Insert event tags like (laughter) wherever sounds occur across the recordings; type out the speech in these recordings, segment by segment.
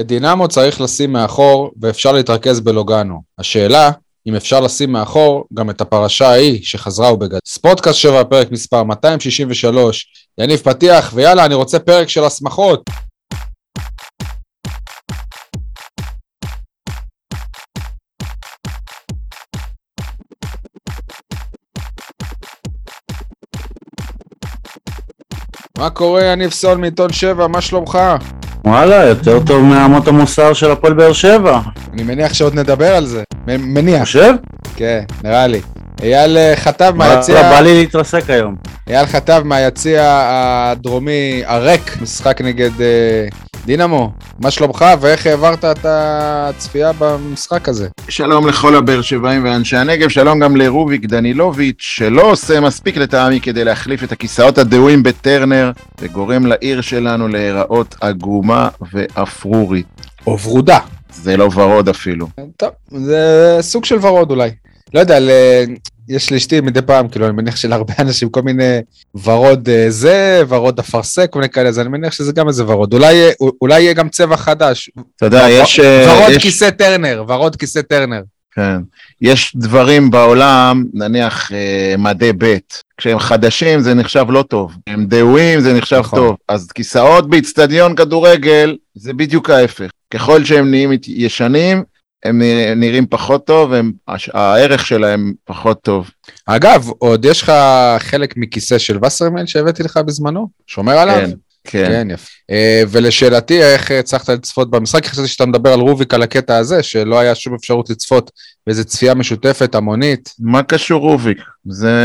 את דינמו צריך לשים מאחור ואפשר להתרכז בלוגנו. השאלה, אם אפשר לשים מאחור גם את הפרשה ההיא שחזרה ובגד. ספורטקאסט 7, פרק מספר 263. יניב פתיח, ויאללה, אני רוצה פרק של הסמכות. מה קורה, יניב סול מעיתון 7, מה שלומך? וואלה, יותר טוב מאמות המוסר של הפועל באר שבע. אני מניח שעוד נדבר על זה. מניח. חושב? כן, נראה לי. אייל אה, חטב מהיציע, בא לי להתרסק היום. אייל חטב מהיציע הדרומי הריק, משחק נגד אה, דינמו. מה שלומך ואיך העברת את הצפייה במשחק הזה? שלום לכל הבאר שבעים ואנשי הנגב, שלום גם לרוביק דנילוביץ', שלא עושה מספיק לטעמי כדי להחליף את הכיסאות הדהויים בטרנר, וגורם לעיר שלנו להיראות עגומה ואפרורית. או ורודה. זה לא ורוד אפילו. טוב, זה סוג של ורוד אולי. לא יודע, ל... יש לאשתי מדי פעם, כאילו, אני מניח שלהרבה אנשים כל מיני ורוד אה, זה, ורוד אפרסק, כל מיני כאלה, אז אני מניח שזה גם איזה ורוד. אולי, אולי יהיה גם צבע חדש. אתה יודע, יש... אה, ורוד יש- כיסא טרנר, ורוד כיסא טרנר. כן. יש דברים בעולם, נניח אה, מדי ב', כשהם חדשים זה נחשב לא טוב, הם דהויים זה נחשב נכון. טוב, אז כיסאות באיצטדיון כדורגל זה בדיוק ההפך, ככל שהם נהיים ישנים, הם נרא- נראים פחות טוב, הם, הערך שלהם פחות טוב. אגב, עוד יש לך חלק מכיסא של וסרמיל שהבאתי לך בזמנו? שומר עליו? כן, כן. כן, יפה. אה, ולשאלתי, איך הצלחת לצפות במשחק? חשבתי שאתה מדבר על רוביק על הקטע הזה, שלא היה שום אפשרות לצפות באיזה צפייה משותפת, המונית. מה קשור רוביק? זה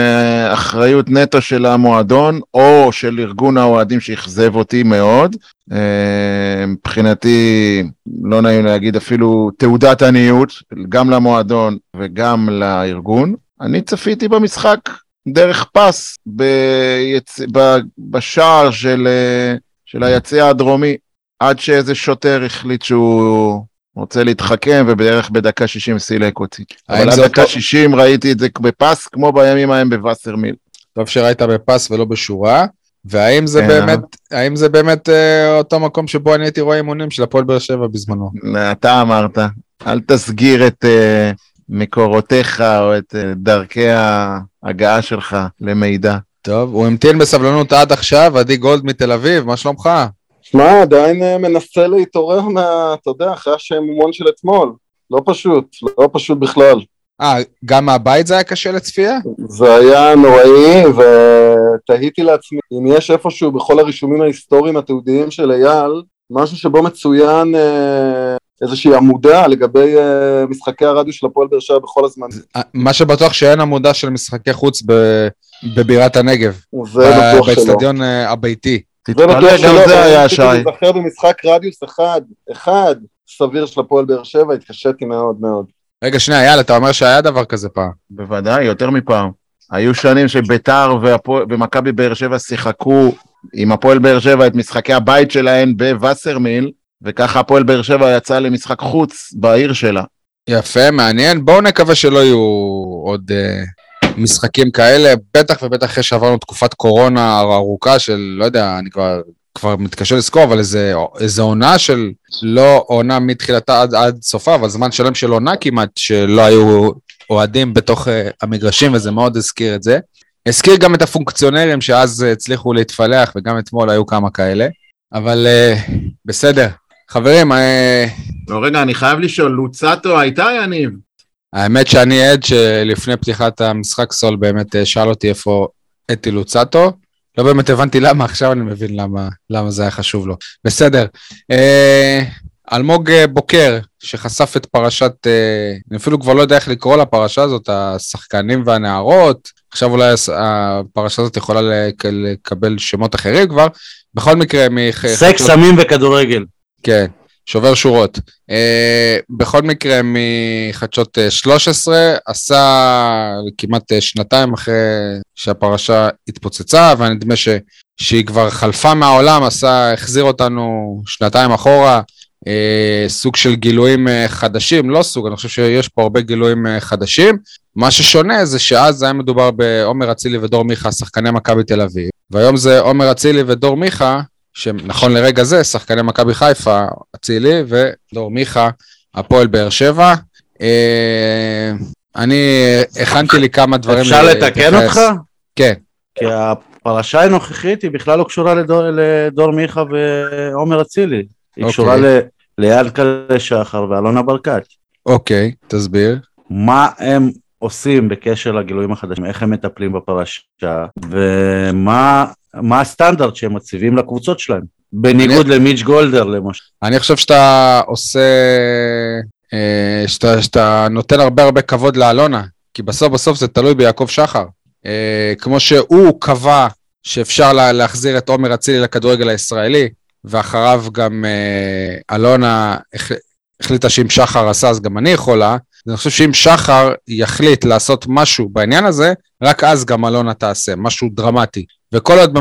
אחריות נטו של המועדון, או של ארגון האוהדים שאכזב אותי מאוד. אה, מבחינתי, לא נעים להגיד אפילו תעודת עניות, גם למועדון וגם לארגון. אני צפיתי במשחק דרך פס ביצ... ב... בשער של, אה, של היציע הדרומי, עד שאיזה שוטר החליט שהוא רוצה להתחכם, ובערך בדקה 60 סילק אותי. אבל עד דקה אותו- 60 ראיתי את זה בפס, כמו בימים ההם בווסרמיל. טוב שראית בפס ולא בשורה. והאם זה כן. באמת, האם זה באמת אה, אותו מקום שבו אני הייתי רואה אימונים של הפועל באר שבע בזמנו? אתה אמרת, אל תסגיר את uh, מקורותיך או את uh, דרכי ההגעה שלך למידע. טוב, הוא המתין בסבלנות עד עכשיו, עדי גולד מתל אביב, מה שלומך? שמע, עדיין אה, מנסה להתעורר מה... אתה יודע, אחרי השעמומון של אתמול. לא פשוט, לא פשוט בכלל. אה, גם מהבית זה היה קשה לצפייה? זה היה נוראי, ותהיתי לעצמי אם יש איפשהו בכל הרישומים ההיסטוריים התיעודיים של אייל, משהו שבו מצוין אה, איזושהי עמודה לגבי אה, משחקי הרדיו של הפועל באר שבע בכל הזמן. אה, מה שבטוח שאין עמודה של משחקי חוץ ב- בבירת הנגב, זה בטוח שלא. באצטדיון אה, הביתי. זה תתפלא, בטוח גם שלא, זה היה שי. להיזכר במשחק רדיוס אחד, אחד, סביר של הפועל באר שבע, התקשיתי מאוד מאוד. רגע, שנייה, יאללה, אתה אומר שהיה דבר כזה פעם. בוודאי, יותר מפעם. היו שנים שביתר ומכבי באר שבע שיחקו עם הפועל באר שבע את משחקי הבית שלהן בווסרמיל, וככה הפועל באר שבע יצאה למשחק חוץ בעיר שלה. יפה, מעניין. בואו נקווה שלא יהיו עוד אה, משחקים כאלה, בטח ובטח אחרי שעברנו תקופת קורונה ארוכה של, לא יודע, אני כבר, כבר מתקשה לזכור, אבל איזה, איזה עונה של, לא עונה מתחילתה עד, עד סופה, אבל זמן שלם של עונה כמעט, שלא היו אוהדים בתוך אה, המגרשים, וזה מאוד הזכיר את זה. הזכיר גם את הפונקציונרים שאז הצליחו להתפלח, וגם אתמול היו כמה כאלה. אבל אה, בסדר. חברים, אה, לא, רגע, אני חייב לשאול, לוצטו הייתה יניב? האמת שאני עד שלפני פתיחת המשחק סול באמת אה, שאל אותי איפה אתי לוצטו. לא באמת הבנתי למה, עכשיו אני מבין למה, למה זה היה חשוב לו. בסדר. אה, אלמוג אה, בוקר, שחשף את פרשת, אה, אני אפילו כבר לא יודע איך לקרוא לפרשה הזאת, השחקנים והנערות. עכשיו אולי הפרשה הזאת יכולה לק- לקבל שמות אחרים כבר. בכל מקרה, מח... סקס, סמים וכדורגל. כן, שובר שורות. Uh, בכל מקרה, מחדשות uh, 13, עשה כמעט uh, שנתיים אחרי שהפרשה התפוצצה, ונדמה ש, שהיא כבר חלפה מהעולם, עשה, החזיר אותנו שנתיים אחורה, uh, סוג של גילויים uh, חדשים, לא סוג, אני חושב שיש פה הרבה גילויים חדשים. מה ששונה זה שאז היה מדובר בעומר אצילי ודור מיכה, שחקני מכבי תל אביב, והיום זה עומר אצילי ודור מיכה, שנכון לרגע זה, שחקני מכבי חיפה, אצילי ודור מיכה, הפועל באר שבע. אה, אני הכנתי לי כמה דברים אפשר לתקן אותך? כן. כי הפרשה הנוכחית היא בכלל לא קשורה לדור, לדור מיכה ועומר אצילי. היא אוקיי. קשורה ל- ליענקלה שחר ואלונה ברקת. אוקיי, תסביר. מה הם עושים בקשר לגילויים החדשים, איך הם מטפלים בפרשה, ומה מה הסטנדרט שהם מציבים לקבוצות שלהם. בניגוד למיץ' גולדר למשל. אני חושב שאתה עושה, אה, שאתה, שאתה נותן הרבה הרבה כבוד לאלונה, כי בסוף בסוף זה תלוי ביעקב שחר. אה, כמו שהוא קבע שאפשר לה, להחזיר את עומר אצילי לכדורגל הישראלי, ואחריו גם אה, אלונה הח, החליטה שאם שחר עשה אז גם אני יכולה, אני חושב שאם שחר יחליט לעשות משהו בעניין הזה, רק אז גם אלונה תעשה, משהו דרמטי. וכל עוד,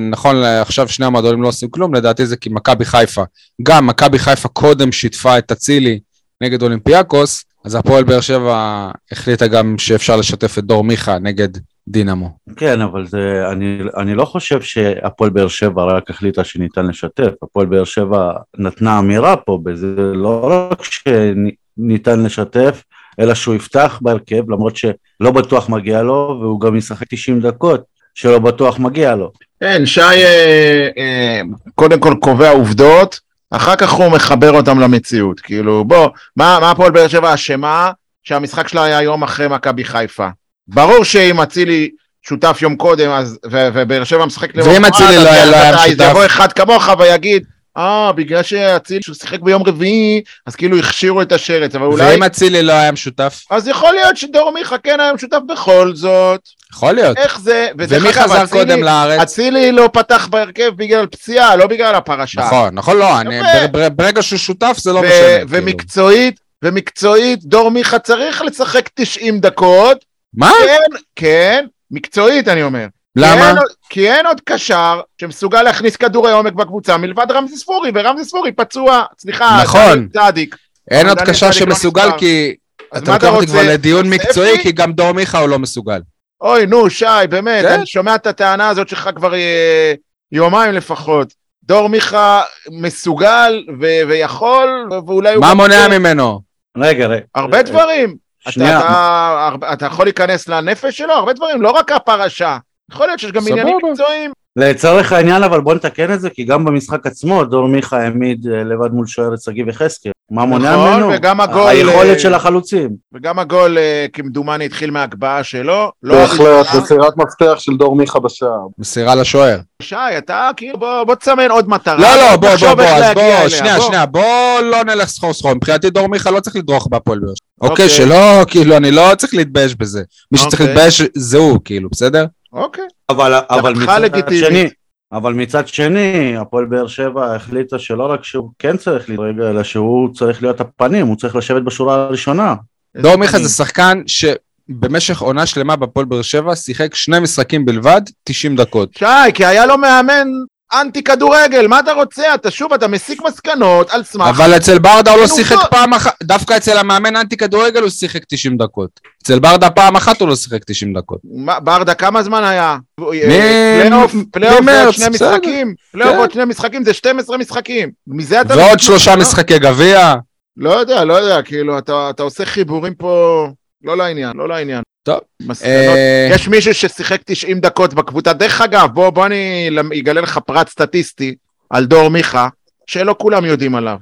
נכון לעכשיו שני המועדונים לא עושים כלום, לדעתי זה כי מכבי חיפה, גם מכבי חיפה קודם שיתפה את אצילי נגד אולימפיאקוס, אז הפועל באר שבע החליטה גם שאפשר לשתף את דור מיכה נגד דינמו. כן, אבל זה, אני, אני לא חושב שהפועל באר שבע רק החליטה שניתן לשתף, הפועל באר שבע נתנה אמירה פה, בזה לא רק שניתן לשתף, אלא שהוא יפתח בהרכב, למרות שלא בטוח מגיע לו, והוא גם ישחק 90 דקות, שלא בטוח מגיע לו. כן, שי אה, אה, קודם כל קובע עובדות, אחר כך הוא מחבר אותם למציאות. כאילו, בוא, מה, מה הפועל באר שבע אשמה שהמשחק שלה היה יום אחרי מכבי חיפה? ברור שאם אצילי שותף יום קודם, אז, ו, ובאר שבע משחק ואם אצילי לא היה- לא היה אז משותף? יבוא אחד כמוך ויגיד, אה, בגלל שאצילי שהוא שיחק ביום רביעי, אז כאילו הכשירו את השרץ, אבל אולי... ואם אצילי לא היה משותף? אז יכול להיות שדור מיכה כן היה משותף בכל זאת. יכול להיות. איך זה? ומי חזר אצילי- קודם לארץ? אצילי לא פתח בהרכב בגלל פציעה, לא בגלל הפרשה. נכון, נכון, לא, אני- בר- ברגע שהוא שותף זה לא ו- משנה. כאילו. ומקצועית, ומקצועית, דור מיכה צריך לשחק 90 דקות. מה? כן, כן, מקצועית אני אומר. כי למה? אין, עוד- כי אין עוד קשר שמסוגל להכניס כדורי עומק בקבוצה מלבד רמזי ספורי, ורמזי ספורי פצוע, סליחה, נכון. צדיק. אין עוד קשר לא שמסוגל. כי... אתה לוקח אותי? כבר לדיון? מקצועי, כי גם דור מיכה הוא לא מסוגל. אוי, נו, שי, באמת, כן. אני שומע את הטענה הזאת שלך כבר אה, יומיים לפחות. דור מיכה מסוגל ו- ויכול, ואולי הוא... מה מונע רוצה- ממנו? רגע, רגע. הרבה דברים. אתה, שנייה. אתה, אתה יכול להיכנס לנפש שלו, הרבה דברים, לא רק הפרשה. יכול להיות שיש גם סבבה. עניינים מקצועיים. לצורך העניין אבל בוא נתקן את זה כי גם במשחק עצמו דור מיכה העמיד אה, לבד מול שוער את שגיב יחזקאל. מה מונע נכון, ממנו? וגם הגול, אה, היכולת של החלוצים. וגם הגול, אה, כמדומני, התחיל מהגבהה שלו. לא בהחלט. מסירת מפתח של דור מיכה בשער. מסירה לשוער. שי, אתה כאילו, בוא, בוא תסמן עוד מטרה. לא, לא, בוא, בוא, בוא, אז בוא, שנייה, בוא. שנייה, בוא לא נלך סחור סחור. מבחינתי דור מיכה לא צריך לדרוך בהפועל באר. אוקיי, אוקיי. שלא, כאילו, אני לא צריך להתבייש בזה. מי שצריך אוקיי. להתבייש זה הוא, כאילו, בסדר? אוקיי. אבל, מצד לגיטימית. שני, אבל מצד שני, הפועל באר שבע החליטה שלא רק שהוא כן צריך להתרגע, אלא שהוא צריך להיות הפנים, הוא צריך לשבת בשורה הראשונה. דור מיכה זה שחקן שבמשך עונה שלמה בהפועל באר שבע שיחק שני משחקים בלבד, 90 דקות. שי, כי היה לו מאמן אנטי כדורגל, מה אתה רוצה? אתה שוב, אתה מסיק מסקנות על סמך... אבל אצל ברדה הוא לא שיחק. פעם אחת, דווקא אצל המאמן אנטי כדורגל הוא שיחק 90 דקות. אצל ברדה פעם אחת הוא לא שיחק 90 דקות. ברדה, כמה זמן היה? מ- פלייאוף, פלייאוף ממרץ, שני. משחקים. פלייאוף כן. ועוד שני משחקים, זה 12 משחקים. מזה אתה... ועוד שלושה לא? משחקי גביע. לא יודע, לא יודע, כאילו, אתה עושה חיבורים פה לא לעניין, לא לעניין. טוב. מסקנות. אה, יש מישהו ששיחק 90 דקות בקבוצה. דרך אגב, בוא, בוא אני אגלה לך פרט סטטיסטי על דור מיכה, שלא כולם יודעים עליו.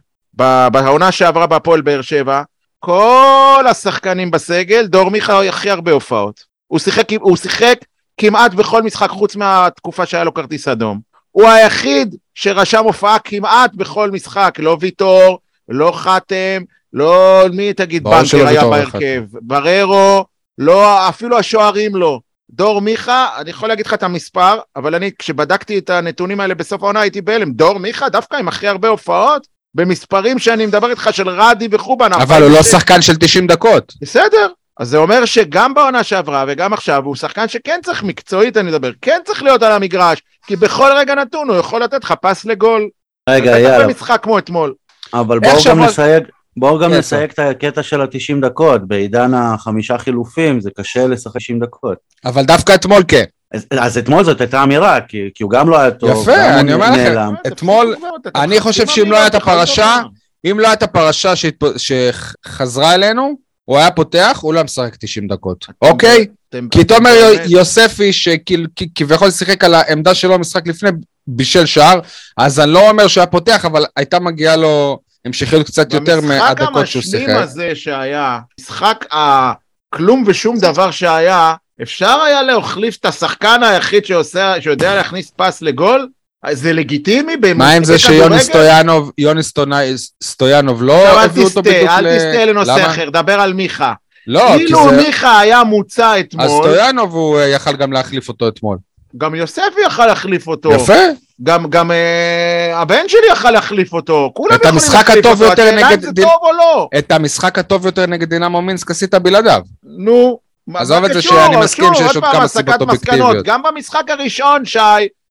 בעונה שעברה בהפועל באר שבע, כל השחקנים בסגל, דור מיכה הכי הרבה הופעות. הוא שיחק, הוא שיחק כמעט בכל משחק חוץ מהתקופה שהיה לו כרטיס אדום. הוא היחיד שרשם הופעה כמעט בכל משחק, לא ויטור, לא חתם, לא מי תגיד בנקר היה בהרכב, בררו, לא, אפילו השוערים לא. דור מיכה, אני יכול להגיד לך את המספר, אבל אני, כשבדקתי את הנתונים האלה בסוף העונה, הייתי בהלם. דור מיכה, דווקא עם הכי הרבה הופעות, במספרים שאני מדבר איתך של רדי וחובן. אבל הוא לא שחקן של 90 דקות. בסדר. אז זה אומר שגם בעונה שעברה וגם עכשיו הוא שחקן שכן צריך מקצועית אני מדבר, כן צריך להיות על המגרש, כי בכל רגע נתון הוא יכול לתת לך פס לגול. רגע, יאללה, במשחק כמו אתמול. אבל איך בואו גם נסייג, בואו גם נסייג את הקטע של ה-90 דקות, בעידן החמישה חילופים זה קשה לשחק 90 דקות. אבל דווקא אתמול כן. אז, אז אתמול זאת הייתה אמירה, כי, כי הוא גם לא היה טוב, יפה, אני אומר לכם. אתמול, אני חושב שאם לא הייתה פרשה, אם לא הייתה פרשה. שחזרה אלינו, הוא היה פותח, הוא לא היה משחק 90 דקות, אוקיי? כי תומר יוספי, שכביכול שיחק על העמדה שלו במשחק לפני, בישל שער, אז אני לא אומר שהוא היה פותח, אבל הייתה מגיעה לו המשכיות קצת יותר מהדקות שהוא שיחק. במשחק המשלים הזה שהיה, משחק הכלום ושום דבר שהיה, אפשר היה להחליף את השחקן היחיד שעושה, שיודע להכניס פס לגול? זה לגיטימי? מה עם זה שיוני סטויאנוב, יוני סטויאנוב לא הביאו אותו בדיוק ל... אל תסטה לנושא אחר, דבר על מיכה. לא, כי זה... כאילו מיכה היה מוצע אתמול... אז סטויאנוב הוא יכל גם להחליף אותו אתמול. גם יוספי יכל להחליף אותו. יפה. גם, גם אה, הבן שלי יכל להחליף אותו. כולם את המשחק הטוב יותר נגד... השאלה אם זה טוב או לא. את המשחק הטוב יותר נגד דינמו מינסק עשית בלעדיו. נו. עזוב את זה שאני מסכים שיש עוד כמה סיבות אובייקטיביות. גם במשחק הראשון, שי,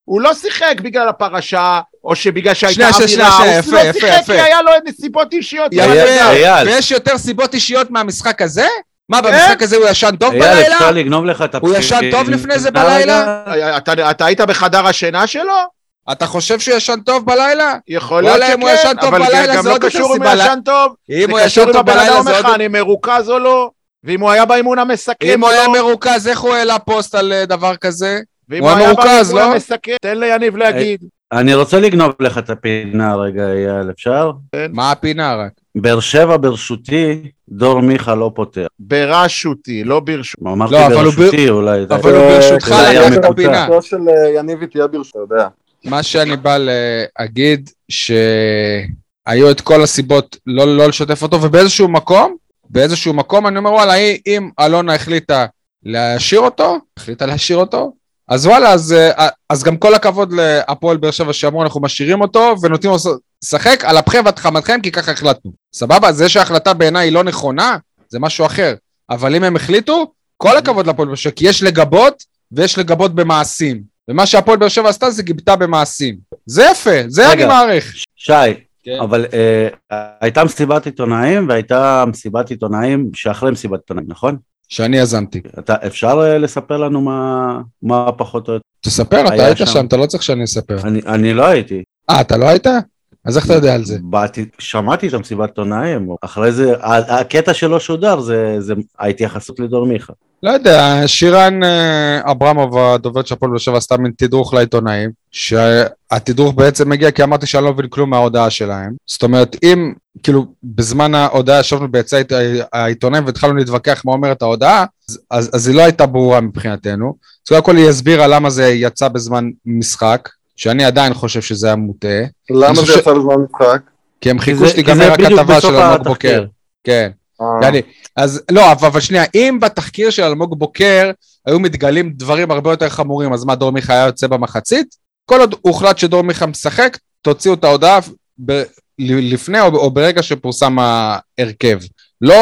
הוא לא שיחק בגלל הפרשה, או שבגלל שהייתה אווירה, הוא לא שיחק יפה. כי היה לו נסיבות אישיות. אייל. ויש יותר סיבות אישיות מהמשחק הזה? מה, כן. במשחק הזה הוא ישן טוב אייל, בלילה? אפשר לגנוב לך את הוא ישן טוב לפני זה? בלילה? אתה, אתה היית בחדר השינה שלו? אתה חושב שהוא ישן טוב בלילה? יכול להיות אם הוא ישן שכן, טוב אבל בלילה, גם זה לא קשור אם הוא ישן טוב. אם הוא זה ישן קשור אם טוב הבן בלילה אדם זה אומר עוד... לך אני מרוכז או לא, ואם הוא היה באימון המסכם אם או הוא היה לא, מרוכז, איך הוא העלה פוסט על אה, דבר כזה? ואם הוא היה היה מרוכז, לא? תן ליניב להגיד. אני רוצה לגנוב לך את הפינה רגע, אייל, אפשר? מה הפינה רק? באר שבע ברשותי, דור מיכה לא פותח. ברשותי, לא ברשות. אמרתי לא, אבל הוא ברשותי, אולי... זה- אבל הוא ברשותך זה היה לקח את. הפינה. של אה, יניב תהיה ברשות, אתה יודע. מה שאני בא להגיד, שהיו את כל הסיבות לא, לא לשתף אותו, ובאיזשהו מקום, באיזשהו מקום אני אומר, וואלה, אם אלונה החליטה להשאיר אותו, החליטה להשאיר אותו, אז וואלה, אז, אה, אז גם כל הכבוד להפועל באר שבע שאמרו, אנחנו משאירים אותו ונותנים לו לשחק על אפכם ועד חמתכם, כי ככה החלטנו. סבבה? זה שההחלטה בעיניי היא לא נכונה, זה משהו אחר. אבל אם הם החליטו, כל הכבוד להפועל באר שבע, כי יש לגבות ויש לגבות במעשים. ומה שהפועל באר שבע עשתה זה גיבתה במעשים. זה יפה, זה אני רגע. מעריך. שי, כן. אבל אה, הייתה מסיבת עיתונאים והייתה מסיבת עיתונאים שאחרי מסיבת עיתונאים, נכון? שאני יזמתי. אתה, אפשר אה, לספר לנו מה, מה פחות או יותר? תספר, אתה היית שם. שם, אתה לא צריך שאני אספר. אני, אני לא הייתי. אה, אתה לא היית? אז איך אתה יודע על זה? באתי, שמעתי את המסיבת עיתונאים, הרי זה, הקטע שלא שודר זה, זה ההתייחסות לדור מיכה. לא יודע, שירן אה, אברמוב, הדוברת של הפועל באר שבע, עשתה מין תדרוך לעיתונאים, שהתדרוך בעצם מגיע כי אמרתי שאני לא מבין כלום מההודעה שלהם. זאת אומרת, אם, כאילו, בזמן ההודעה ישבנו העית- העיתונאים והתחלנו להתווכח מה אומרת ההודעה, אז, אז, אז היא לא הייתה ברורה מבחינתנו. אז קודם כל היא הסבירה למה זה יצא בזמן משחק, שאני עדיין חושב שזה היה מוטעה, למה זה יצא בזמן משחק? כי הם חיכו שתיגמר הכתבה של אלמוג. בוקר. כן. אה, יעני, אז לא, אבל, אבל שנייה, אם בתחקיר של אלמוג בוקר היו מתגלים דברים הרבה יותר חמורים, אז מה, דור מיכה היה יוצא במחצית? כל עוד הוחלט שדור מיכה משחק, תוציאו את ההודעה ב, לפני או, או ברגע שפורסם ההרכב. לא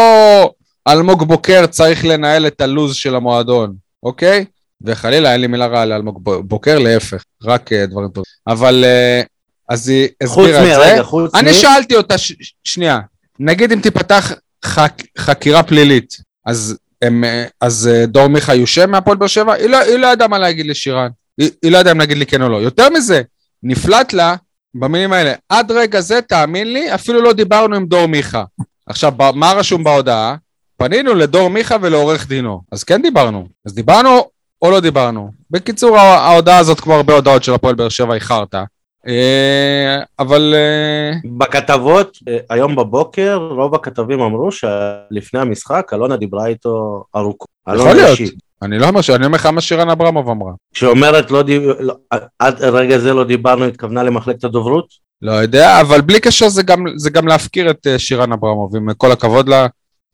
אלמוג בוקר צריך לנהל את הלוז של המועדון, אוקיי? וחלילה, אין לי מילה רעה לאלמוג בוקר, להפך, רק אה, דברים טובים. אבל אה, אז היא חוץ הסבירה את זה. מרגע, חוץ אני מ... שאלתי אותה, ש... שנייה, נגיד אם תיפתח חק... חקירה פלילית, אז, הם, אה, אז דור מיכה יושב מהפועל באר שבע? היא לא, היא לא ידעה מה להגיד לשירן. היא, היא לא ידעה אם להגיד לי כן או לא. יותר מזה, נפלט לה, במילים האלה, עד רגע זה, תאמין לי, אפילו לא דיברנו עם דור מיכה. עכשיו, מה רשום בהודעה? פנינו לדור מיכה ולעורך דינו. אז כן דיברנו. אז דיברנו או לא דיברנו. בקיצור, הה- ההודעה הזאת, כמו הרבה הודעות של הפועל באר שבע, חרטא. אה, אבל... אה, בכתבות, אה, היום בבוקר, רוב הכתבים אמרו שלפני המשחק, אלונה דיברה איתו ארוכות. יכול להיות. אני לא אומר ש... אני אומר לך מה שירן אברמוב אמרה. כשאומרת לא דיב... לא, עד רגע זה לא דיברנו, התכוונה למחלקת הדוברות? לא יודע, אבל בלי קשר זה גם, זה גם להפקיר את שירן אברמוב, עם כל הכבוד לה.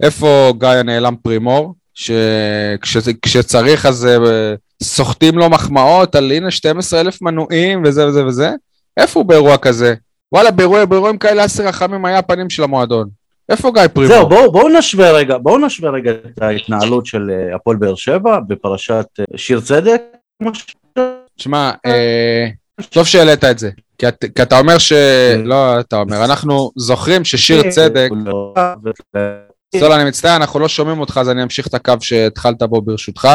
איפה גיא הנעלם פרימור, שכשצריך אז אה, סוחטים לו מחמאות על הנה 12 אלף מנויים וזה וזה וזה? איפה הוא באירוע כזה? וואלה, באירוע, באירועים כאלה אסי רחמים היה הפנים של המועדון. איפה גיא פרימור? זהו, בואו בוא נשווה רגע, בואו נשווה רגע את ההתנהלות של אה, הפועל באר שבע בפרשת אה, שיר צדק. כמו ש- תשמע, אה, טוב שהעלית את זה, כי, את, כי אתה אומר ש... לא, אתה אומר, אנחנו זוכרים ששיר צדק, לא, סול, אני מצטער, אנחנו לא שומעים אותך, אז אני אמשיך את הקו שהתחלת בו ברשותך.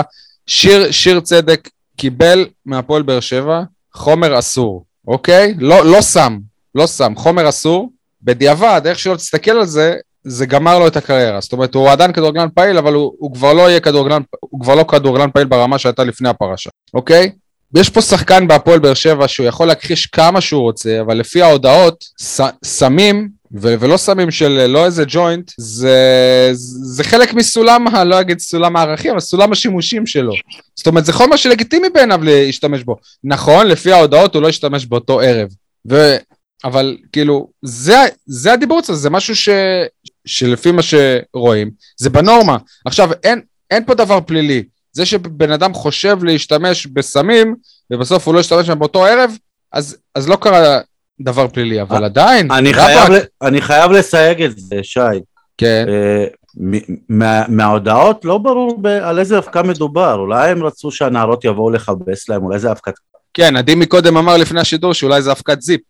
שיר, שיר צדק קיבל מהפועל באר שבע חומר אסור, אוקיי? לא, לא סם, לא סם, חומר אסור. בדיעבד, איך שלא תסתכל על זה, זה גמר לו את הקריירה. זאת אומרת, הוא עדיין כדורגלן פעיל, אבל הוא, הוא כבר לא יהיה כדורגלן, הוא כבר לא כדורגלן פעיל ברמה שהייתה לפני הפרשה, אוקיי? יש פה שחקן בהפועל באר שבע שהוא יכול להכחיש כמה שהוא רוצה, אבל לפי ההודעות, ס, סמים, ו- ולא סמים של לא איזה ג'וינט, זה, זה חלק מסולם, לא אגיד סולם הערכים, אבל סולם השימושים שלו. זאת אומרת, זה חומר שלגיטימי בעיניו להשתמש בו. נכון, לפי ההודעות הוא לא השתמש באותו ערב. ו... אבל כאילו, זה, זה הדיבור אצלו, זה משהו ש, שלפי מה שרואים, זה בנורמה. עכשיו, אין, אין פה דבר פלילי. זה שבן אדם חושב להשתמש בסמים, ובסוף הוא לא השתמש בהם באותו ערב, אז, אז לא קרה דבר פלילי, אבל עדיין... אני חייב, אני חייב לסייג את זה, שי. כן. אה, מה- מההודעות לא ברור ב- על איזה אבקה מדובר, אולי הם רצו שהנערות יבואו לכבס להם, אולי זה אבקת... כן, עדי מקודם אמר לפני השידור שאולי זה אבקת זיפ.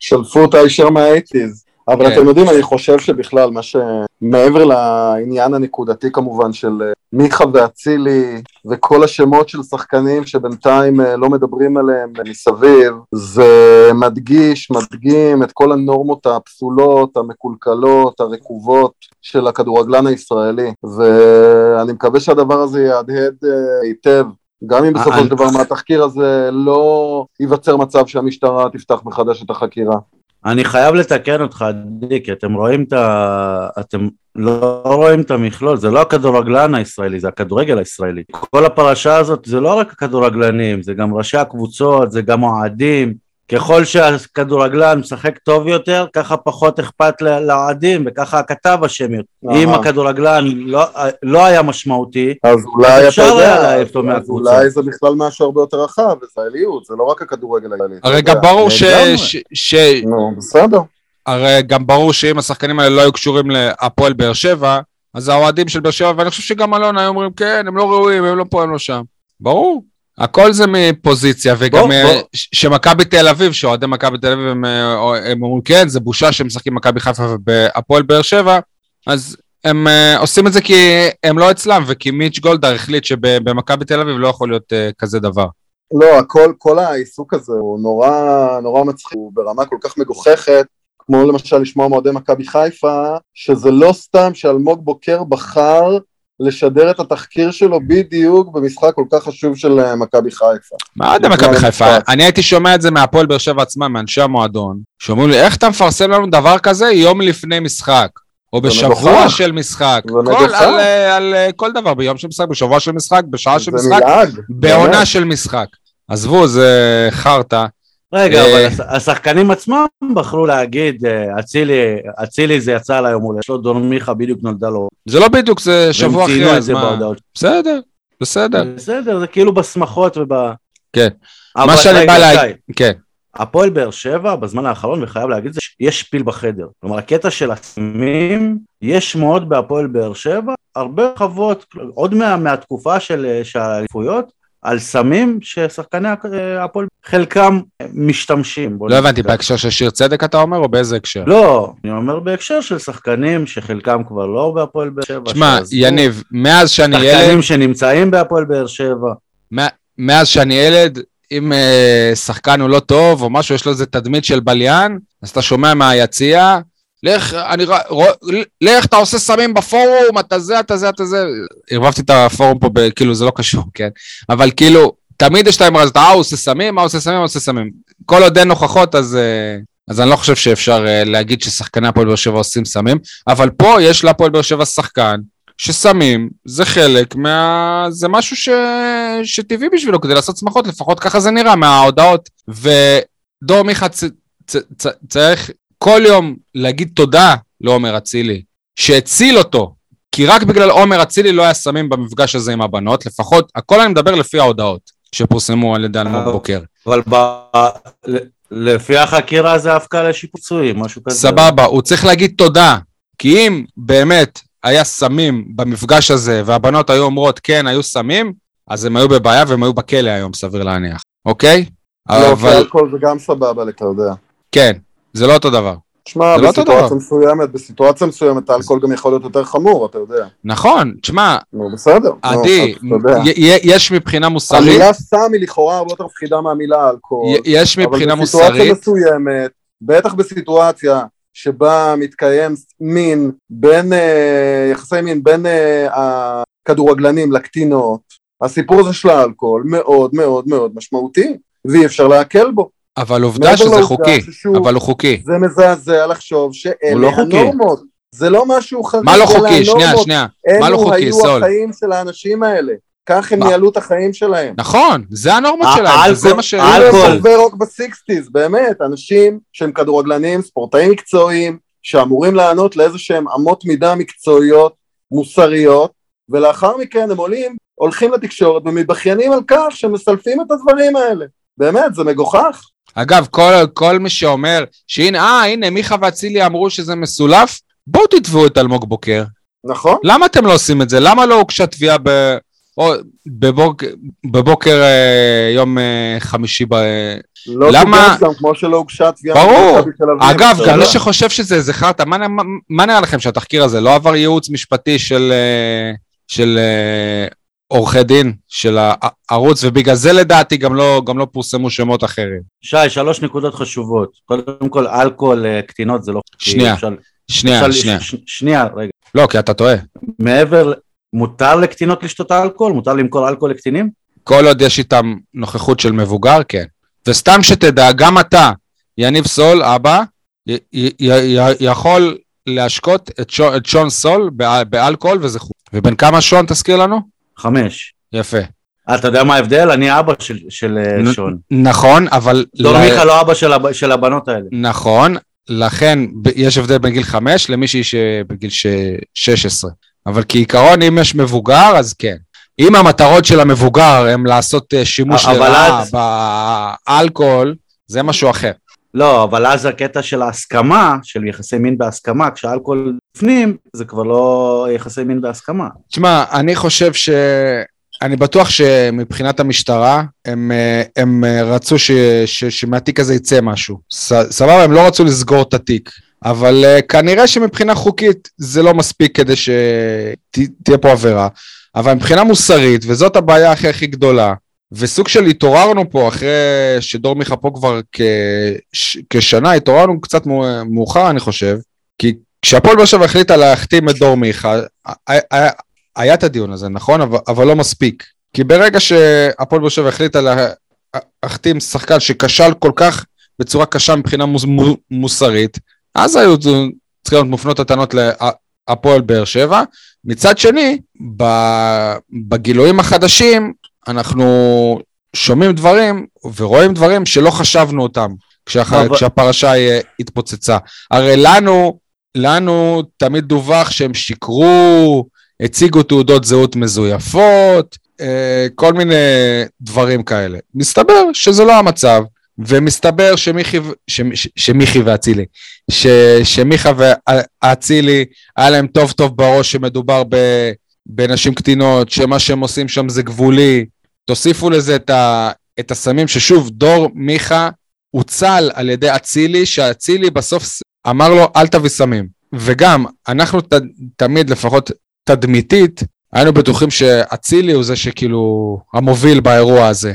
שלפו אותה ישר מהאייטיז. אבל כן. אתם יודעים, אני חושב שבכלל, מה שמעבר לעניין הנקודתי כמובן של אה, מיכה ואצילי וכל השמות של שחקנים שבינתיים אה, לא מדברים עליהם מסביב, זה מדגיש, מדגים את כל הנורמות הפסולות, המקולקלות, הרקובות של הכדורגלן הישראלי. ואני מקווה שהדבר הזה יהדהד אה, היטב. גם אם בסופו של דבר מהתחקיר הזה לא ייווצר מצב שהמשטרה תפתח מחדש את החקירה. אני חייב לתקן אותך, עדי, כי אתם רואים את ה... אתם לא רואים את המכלול, זה לא הכדורגלן הישראלי, זה הכדורגל הישראלי. כל הפרשה הזאת זה לא רק הכדורגלנים, זה גם ראשי הקבוצות, זה גם אוהדים. ככל שהכדורגלן משחק טוב יותר, ככה פחות אכפת לאוהדים, וככה הכתב אשם יותר. אם הכדורגלן לא, לא היה משמעותי, אז אולי אתה אפשר היה יודע, להעיף אותו אז מהקבוצה. אולי זה בכלל משהו הרבה יותר רחב, ישראליות, זה לא רק הכדורגל הישראלי. הרי. גם ברור ש... ש... ש... נו, בסדר. הרי גם ברור שאם השחקנים האלה לא היו קשורים להפועל באר שבע, אז האוהדים של באר שבע, ואני חושב שגם אלון היו אומרים, כן, הם לא ראויים, הם לא פה, הם לא שם. ברור. הכל זה מפוזיציה, וגם אה, שמכבי תל אביב, שאוהדי מכבי תל אביב, הם, אה, הם אומרים, כן, זה בושה שהם משחקים במכבי חיפה ובהפועל באר שבע, אז הם אה, עושים את זה כי הם לא אצלם, וכי מיץ' גולדהר החליט שבמכבי תל אביב לא יכול להיות אה, כזה דבר. לא, הכל, כל העיסוק הזה הוא נורא, נורא מצחיק, הוא ברמה כל כך מגוחכת, כמו למשל לשמוע מאוהדי מכבי חיפה, שזה לא סתם שאלמוג בוקר בחר לשדר את התחקיר שלו בדיוק במשחק כל כך חשוב של אה, מכבי חיפה. מה נגמר מכבי חיפה? אני הייתי שומע את זה מהפועל באר שבע עצמם, מאנשי המועדון, שאומרים לי, איך אתה מפרסם לנו דבר כזה יום לפני משחק? או בשבוע. של משחק. כל. על, אה, על אה, כל דבר, ביום של משחק, בשבוע של משחק, בשעה של משחק. בעונה. של משחק. עזבו, זה חרטא. רגע, אה, אבל הש- השחקנים עצמם בחרו להגיד, אה, אצילי, אצילי זה יצא על היום הולדת, יש לו דון מיכה בדיוק נולדה לו, זה לא בדיוק, זה שבוע אחרי, אז מה? בהודעות. בסדר, בסדר. בסדר, זה כאילו בשמחות וב... כן. מה שאני בא להגיד, כן. הפועל באר שבע בזמן האחרון, וחייב להגיד זה שיש פיל בחדר. כלומר, הקטע של הסמים, יש שמועות בהפועל באר שבע, הרבה רחבות, עוד מה, מהתקופה של אה, של האליפויות, על סמים ששחקני הפועל, חלקם משתמשים. לא הבנתי. בהקשר של שיר צדק אתה אומר, או באיזה הקשר? לא, אני אומר בהקשר של שחקנים שחלקם כבר לא בהפועל באר שבע. תשמע, יניב, מאז שאני ילד, שחקנים שנמצאים בהפועל באר שבע. מאז שאני ילד, אם אה, שחקן הוא לא טוב או משהו, יש לו איזה תדמית של בליין, אז אתה שומע מהיציע, לך, אני, ר- ר- לך, אתה עושה סמים בפורום, אתה זה, אתה זה, אתה זה. ערבבתי את הפורום פה, ב, כאילו, זה לא קשור, (laughs) כן? אבל כאילו, תמיד יש את האמרה הזאת, אה, הוא עושה סמים, אה, הוא עושה סמים, הוא עושה סמים. כל עוד אין הוכחות, אז, אה, אז אני לא חושב שאפשר אה, להגיד ששחקני הפועל באר שבע עושים סמים, אבל פה יש להפועל באר שבע שחקן, שסמים זה חלק מה... זה משהו ש... שטבעי בשבילו כדי לעשות שמחות, לפחות ככה זה נראה מההודעות. ודור מיכה צ... צ... צ... צריך כל יום להגיד תודה לעומר אצילי, שהציל אותו, כי רק בגלל עומר אצילי לא היה סמים במפגש הזה עם הבנות, לפחות, הכל אני מדבר לפי ההודעות שפורסמו על ידי אלמוג בוקר. אבל ב... לפי החקירה זה אבקה לשיפוצויים, משהו כזה. סבבה, הוא צריך להגיד תודה, כי אם באמת היה סמים במפגש הזה, והבנות היו אומרות כן, היו סמים, אז הם היו בבעיה והם היו בכלא היום, סביר להניח, אוקיי? לא, אבל אלכוהול זה גם סבבה, אתה יודע. כן, זה לא אותו דבר. שמע, זה לא. בסיטואציה מסוימת, בסיטואציה מסוימת האלכוהול גם יכול להיות יותר חמור, אתה יודע. נכון, תשמע, נו, בסדר. עדי, יש מבחינה מוסרית, המילה סם היא לכאורה הרבה יותר מפחידה מהמילה אלכוהול. יש מבחינה אבל בסיטואציה מוסרית, מסוימת, בטח בסיטואציה שבה מתקיים מין בין, אה, יחסי מין בין אה, הכדורגלנים לקטינות, הסיפור הזה של האלכוהול מאוד מאוד מאוד משמעותי, ואי אפשר להקל בו. אבל עובדה שזה חוקי, ששוב, אבל הוא חוקי. זה מזעזע לחשוב שאלה לא חוקי. הנורמות. זה לא משהו חריג, מה לא חוקי? שנייה. שנייה. מה לא אלו חוקי, היו סול? החיים של האנשים האלה. כך הם? ניהלו את החיים שלהם. נכון, זה הנורמות ה- שלהם, האלכוהול- מה ש... אלכוהול ורוק בסיקסטיז, באמת, אנשים שהם כדורגלנים, ספורטאים מקצועיים, שאמורים לענות לאיזה שהם אמות מידה מקצועיות, מוסריות, ולאחר מכן הם עולים, הולכים לתקשורת ומתבכיינים על כך שמסלפים את הדברים האלה. באמת, זה מגוחך. אגב, כל, כל מי שאומר שהנה, אה, הנה, מיכה ואצילי אמרו שזה מסולף, בואו תתבעו את אלמוג בוקר. נכון? למה אתם לא עושים את זה? למה לא הוגשה תביעה ב... או בבוק... בבוקר אה, יום אה, חמישי ב... לא למה- גם כמו שלא הוגשה תביעה. ברור. אגב, גם. מי שחושב שזה איזה חרטא, מה, מה, מה נראה לכם שהתחקיר הזה לא עבר ייעוץ משפטי של, אה, של אה, עורכי דין של הערוץ, ובגלל זה לדעתי גם לא, גם לא פורסמו שמות אחרים. שי, שלוש נקודות חשובות. קודם כל, אלכוהול אה, קטינות זה לא חוקי. שנייה, אפשר- שנייה, אפשר- שנייה. ש- שנייה, רגע. לא, כי אתה טועה. מעבר, מותר לקטינות לשתות אלכוהול? מותר למכור אלכוהול לקטינים? כל עוד יש איתם נוכחות של מבוגר, כן. וסתם שתדע, גם אתה, יניב סול, אבא, י- י- י- יכול להשקות את, שו, את שון סול באל- באלכוהול וזה חוקי. ובן כמה שון תזכיר לנו? חמש. יפה. אתה יודע מה ההבדל? אני אבא של, של אה, נ- שון. נכון, אבל... דור ל- מיכה לא אבא של, הב... של הבנות האלה. נכון, לכן יש הבדל בין גיל 5 למישהי שבגיל ש... 16. אבל כעיקרון, אם יש מבוגר, אז כן. אם המטרות של המבוגר הם לעשות אה, שימוש לרעה אז- באלכוהול, זה משהו אחר. לא, אבל אז הקטע של ההסכמה, של יחסי מין בהסכמה, כשהאלכוהול בפנים, זה כבר לא יחסי מין בהסכמה. תשמע, אני חושב ש... אני בטוח שמבחינת המשטרה, הם, אה, הם אה, רצו ש, ש, שמהתיק הזה יצא משהו. ס, סבבה, הם לא רצו לסגור את התיק. אבל uh, כנראה שמבחינה חוקית זה לא מספיק כדי שתהיה פה עבירה. אבל מבחינה מוסרית, וזאת הבעיה הכי הכי גדולה, וסוג של התעוררנו פה אחרי שדור מיכה פה כבר כש, כשנה, התעוררנו קצת מאו- מאוחר אני חושב, כי כשהפועל באר שבע החליטה להחתים את דור מיכה, היה- את הדיון הזה, נכון? אבל, אבל לא מספיק. כי ברגע שהפועל באר שבע החליטה לה- להחתים שחקן שכשל כל כך בצורה קשה מבחינה מוס, מו- מוסרית, אז היו צריכות להיות מופנות הטענות להפועל באר שבע. מצד שני, בגילויים החדשים, אנחנו שומעים דברים ורואים דברים שלא חשבנו אותם כשהח... אבל- כשהפרשה התפוצצה. הרי לנו, לנו תמיד דווח שהם שיקרו, הציגו תעודות זהות מזויפות, אה, כל מיני דברים כאלה. מסתבר שזה לא המצב, ומסתבר שמיכי, שמיכי ואצילי, שמיכה ואצילי, היה להם טוב טוב בראש שמדובר ב, בנשים קטינות, שמה שהם עושים שם זה גבולי. תוסיפו לזה את, ה, את הסמים, ששוב, דור מיכה הוצל על ידי אצילי, שאצילי בסוף אמר לו, אל תביא סמים. וגם, אנחנו ת, תמיד, לפחות תדמיתית, היינו בטוחים שאצילי הוא זה שכאילו המוביל באירוע הזה.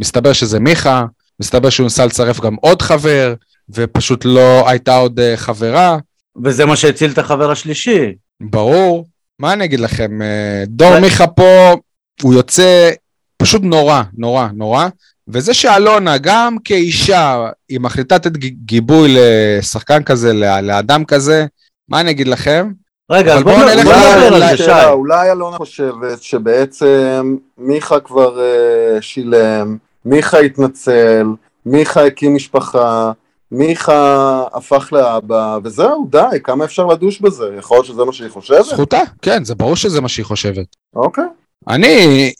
מסתבר שזה מיכה, מסתבר שהוא ניסה לצרף גם עוד חבר, ופשוט לא הייתה עוד אה, חברה, וזה מה שהציל את החבר השלישי. ברור. מה אני אגיד לכם, אה, דור מיכה פה, הוא יוצא פשוט נורא, נורא, נורא. וזה שאלונה, גם כאישה, היא מחליטה לתת גיבוי לשחקן כזה, לאדם כזה, מה אני אגיד לכם? רגע, אז בוא בואו נלך על זה, שי. אולי אלונה חושבת שבעצם מיכה כבר אה, שילם, מיכה התנצל, מיכה הקים משפחה, מיכה הפך לאבא, וזהו, די, כמה אפשר לדוש בזה? יכול להיות שזה מה שהיא חושבת? זכותה, כן, זה ברור שזה מה שהיא חושבת. אוקיי. אני,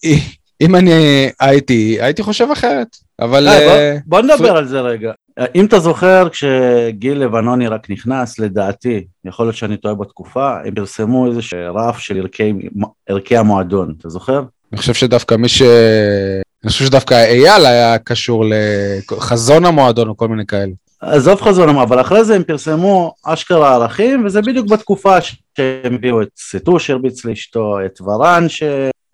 אם אני הייתי, הייתי חושב אחרת. אבל... די, אה, בוא, בוא נדבר על זה רגע. אם אתה זוכר, כשגיל לבנוני רק נכנס, לדעתי, יכול להיות שאני טועה בתקופה, הם פרסמו איזה רף של ערכי, ערכי המועדון, אתה זוכר? אני חושב שדווקא מי ש... אני חושב שדווקא אייל היה קשור לחזון המועדון או כל מיני כאלה. עזוב חזון, אבל אחרי זה הם פרסמו אשכרה ערכים, וזה בדיוק בתקופה שהם הביאו את סטו שהרביץ לאשתו, את ורן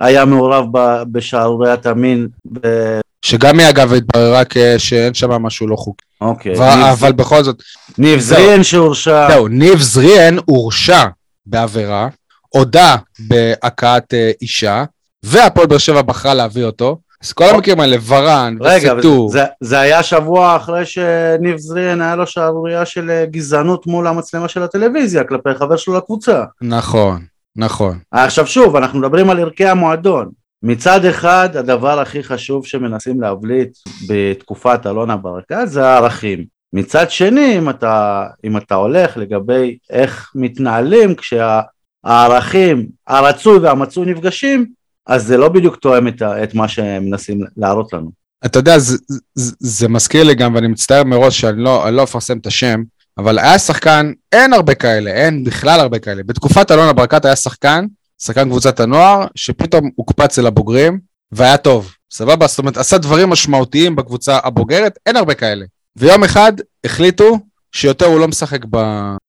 שהיה מעורב ב- בשערוריית המין, ב- שגם היא אגב התבררה שאין שם משהו לא חוקי. אוקיי, אבל- ניב- אבל בכל זאת, ניב. זריאן שהורשע, זהו, ניב זריאן הורשע בעבירה, הודה בהכאת אה, אישה, והפועל באר שבע בחרה להביא אותו. אז כל המקרים האלה, ורן, רגע, וסטור, זה, זה היה שבוע אחרי שניב זריאן היה לו שערורייה של אה, גזענות מול המצלמה של הטלוויזיה כלפי חבר שלו לקבוצה. נכון, נכון. עכשיו שוב, אנחנו מדברים על ערכי המועדון. מצד אחד, הדבר הכי חשוב שמנסים להבליט בתקופת אלונה ברקת זה הערכים. מצד שני, אם אתה, אם אתה הולך לגבי איך מתנהלים כשהערכים, הרצוי והמצוי נפגשים, אז זה לא בדיוק תואם את, את מה שהם מנסים להראות לנו. אתה יודע, זה, זה, זה מזכיר לי גם, ואני מצטער מראש שאני לא, לא אפרסם את השם, אבל היה שחקן, אין הרבה כאלה, אין בכלל הרבה כאלה. בתקופת אלונה ברקת היה שחקן, שחקן קבוצת הנוער, שפתאום הוקפץ אל הבוגרים, והיה טוב. סבבה? זאת אומרת, עשה דברים משמעותיים בקבוצה הבוגרת, אין הרבה כאלה. ויום אחד החליטו שיותר הוא לא משחק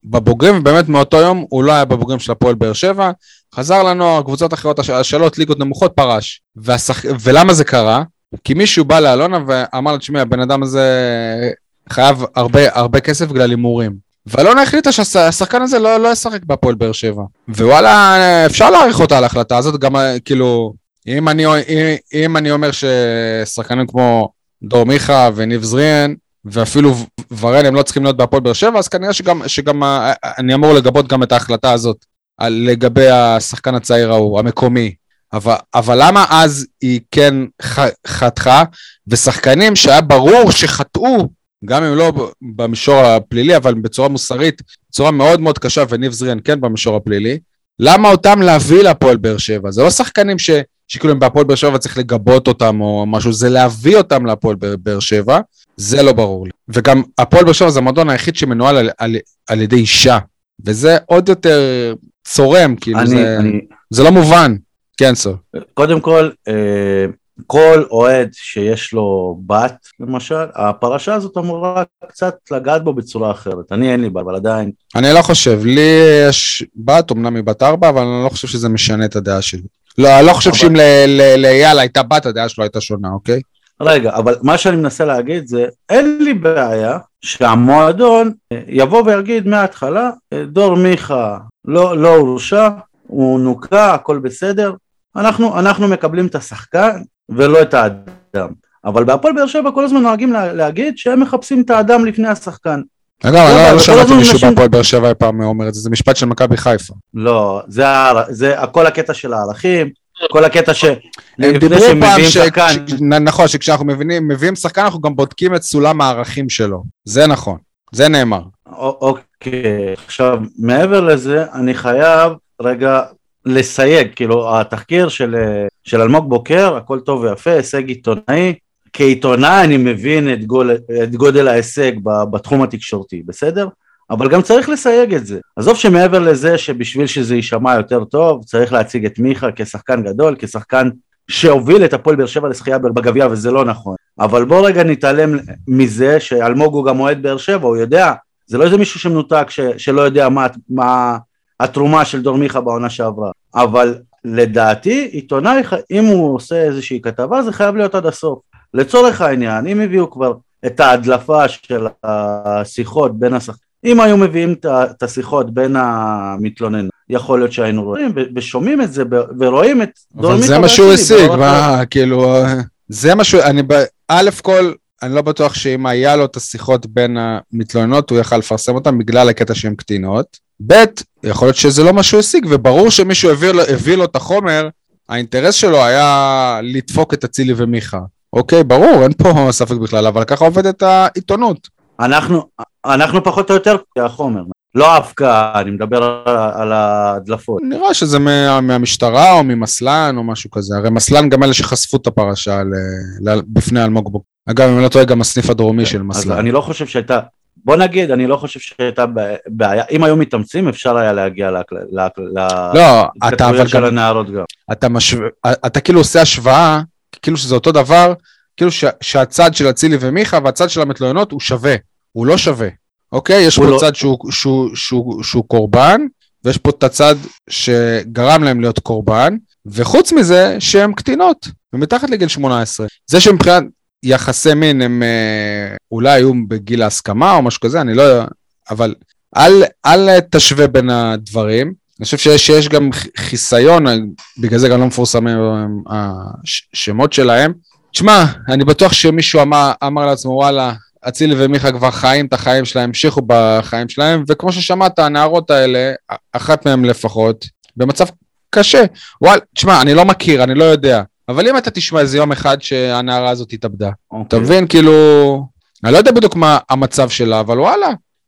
בבוגרים, ובאמת מאותו יום הוא לא היה בבוגרים של הפועל באר שבע, חזר לנוער, קבוצות אחרות, הש- השאלות, ליגות נמוכות, פרש. והשח... ולמה זה קרה? כי מישהו בא לאלונה ואמר לה, תשמעי, הבן אדם הזה חייב הרבה, הרבה כסף בגלל הימורים. ואלונה החליטה שהשחקן הזה לא, לא ישחק בהפועל באר שבע. ווואלה, אפשר להעריך אותה על ההחלטה הזאת, גם כאילו, אם אני, אם, אם אני אומר ששחקנים כמו דור מיכה וניב זריאן, ואפילו ורן הם לא צריכים להיות בהפועל באר שבע, אז כנראה שגם, שגם אני אמור לגבות גם את ההחלטה הזאת לגבי השחקן הצעיר ההוא, המקומי. אבל, אבל למה אז היא כן ח- חתכה, ושחקנים שהיה ברור שחטאו, גם אם לא במישור הפלילי, אבל בצורה מוסרית, בצורה מאוד מאוד קשה, וניב זריאן כן במישור הפלילי, למה אותם להביא להפועל באר שבע? זה לא שחקנים ש, שכאילו הם בהפועל באר שבע צריך לגבות אותם או משהו, זה להביא אותם להפועל באר- שבע, זה לא ברור לי. וגם הפועל באר שבע זה המועדון היחיד שמנוהל על, על, על ידי אישה, וזה עוד יותר צורם, כאילו אני, זה, אני, זה לא מובן. כן, סור. קודם כל, אה, כל אוהד שיש לו בת, למשל, הפרשה הזאת אמורה קצת לגעת בו בצורה אחרת. אני אין לי בת, אבל עדיין, אני לא חושב, לי יש בת, אמנם היא בת ארבע, אבל אני לא חושב שזה משנה את הדעה שלי. לא, אני לא חושב אבל- שאם ל- ל- לאייל הייתה בת, הדעה שלו הייתה שונה, אוקיי? רגע, אבל מה שאני מנסה להגיד זה, אין לי בעיה שהמועדון אה, יבוא ויגיד מההתחלה, אה, דור מיכה לא, לא הורשע, הוא נוקע, הכל בסדר, אנחנו, אנחנו מקבלים את השחקן ולא את האדם. אבל בהפועל באר שבע כל הזמן נוהגים לה, להגיד שהם מחפשים את האדם לפני השחקן. אגב, לא, לא- לא שמעתי מישהו בהפועל באר שבע אי פעם אומר את זה, זה משפט של מכבי חיפה. לא, זה, כל הקטע של הערכים, כל הקטע ש... הם דיברו פעם, ש- שחקן, ש- נכון, שכשאנחנו מבינים- מביאים שחקן, אנחנו גם בודקים את סולם הערכים שלו. זה נכון, זה נאמר. אוקיי, עכשיו מעבר לזה אני חייב רגע לסייג, כאילו התחקיר של, אה, של אלמוג בוקר, הכל טוב ויפה, הישג עיתונאי, כעיתונאי אני מבין את, גול, את גודל ההישג בתחום התקשורתי, בסדר? אבל גם צריך לסייג את זה. עזוב שמעבר לזה שבשביל שזה יישמע יותר טוב, צריך להציג את מיכה כשחקן גדול, כשחקן שהוביל את הפועל באר שבע לזכייה בגביע וזה לא נכון. אבל בוא רגע נתעלם מזה שאלמוג הוא גם אוהד באר שבע, הוא יודע, זה לא איזה מישהו שמנותק ש, שלא יודע מה, מה התרומה של דור מיכה בעונה שעברה. אבל לדעתי עיתונאי, אם הוא עושה איזושהי כתבה זה חייב להיות עד הסוף. לצורך העניין, אם הביאו כבר את ההדלפה של השיחות בין השחקנים, אם היו מביאים את השיחות בין המתלוננים, יכול להיות שהיינו רואים ושומעים את זה ורואים את דור אבל זה מה שהוא השיג, מה, כאילו, זה מה שהוא, אני, א' כל, אני לא בטוח שאם היה לו את השיחות בין המתלוננות, הוא יכל לפרסם אותן בגלל הקטע שהן קטינות. ב', יכול להיות שזה לא מה שהוא השיג, וברור שמישהו הביא לו, הביא לו את החומר, האינטרס שלו היה לדפוק את אצילי ומיכה. אוקיי, ברור, אין פה (laughs) ספק בכלל, אבל ככה עובדת העיתונות. אנחנו, אנחנו פחות או יותר החומר, לא ההפקעה, אני מדבר על, על ההדלפות. נראה שזה מה, מהמשטרה או ממסלן או משהו כזה. הרי מסלן גם אלה שחשפו את הפרשה ל, ל, בפני אלמוג. אגב, אם אני לא טועה, גם הסניף הדרומי של אז מסלן. אני לא חושב שהייתה, בוא נגיד, אני לא חושב שהייתה בעיה, אם היו מתאמצים אפשר היה להגיע לא, להתכתבויות של גם, הנערות גם. אתה משווה, אתה כאילו עושה השוואה, כאילו שזה אותו דבר, כאילו שהצד של אצילי ומיכה והצד של המתלוננות הוא שווה. הוא לא שווה, אוקיי? יש פה לא- צד שהוא, שהוא, שהוא, שהוא קורבן, ויש פה את הצד שגרם להם להיות קורבן, וחוץ מזה שהם קטינות, ומתחת לגיל 18. זה שמבחינת יחסי מין הם אה, אולי היו בגיל ההסכמה או משהו כזה, אני לא יודע, אבל אל, אל תשווה בין הדברים. אני חושב שיש, שיש גם חיסיון, בגלל זה גם לא מפורסמים אה, השמות שלהם. תשמע, אני בטוח שמישהו אמר, אמר לעצמו, וואלה, אצילי ומיכה כבר חיים את החיים שלהם, המשיכו בחיים שלהם, וכמו ששמעת, הנערות האלה, אחת מהן לפחות, במצב קשה. וואלה, תשמע, אני לא מכיר, אני לא יודע, אבל אם אתה תשמע איזה יום אחד שהנערה הזאת התאבדה, אתה אוקיי. מבין, כאילו, אני לא יודע בדיוק מה המצב שלה, אבל וואלה,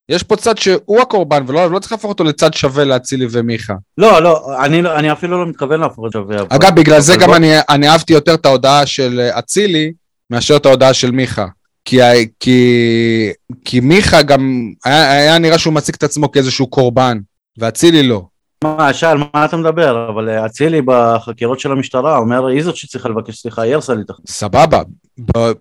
יש פה צד שהוא הקורבן, ולא לא צריך להפוך אותו לצד שווה לאצילי ומיכה. לא, לא, אני, לא- אני אפילו לא מתכוון להפוך את שווה. אגב, בגלל זה גם בוא- אני, אני אהבתי יותר את ההודעה של אצילי, מאשר את ההודעה של מיכה. כי, כי, כי מיכה גם, היה, היה נראה שהוא מציג את עצמו כאיזשהו קורבן, ואצילי לא. מה, שאל, מה אתה מדבר? אבל אה, אצילי בחקירות של המשטרה אומר, היא זאת שצריכה לבקש סליחה, היא הרסה לי את. סבבה,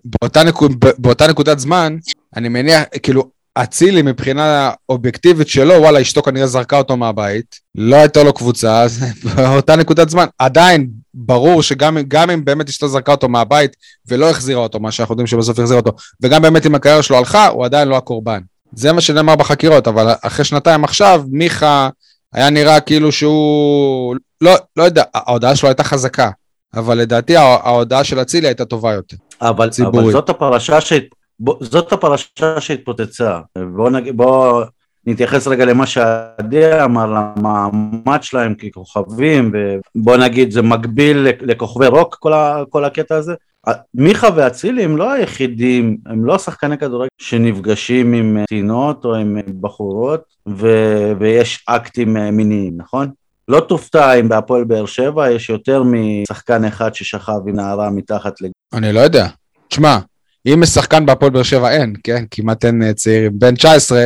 באותה, נקוד, באותה נקודת זמן, אני מניח, כאילו, אצילי מבחינה אובייקטיבית שלו, וואלה, אשתו כנראה זרקה אותו מהבית, לא הייתה לו קבוצה, אז (laughs) באותה נקודת זמן, עדיין ברור שגם גם אם באמת אשתו זרקה אותו מהבית ולא החזירה אותו, מה שאנחנו יודעים שבסוף החזירה אותו, וגם באמת אם הקריירה שלו הלכה, הוא עדיין לא הקורבן. זה מה שנאמר בחקירות, אבל אחרי שנתיים עכשיו, מיכה היה נראה כאילו שהוא, לא, לא יודע, ההודעה שלו הייתה חזקה, אבל לדעתי הה- ההודעה של אצילי הייתה טובה יותר. אבל, ציבורית. אבל זאת הפרשה שהת... זאת הפרשה שהתפוצצה. בוא, נג... בוא נתייחס רגע למה שעדי אמר, למעמד שלהם ככוכבים, ובוא נגיד זה מקביל לכ- לכוכבי רוק כל, ה... כל הקטע הזה. מיכה ואצילי הם לא היחידים, הם לא שחקני כדורגל שנפגשים עם קטינות או עם בחורות ו... ויש אקטים אה, מיניים, נכון? לא תופתע אם בהפועל באר שבע יש יותר משחקן אחד ששכב עם נערה מתחת לגיל. אני לא יודע. תשמע, אם שחקן בהפועל באר שבע אין, כן? כמעט אין אה, צעירים. בן 19,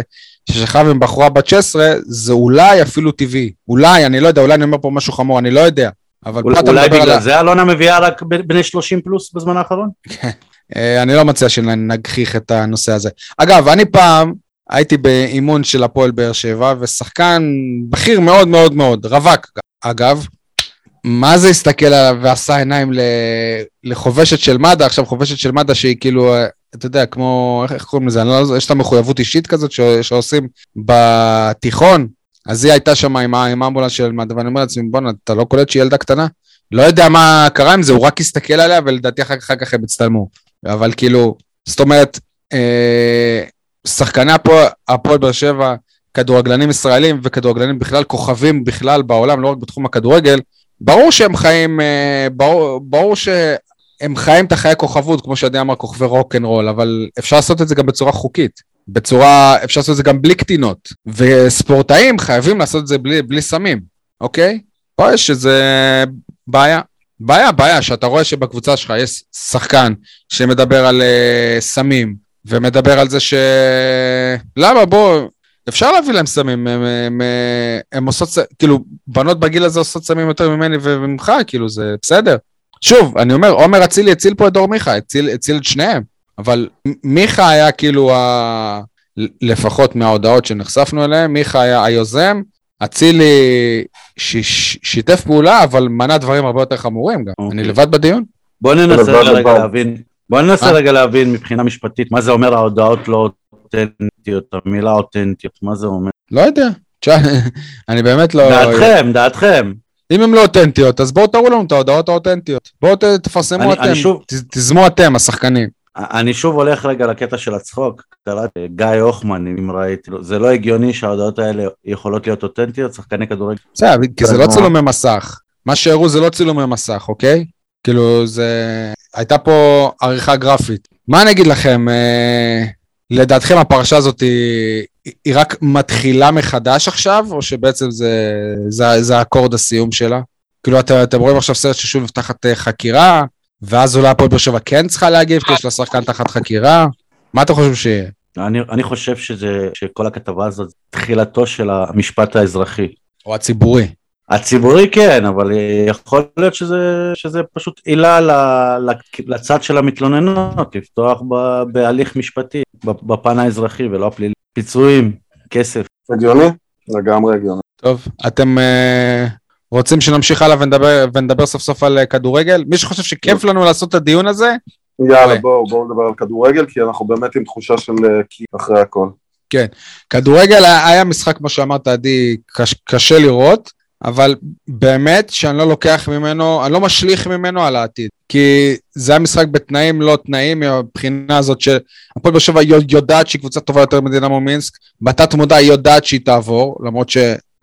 ששכב עם בחורה בת 16, זה אולי אפילו טבעי. אולי, אני לא יודע, אולי אני אומר פה משהו חמור, אני לא יודע. אבל אולי, אולי על... בגלל ה- זה אלונה מביאה רק בני 30 פלוס בזמן האחרון? אה, אני לא מציע שנגחיך את הנושא הזה. אגב, אני פעם הייתי באימון של הפועל באר שבע, ושחקן בכיר מאוד מאוד מאוד, רווק, אגב, מה זה הסתכל עליו ועשה עיניים. לחובשת של מד"א, עכשיו חובשת של מד"א שהיא כאילו, אה, אתה יודע, כמו, איך, איך קוראים לזה, אני לא, יש לה מחויבות אישית כזאת. שעושים בתיכון, אז היא הייתה שם עם, עם האמבולנס של מד"א, ואני אומר לעצמי, בואנה, אתה לא קולט שהיא ילדה קטנה? לא יודע מה קרה עם זה, הוא רק הסתכל עליה, ולדעתי אחר, כך הם הצטלמו. אבל כאילו, זאת אומרת, אה, שחקני הפועל באר שבע, כדורגלנים ישראלים וכדורגלנים בכלל, כוכבים בכלל בעולם, לא רק בתחום הכדורגל, ברור שהם חיים, אה, ברור, ברור שהם חיים את החיי כוכבות, כמו שעדי אמר, כוכבי רוקנרול, אבל אפשר לעשות את זה גם בצורה חוקית. בצורה, אפשר לעשות את זה גם בלי קטינות. וספורטאים חייבים לעשות את זה בלי, בלי סמים, אוקיי? פה יש איזה בעיה. בעיה, בעיה, שאתה רואה שבקבוצה שלך יש שחקן שמדבר על uh, סמים, ומדבר על זה ש... למה, בוא, אפשר להביא להם סמים, הם, הם, אה, הם עושות, כאילו, בנות בגיל הזה עושות סמים יותר ממני וממך, כאילו, זה בסדר. שוב, אני אומר, עומר אצילי הציל פה את דור מיכה, הציל, הציל את שניהם, אבל מיכה היה כאילו, ה... לפחות מההודעות שנחשפנו אליהן, מיכה היה היוזם, אצילי ש... ש- שיתף פעולה, אבל מנע דברים הרבה יותר חמורים גם. אוקיי. אני לבד בדיון? בוא ננסה רגע. להבין, בוא ננסה מה? רגע להבין מבחינה משפטית, מה זה אומר ההודעות לא אותנטיות, המילה אותנטיות, מה זה אומר? לא יודע. (laughs) אני באמת לא... דעתכם, דעתכם. אם הן לא אותנטיות, אז בואו תראו לנו את ההודעות האותנטיות. בואו תפרסמו אתם, אני שוב- ת- תיזמו אתם, השחקנים. אני שוב הולך רגע לקטע של הצחוק, קראתי גיא הוחמן, אם ראיתי, זה לא הגיוני שההודעות האלה יכולות להיות אותנטיות, שחקני כדורגל. בסדר, כי זה לא? צילומי מסך. מה שהראו זה לא צילומי מסך, אוקיי? כאילו, זה... הייתה פה עריכה גרפית. מה אני אגיד לכם, אה, לדעתכם הפרשה הזאת היא, היא רק מתחילה מחדש עכשיו, או שבעצם זה, זה, זה אקורד הסיום שלה? כאילו, אתם, אתם רואים עכשיו סרט ששוב נפתחת אה, חקירה, ואז אולי הפועל באר שבע כן צריכה להגיב, כי יש לה שחקן תחת חקירה? מה אתם חושבים שיהיה? אני, אני חושב שזה, שכל הכתבה הזאת, תחילתו של המשפט האזרחי. או הציבורי? הציבורי כן, אבל יכול להיות שזה, שזה פשוט עילה ל- ל- לצד של המתלוננות, לפתוח ב- בהליך משפטי, ב- בפן האזרחי ולא הפלילי. פיצויים, כסף. הגיוני? לגמרי הגיוני. טוב, אתם אה, רוצים שנמשיך הלאה ונדבר, ונדבר סוף סוף על אה, כדורגל? מי שחושב שכיף לנו לעשות את הדיון הזה, יאללה, אוקיי. בואו, בואו נדבר על כדורגל, כי אנחנו באמת עם תחושה של אה, קי אחרי הכל. כדורגל היה היה משחק, כמו שאמרת, עדי, קש, קשה לראות, אבל באמת שאני לא לוקח ממנו, אני לא משליך ממנו על העתיד. כי זה היה משחק בתנאים לא תנאים, מהבחינה הזאת שהפועל באר שבע יודעת שהיא קבוצה טובה יותר מדינמו מינסק, בתת מודע היא יודעת שהיא תעבור, למרות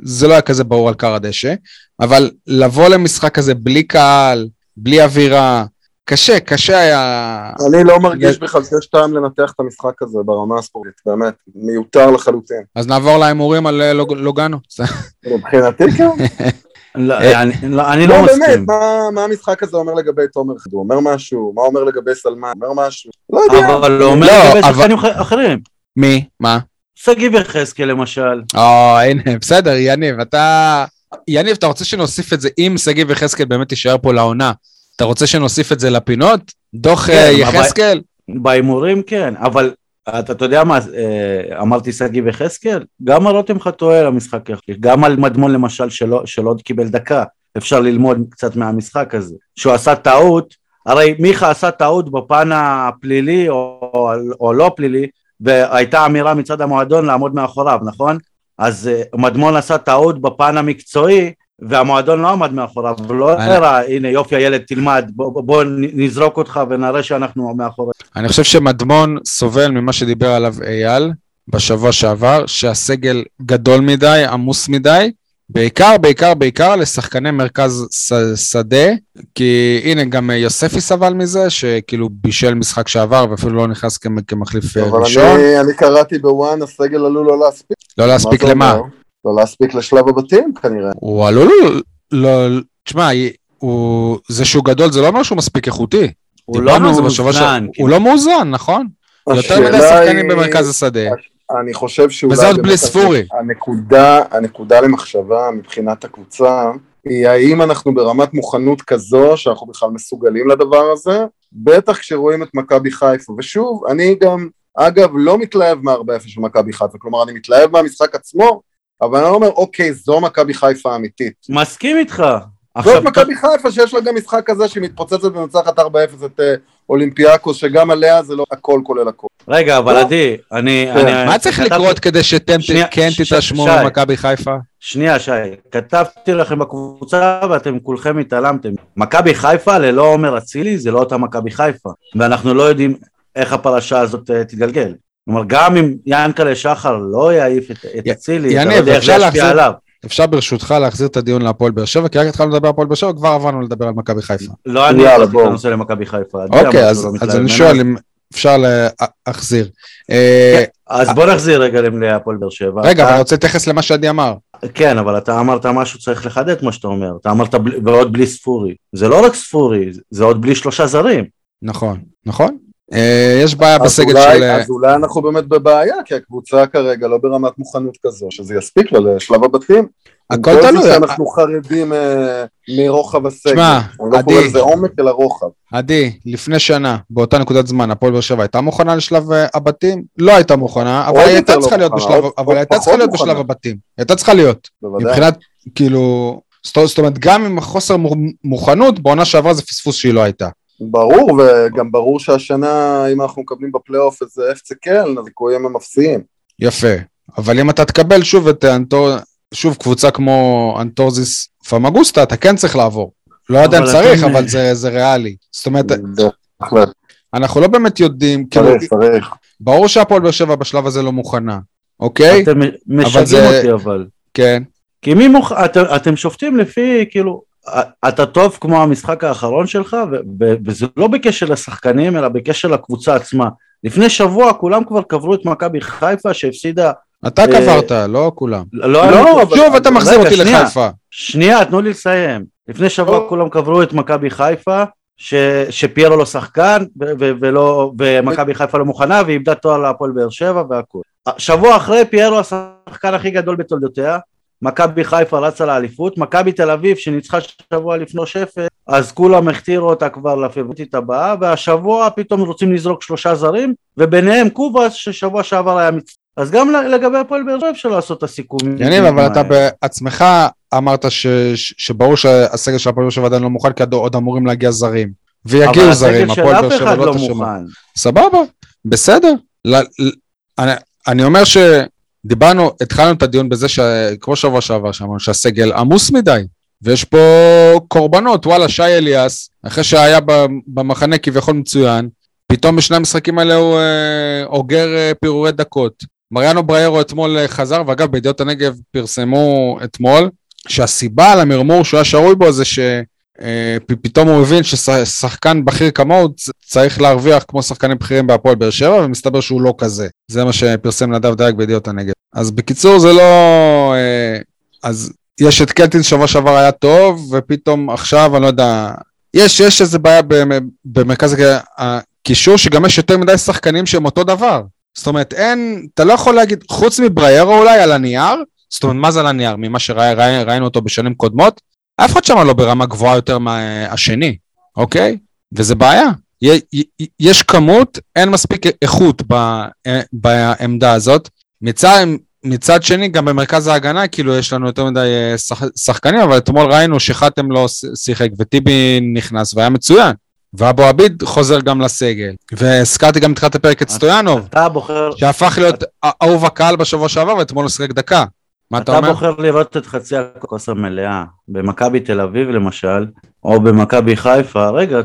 שזה לא היה כזה ברור על קר הדשא, אבל לבוא למשחק כזה בלי קהל, בלי אווירה, קשה, קשה היה... אני לא מרגיש בכלל שיש טעם לנתח את המשחק הזה ברמה הספורטית, באמת, מיותר לחלוטין. אז נעבור להימורים על אה, לוג- לוגאנו. (laughs) מבחינתי כן. (laughs) לא, אה, אני, לא, אני לא לא, באמת, מסכים. מה- מה המשחק הזה אומר לגבי תומר חדו? הוא אומר משהו? מה אומר לגבי סלמן? אומר משהו? לא יודע. אבל הוא אומר לא, לגבי אבל- שחקנים אח- אחרים. מי? מה? שגיב יחזקאל למשל. או, הנה, בסדר, יניב, אתה... יניב, אתה רוצה שנוסיף את זה, אם שגיב יחזקאל באמת יישאר פה לעונה, אתה רוצה שנוסיף את זה לפינות? דוח כן, אה, יחזקאל? בהימורים כן, אבל אתה, אתה יודע מה, אה, אמרתי שגיב יחזקאל, גם על רותם חתואל המשחק יחליף, גם על מדמון למשל שלא, שלא עוד קיבל דקה, אפשר ללמוד קצת מהמשחק הזה, שהוא עשה טעות, הרי מיכה עשה טעות בפן הפלילי או, או, או לא פלילי, והייתה אמירה מצד המועדון לעמוד מאחוריו, נכון? אז אה, מדמון עשה טעות בפן המקצועי, והמועדון לא עמד מאחוריו, אני- הראה, הנה יופי הילד תלמד, בוא, בוא נזרוק אותך ונראה שאנחנו מאחוריו. אני חושב שמדמון סובל ממה שדיבר עליו אייל בשבוע שעבר, שהסגל גדול מדי, עמוס מדי, בעיקר, בעיקר, בעיקר לשחקני מרכז ש- שדה, כי הנה, גם יוספי סבל מזה, שכאילו בישל משחק שעבר ואפילו לא נכנס כמ- כמחליף אה, אבל ראשון. אני- אני קראתי בוואן, הסגל עלול לא להספיק. לא להספיק למה? אומר? לא להספיק לשלב הבתים כנראה. הוא עלול, לא, תשמע, הוא, זה שהוא גדול זה לא אומר שהוא מספיק איכותי. הוא לא מאוזן, שעבר. כאילו. הוא לא מאוזן, נכון? יותר מדי שחקנים היא- במרכז השדה. אני חושב שאולי... וזה עוד בלי באמת ספורי. הנקודה, הנקודה למחשבה מבחינת הקבוצה, היא האם אנחנו ברמת מוכנות כזו שאנחנו בכלל מסוגלים לדבר הזה, בטח כשרואים את מכבי חיפה. ושוב, אני גם, אגב, לא מתלהב מה-4-0 של מכבי חיפה, כלומר, אני מתלהב מהמשחק עצמו, אבל אני לא אומר, אוקיי, זו מכבי חיפה האמיתית. מסכים איתך. זאת מכבי חיפה שיש לה גם משחק כזה שהיא מתפוצצת ומנצחת 4-0 את אה, אולימפיאקוס, שגם עליה זה לא הכל כולל הכל. רגע, אבל לא. עדי, אני... כן. אני- מה צריך לקרות כדי שאתם כן תתרשמו. ממכבי חיפה? שנייה, שי, כתבתי לכם בקבוצה ואתם כולכם התעלמתם. מכבי חיפה ללא עומר אצילי זה לא אותה מכבי חיפה, ואנחנו לא יודעים איך הפרשה הזאת אה, תתגלגל. כלומר, גם אם ינקלה שחר לא יעיף את אצילי, אתה לא יודע איך להחזיר- עליו. אפשר ברשותך להחזיר את הדיון להפועל באר שבע, כי רק התחלנו לדבר על הפועל באר שבע, כבר עברנו לדבר על מכבי חיפה. לא אני החלטתי את. הנושא למכבי חיפה. אוקיי, אז לא אז אני. שואל אם אפשר להחזיר. אה, אז בוא נחזיר רגע להפועל באר שבע. רגע, אני רוצה להתייחס למה שעדי אמר. כן, אבל אתה אמרת משהו צריך לחדד כמו שאתה אומר. אתה אמרת ועוד בלי ספורי. זה לא רק ספורי, זה עוד בלי שלושה זרים. נכון, נכון. אה, יש בעיה בסגל אולי- של... אז אולי אנחנו באמת בבעיה, כי הקבוצה כרגע לא ברמת מוכנות כזו, שזה יספיק לה לשלב הבתים. הכל תלוי. זה שאנחנו חרדים אה, מרוחב הסגל. שמע, אני לא עדי. קורא לזה עומק, אלא רוחב. עדי, לפני שנה, באותה נקודת זמן, הפועל באר שבע הייתה מוכנה לשלב אה, הבתים? לא הייתה מוכנה, אבל עוד היא הייתה צריכה לא להיות בשלב, אבל היא הייתה צריכה להיות. בשלב הבתים. היא הייתה צריכה להיות. בוודאי. מבחינת, כאילו, זאת אומרת, גם עם החוסר מו- מוכנות, בעונה שעברה זה פספוס שהיא לא הייתה. ברור, וגם ברור שהשנה, אם אנחנו מקבלים בפלייאוף איזה אפצה קלן, הסיכויים הם אפסיים. יפה. אבל אם אתה תקבל שוב את אנטור... שוב קבוצה כמו אנטורזיס פמגוסטה, אתה כן צריך לעבור. לא יודע אם צריך, אתם, אבל זה זה ריאלי. זאת אומרת. אנחנו לא באמת יודעים, כאילו, צריך, צריך. ברור שהפועל באר שבע בשלב הזה לא מוכנה, אוקיי? אתם משגעים זה- אותי אבל. כן. כי מי מוכ... אתם, אתם שופטים לפי, כאילו, אתה טוב כמו המשחק האחרון שלך, וזה לא בקשר לשחקנים, אלא בקשר לקבוצה עצמה. לפני שבוע כולם כבר קברו את מכבי חיפה שהפסידה... אתה אה, קברת, לא כולם. לא, לא, שוב אתה מחזיר אותי. לחיפה. שנייה, תנו לי לסיים. לפני שבוע לא. כולם קברו את מכבי חיפה. שפיירו לא שחקן. ומכבי חיפה לא מוכנה, ואיבדה תואר להפועל באר שבע והכול. שבוע אחרי פיירו השחקן הכי גדול בתולדותיה, מכבי חיפה רצה לאליפות, מכבי תל אביב שניצחה שבוע לפני שפט, אז כולם הכתירו אותה כבר לפיבוטית הבאה, והשבוע פתאום רוצים לזרוק שלושה זרים, וביניהם קובאס ששבוע שעבר היה מצ... אז גם לגבי הפועל באר שבע אפשר לעשות את הסיכומים. יניב, אבל אתה בעצמך אמרת ש, ש, שברור שהסגל של הפועל באר שבע עדיין לא מוכן, כי עוד אמורים להגיע זרים. ויגיעו זרים, הפועל באר שבע לא תשמע. לא סבבה, בסדר. אני, אני אומר שדיברנו, התחלנו את הדיון בזה, ש, כמו שבוע שעבר שאמרנו, שהסגל עמוס מדי. ויש פה קורבנות, וואלה, שי אליאס, אחרי שהיה במחנה כביכול מצוין, פתאום בשני המשחקים האלה הוא אה, אוגר אה, פירורי דקות. מריאנו בריירו אתמול אה, חזר, ואגב, בידיעות הנגב פרסמו אתמול, שהסיבה למרמור שהוא היה שרוי בו זה שפתאום הוא מבין ששחקן בכיר כמוהו צריך להרוויח כמו שחקנים בכירים בהפועל באר שבע, ומסתבר שהוא לא כזה. זה מה שפרסם נדב דייג בידיעות הנגב. אז בקיצור, זה לא... אז יש את קלטינס שבוע שעבר היה טוב, ופתאום עכשיו, אני לא יודע, יש, יש איזה בעיה במרכז הקישור, שגם יש יותר מדי שחקנים שהם אותו דבר. זאת אומרת, אין, אתה לא יכול להגיד, חוץ מבריירו אולי על הנייר, זאת אומרת, מה זה על הנייר? ממה שראינו אותו בשנים קודמות, אף אחד שם לא ברמה גבוהה יותר מהשני, אוקיי? וזה בעיה. יש כמות, אין מספיק איכות בעמדה הזאת. מצד, מצד שני, גם במרכז ההגנה, כאילו, יש לנו יותר מדי אה, שח, שחקנים, אבל אתמול ראינו שחתם לא שיחק וטיבי נכנס והיה מצוין. ואבו עביד חוזר גם לסגל. והזכרתי גם בתחילת הפרק את סטויאנוב. שהפך להיות אהוב הקהל בשבוע שעבר, ואתמול הוא שיחק דקה. מה אתה, אתה אומר? אתה בוחר לראות את חצי הכוס המלאה, במכבי תל אביב למשל, או במכבי חיפה, רגע,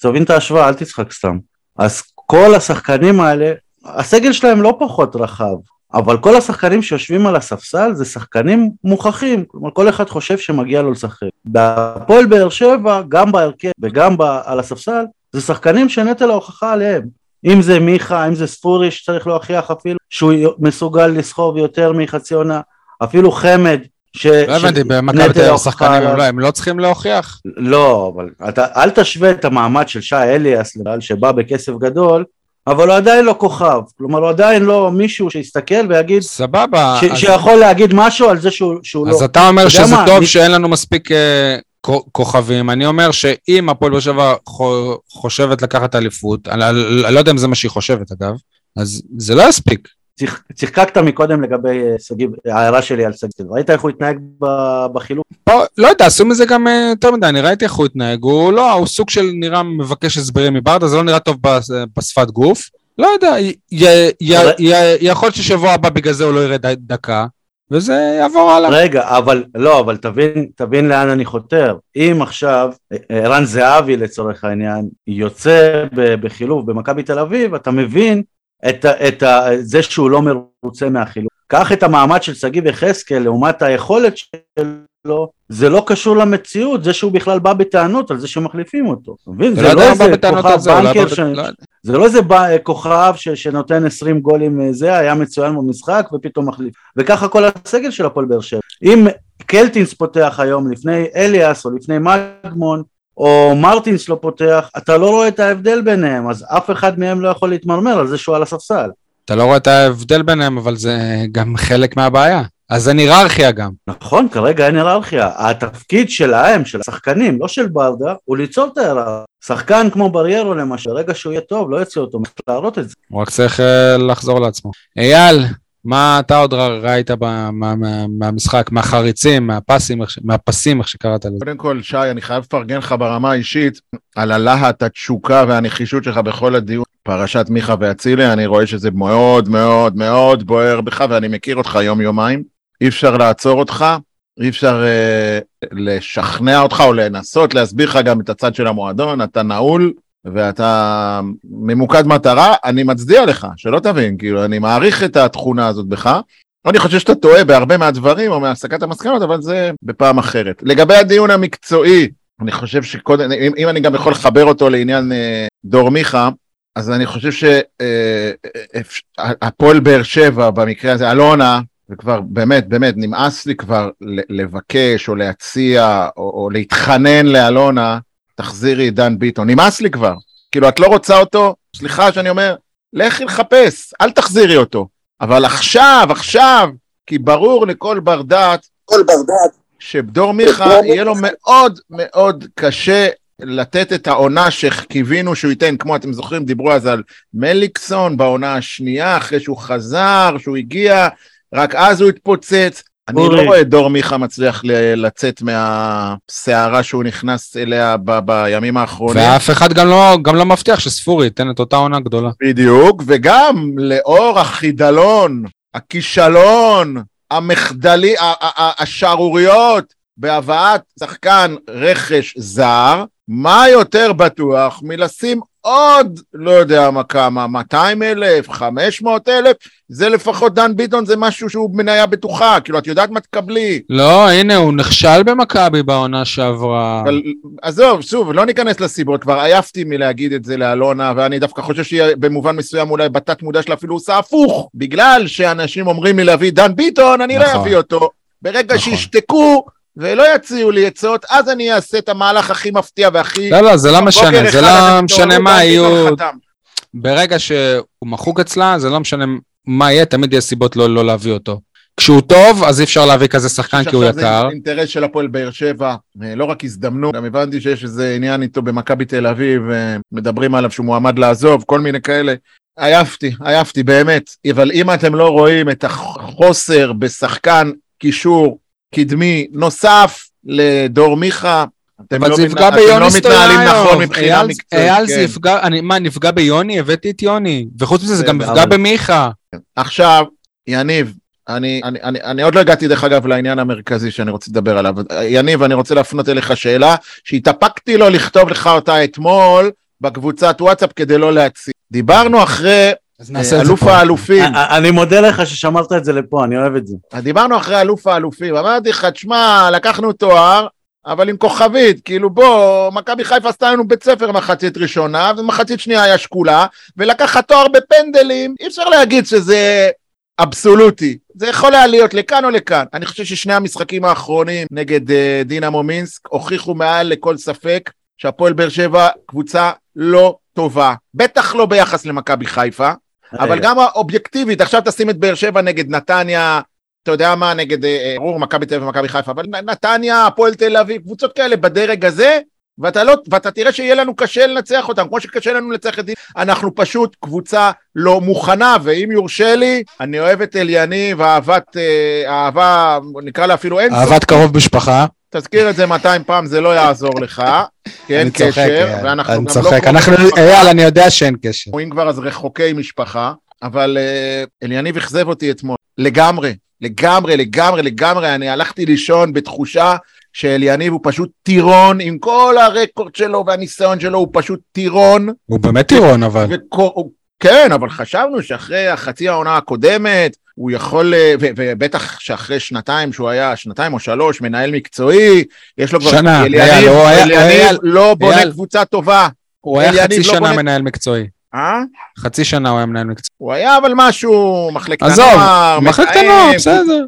תבין את ההשוואה, אל תצחק סתם. אז כל השחקנים האלה, הסגל שלהם לא פחות רחב, אבל כל השחקנים שיושבים על הספסל זה שחקנים מוכחים, כלומר כל אחד חושב שמגיע לו לשחק. בהפועל באר שבע, גם בהרכב וגם ב- על הספסל, זה שחקנים שנטל ההוכחה עליהם. אם זה מיכה, אם זה ספורי שצריך להוכיח אפילו שהוא מסוגל לסחוב יותר מחצי עונה, אפילו חמד. ש... לא הבנתי, במכבי תל אביב שחקנים הם לא, הם לא צריכים להוכיח? לא, אבל אתה, אל תשווה את המעמד של שי אליאס, שבא בכסף גדול, אבל הוא עדיין לא כוכב, כלומר הוא עדיין לא מישהו שיסתכל ויגיד, סבבה, ש- אז... שיכול להגיד משהו על זה שהוא, שהוא אז לא. אז אתה אומר שזה מה, טוב אני... שאין לנו מספיק uh, כוכבים, אני אומר שאם הפועל באר שבע חושבת לקחת אליפות, אני לא יודע אם זה מה שהיא חושבת אגב, אז זה לא יספיק. צחקקת מקודם לגבי אה, שגיב, ההערה שלי על שגיב, ראית איך הוא התנהג בחילוק? לא, לא יודע, עשו מזה גם אה, יותר מדי, אני ראיתי איך הוא התנהג, הוא לא, הוא סוג של נראה מבקש הסברים מברדה, זה לא נראה טוב בשפת גוף, לא יודע, יכול להיות ששבוע הבא בגלל זה הוא לא ירד דקה, וזה יעבור הלאה. רגע, אבל לא, אבל תבין, תבין לאן אני חותר. אם עכשיו אה, ערן זהבי לצורך העניין יוצא בחילוף במכבי תל אביב, אתה מבין את, את ה, זה שהוא לא מרוצה מהחילוק. קח את המעמד של שגיב יחזקאל לעומת היכולת שלו, זה לא קשור למציאות, זה שהוא בכלל בא בטענות על זה שמחליפים אותו. מבין? זה לא איזה כוכב בנקר. זה לא איזה כוכב ש... שנותן 20 גולים אה, זה, היה מצוין במשחק ופתאום מחליף. וככה כל הסגל של הפועל באר שבע. אם קלטינס פותח היום לפני אליאס או לפני מגמון, או מרטינס לא פותח, אתה לא רואה את ההבדל ביניהם, אז אף אחד מהם לא יכול להתמרמר על זה שהוא על הספסל. אתה לא רואה את ההבדל ביניהם, אבל זה גם חלק מהבעיה. אז אין היררכיה גם. נכון, כרגע אין היררכיה. התפקיד שלהם, של השחקנים, לא של ברדה, הוא ליצור את ההיררכיה. שחקן כמו בריירו למשל, ברגע שהוא יהיה טוב, לא יוציא אותו, להראות את זה. הוא רק צריך uh, לחזור לעצמו. אייל, מה אתה עוד ראית מהמשחק, מהחריצים, מהפסים, מהפסים, איך שקראת לזה? קודם כל, שי, אני חייב לפרגן לך ברמה האישית על הלהט, התשוקה והנחישות שלך בכל הדיון. פרשת מיכה ואצילי, אני רואה שזה מאוד מאוד מאוד בוער בך, ואני מכיר אותך יום-יומיים. אי אפשר לעצור אותך, אי אפשר אה, לשכנע אותך או לנסות להסביר לך גם את הצד של המועדון, אתה נעול, ואתה ממוקד מטרה, אני מצדיע לך, שלא תבין, כאילו, אני מעריך את התכונה הזאת בך. אני חושב שאתה טועה בהרבה מהדברים או מהסקת המסקנות, אבל זה בפעם אחרת. לגבי הדיון המקצועי, אני חושב שקודם, אם, אם אני גם יכול לחבר אותו לעניין אה, דור מיכה, אז אני חושב שהפועל אה, באר שבע, במקרה הזה, אלונה, וכבר באמת, באמת, נמאס לי כבר לבקש או להציע או, או להתחנן לאלונה, תחזירי דן ביטון, נמאס לי כבר. כאילו, את לא רוצה אותו, סליחה שאני אומר, לכי לחפש, אל תחזירי אותו. אבל עכשיו, עכשיו, כי ברור לכל בר דעת כל בר דעת. שדור מיכה יהיה לו מאוד מאוד קשה לתת את העונה שקיווינו שהוא ייתן, כמו אתם זוכרים, דיברו אז על מליקסון בעונה השנייה, אחרי שהוא חזר, שהוא הגיע, רק אז הוא התפוצץ. אני. לא רואה את דור מיכה מצליח לצאת מהסערה שהוא נכנס אליה בימים האחרונים. ואף אחד גם לא, גם לא מבטיח שספורי ייתן את אותה עונה גדולה. בדיוק, וגם לאור החידלון, הכישלון, המחדלי, השערוריות בהבאת שחקן רכש זר, מה יותר בטוח מלשים עוד, לא יודע מה כמה, 200 אלף, 500 אלף, זה לפחות דן ביטון זה משהו שהוא מניה בטוחה, כאילו את יודעת מה תקבלי. לא, הנה, הוא נכשל במכבי בעונה שעברה. אבל עזוב, שוב, לא ניכנס לסיבות, כבר עייפתי מלהגיד את זה לאלונה, ואני דווקא חושב שהיא במובן מסוים אולי בתת מודע שלה אפילו עושה הפוך, בגלל שאנשים אומרים לי להביא דן ביטון, אני לא נכון. אביא אותו. ברגע נכון. שישתקו ולא יציעו לי עצות, אז אני אעשה את המהלך הכי מפתיע והכי... לא, לא, זה לא משנה, זה לא משנה מה יהיו... ברגע שהוא מחוק אצלה, זה לא משנה מה יהיה, תמיד יש סיבות לא, לא להביא אותו. כשהוא טוב, אז אי אפשר להביא כזה שחקן כי הוא יקר. זה אינטרס של הפועל באר שבע, אה, לא רק הזדמנות, גם הבנתי שיש איזה עניין איתו במכבי תל אביב, אה, מדברים עליו שהוא מועמד לעזוב, כל מיני כאלה. עייפתי, עייפתי, באמת. אבל אם אתם לא רואים את החוסר בשחקן קישור קדמי נוסף לדור מיכה, אתם לא, זה מת- אתם לא מתנהלים נכון סטויאנוב. מבחינה מקצועית. אייל זה כן. יפגע, אני- מה, נפגע ביוני? הבאתי את יוני. וחוץ מזה, זה כן, גם יפגע במיכה. עכשיו, יניב, אני, אני, אני, אני עוד לא הגעתי דרך אגב לעניין המרכזי שאני רוצה לדבר עליו. יניב, אני רוצה להפנות אליך שאלה שהתאפקתי לו לכתוב לך אותה אתמול בקבוצת וואטסאפ כדי לא להציג. דיברנו אחרי אז אה, אלוף האלופים, אני מודה לך ששמרת את זה לפה, אני אוהב את זה. דיברנו אחרי אלוף האלופים, אמרתי לך, תשמע, לקחנו תואר, אבל עם כוכבית, כאילו בוא, מכבי חיפה עשתה לנו בית ספר מחצית ראשונה, ומחצית שנייה היה שקולה, ולקחת תואר בפנדלים, אי אפשר להגיד שזה אבסולוטי. זה יכול היה להיות לכאן או לכאן. אני חושב ששני המשחקים האחרונים נגד אה, דינמו מינסק הוכיחו מעל לכל ספק שהפועל באר שבע קבוצה לא טובה. בטח לא ביחס למכבי חיפה, אבל גם האובייקטיבית, עכשיו תשים את באר שבע נגד נתניה, אתה יודע מה, נגד, אה, ברור, מכבי תל אביב ומכבי חיפה, אבל נתניה, הפועל תל אביב, קבוצות כאלה בדרג הזה, ואתה, לא, ואתה תראה שיהיה לנו קשה לנצח אותם, כמו שקשה לנו לנצח את דין, אנחנו פשוט קבוצה לא מוכנה, ואם יורשה לי, אני אוהב את אליניב, אהבת, אה, אהבה, נקרא לה אפילו אין אהבת קרוב משפחה. תזכיר את זה 200 פעם, זה לא יעזור לך, כי אין אני צוחק, קשר. ואנחנו אני גם לא צוחק. קרובי אנחנו. אייל, אני יודע שאין קשר. אם כבר אז רחוקי משפחה, אבל אה, אליניב אכזב אותי אתמול, לגמרי, לגמרי, לגמרי, לגמרי, אני הלכתי לישון בתחושה שאליניב הוא פשוט טירון, עם כל הרקורד שלו והניסיון שלו, הוא פשוט טירון, הוא באמת טירון, אבל. הוא- כן, אבל חשבנו שאחרי החצי העונה הקודמת, הוא יכול, אה, ובטח שאחרי שנתיים שהוא היה, שנתיים או שלוש, מנהל מקצועי, יש לו כבר... שנה, אליניב, אייל, הוא היה- אליניב לא בונה אייל. קבוצה טובה. הוא היה חצי לא שנה בונה- מנהל מקצועי. אה? חצי שנה הוא היה מנהל מקצועי. הוא היה אבל משהו, מחלקת עזוב, הנוער, מחלקת מתאם, הנוער, בסדר.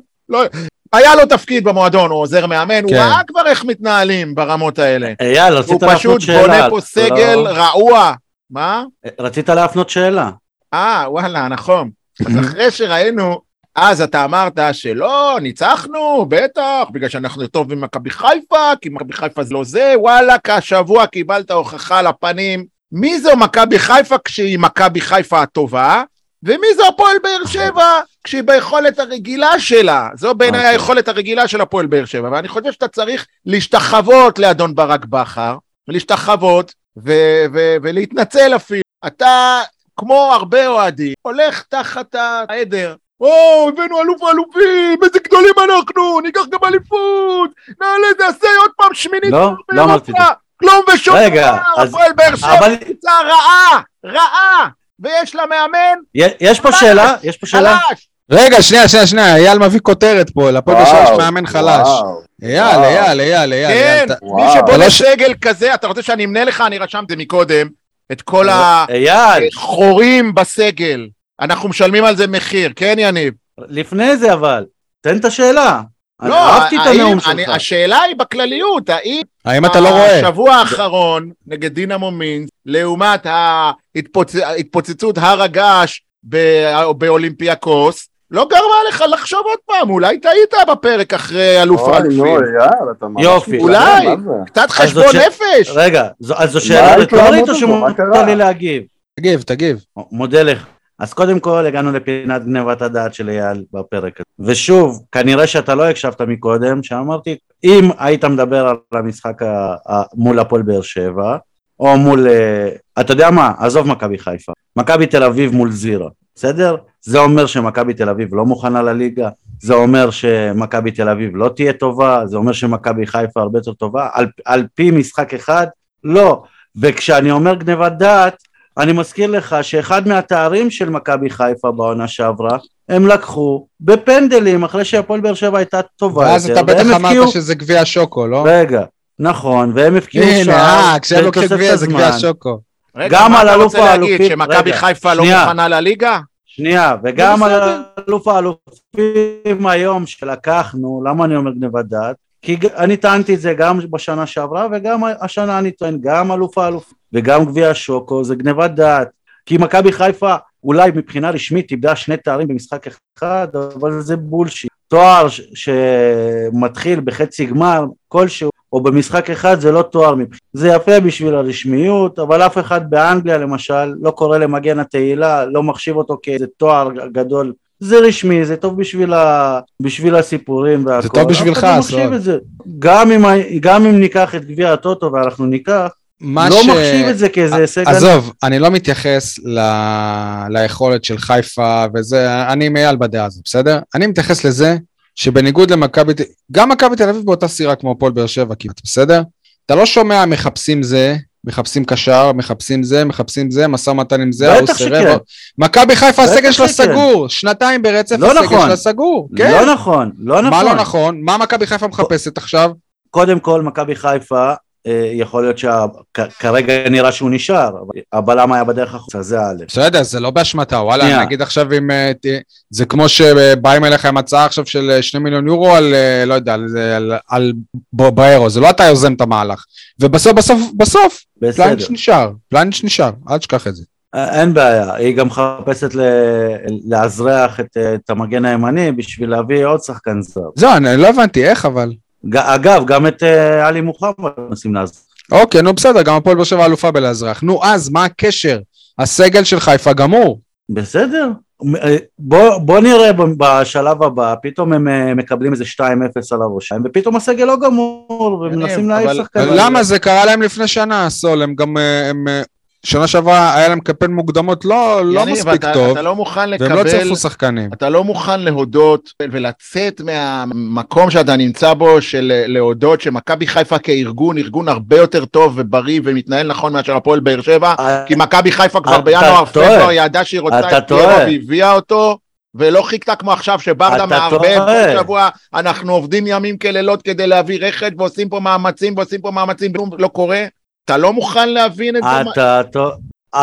היה לו תפקיד במועדון, הוא עוזר מאמן, הוא כן. ראה כבר איך מתנהלים ברמות האלה. אייל, הוא רצית להפנות פשוט שאלה. בונה פה סגל לא- רעוע. מה? רצית להפנות שאלה. אה, וואלה, נכון. אז אחרי שראינו, אז אתה אמרת שלא, ניצחנו, בטח, בגלל שאנחנו טוב במכבי חיפה, כי מכבי חיפה זה לא זה, וואלכ, השבוע קיבלת הוכחה לפנים. מי זו מכבי חיפה כשהיא מכבי חיפה הטובה, ומי זו הפועל באר שבע כשהיא ביכולת הרגילה שלה. זו בעיניי אוקיי. היכולת הרגילה של הפועל באר שבע, ואני חושב שאתה צריך להשתחוות לאדון ברק בכר, להשתחוות ו- ו- ולהתנצל אפילו. אתה, כמו הרבה אוהדים, הולך תחת העדר. או, הבאנו אלוף האלופים, איזה גדולים אנחנו, ניקח גם אליפות, נעלה, נעשה עוד פעם שמינית לא, לא אמרתי את זה. כלום ושום דבר, הפועל באר שבע קבוצה רעה, רעה, ויש לה מאמן יש פה שאלה, יש פה שאלה. חלש. רגע, שנייה, שנייה, שנייה, אייל מביא כותרת פה, לפועל באר שבע יש מאמן חלש. אייל. אייל, אייל, אייל. כן, מי. שבונה לא סגל כזה, אתה רוצה שאני אמנה לך, אני רשמתי מקודם, את כל החורים בסגל. אנחנו משלמים על זה מחיר, כן יניב? לפני זה אבל, תן את השאלה. לא, אהבתי את הנאום שלך. השאלה היא בכלליות, האם האם אתה לא רואה? השבוע האחרון נגד דינמו מינס, לעומת ההתפוצ- התפוצצות הר הגעש באולימפיאקוס, לא גרמה לך לחשוב עוד פעם, אולי טעית בפרק אחרי אלוף ממש... יופי. מתלהב, אולי. קצת חשבון נפש. רגע, אז זו שאלה רטורית או שמותר קרה? לי להגיב? תגיב, תגיב. מודה לך. אז קודם כל הגענו לפינת גנבת הדעת של אייל בפרק הזה. ושוב, כנראה שאתה לא הקשבת מקודם, שאמרתי, אם היית מדבר על המשחק ה- ה- מול הפועל באר שבע, או מול, אה, אתה יודע מה, עזוב מכבי חיפה, מכבי תל אביב מול זירה, בסדר? זה אומר שמכבי תל אביב לא מוכנה לליגה, זה אומר שמכבי תל אביב לא תהיה טובה, זה אומר שמכבי חיפה הרבה יותר טובה, על, על פי משחק אחד, לא. וכשאני אומר גנבת דעת, אני מזכיר לך שאחד מהתארים של מכבי חיפה בעונה שעברה, הם לקחו בפנדלים אחרי שהפועל באר שבע הייתה טובה ואז יותר, אתה בטח אמרת הפקיעו- שזה גביע שוקו, לא? רגע, נכון, והם הפקיעו הנה, שער אה, כשהם לוקחים גביע זה גביע. שוקו. רגע, גם מה על אתה רוצה להגיד, שמכבי חיפה לא. מוכנה לליגה? שנייה, וגם על. אלוף האלופים היום שלקחנו, למה אני אומר גנבת דעת? כי אני טענתי את זה גם בשנה שעברה וגם השנה אני טוען, גם אלוף האלופים וגם גביע השוקו זה גנבת דעת. כי מכבי חיפה אולי מבחינה רשמית איבדה שני תארים במשחק אחד, אבל זה בולשיט. תואר ש- שמתחיל בחצי גמר כלשהו, או במשחק אחד זה לא תואר מבחינה. זה יפה בשביל הרשמיות, אבל אף אחד באנגליה למשל לא קורא למגן התהילה, לא מחשיב אותו כאיזה תואר גדול. זה רשמי, זה טוב בשביל, ה... בשביל הסיפורים והכל. טוב בשבילך, לא סוד. את זה. גם אם, ה- גם אם ניקח את גביע הטוטו ואנחנו ניקח, מה לא ש- מחשיב את זה כאיזה הישג. עזוב, אני לא מתייחס ל... ליכולת של חיפה וזה, אני עם אייל בדעה הזאת, בסדר? אני מתייחס לזה שבניגוד למכבי, גם מכבי תל אביב באותה סירה כמו הפועל באר שבע כמעט, בסדר? אתה לא שומע מחפשים זה, מחפשים קשר, מחפשים זה, מחפשים זה, משא ומתן עם זה, ההוא סירב. מכבי חיפה הסגל שלה. סגור, שנתיים ברצף לא הסגל נכון. שלה סגור, כן. לא נכון, לא נכון. מה לא נכון? מה מכבי חיפה מחפשת עכשיו? קודם כל, מכבי חיפה, יכול להיות שכרגע נראה שהוא נשאר, אבל הבלם היה בדרך החוצה, זה א'. בסדר, זה לא באשמתה, וואלה, שנייה. נגיד עכשיו אם... אה, זה כמו שבאים אליך עם הצעה עכשיו של אה, שני מיליון יורו על, אה, לא יודע, על, על, על ב- באירו, זה לא אתה יוזם את המהלך. ובסוף, בסוף, בסוף. פלניץ' נשאר, פלניץ' נשאר, אל תשכח את זה. אה, אין בעיה, היא גם מחפשת לאזרח את, אה, את המגן הימני בשביל להביא עוד שחקן זר. זהו, אני לא הבנתי איך, אבל... אגב, גם את אה, עלי מוחמד מנסים להזרח. אוקיי, נו בסדר, גם הפועל באר שבע אלופה בלאזרח. נו אז, מה הקשר? הסגל של חיפה גמור. בסדר. אה, בוא, בוא נראה ב- בשלב הבא, פתאום הם אה, מקבלים איזה 2-0 על הראש שלהם, ופתאום הסגל לא גמור, ומנסים להעיף אבל- שחקנים. למה? זה קרה להם לפני שנה, סול, הם גם... הם, שנה שעברה היה להם קמפיין מוקדמות לא, לא יניב, מספיק אתה- טוב, אתה לא מוכן והם לא לקבל... צירפו שחקנים. אתה לא מוכן להודות ולצאת מהמקום שאתה נמצא בו של להודות שמכבי חיפה כארגון, ארגון הרבה יותר טוב ובריא ומתנהל נכון מאשר הפועל באר שבע, כי מכבי חיפה כבר אתה בינואר, טועה. פברואר ידעה שהיא רוצה אתה את פיירו. והביאה אותו, ולא חיכתה כמו עכשיו שברדה אתה מערבב. כל שבוע, אנחנו עובדים ימים כלילות כדי להביא רכש ועושים פה מאמצים ועושים פה מאמצים, כלום לא קורה. אתה לא מוכן להבין את זה? אתה טועה.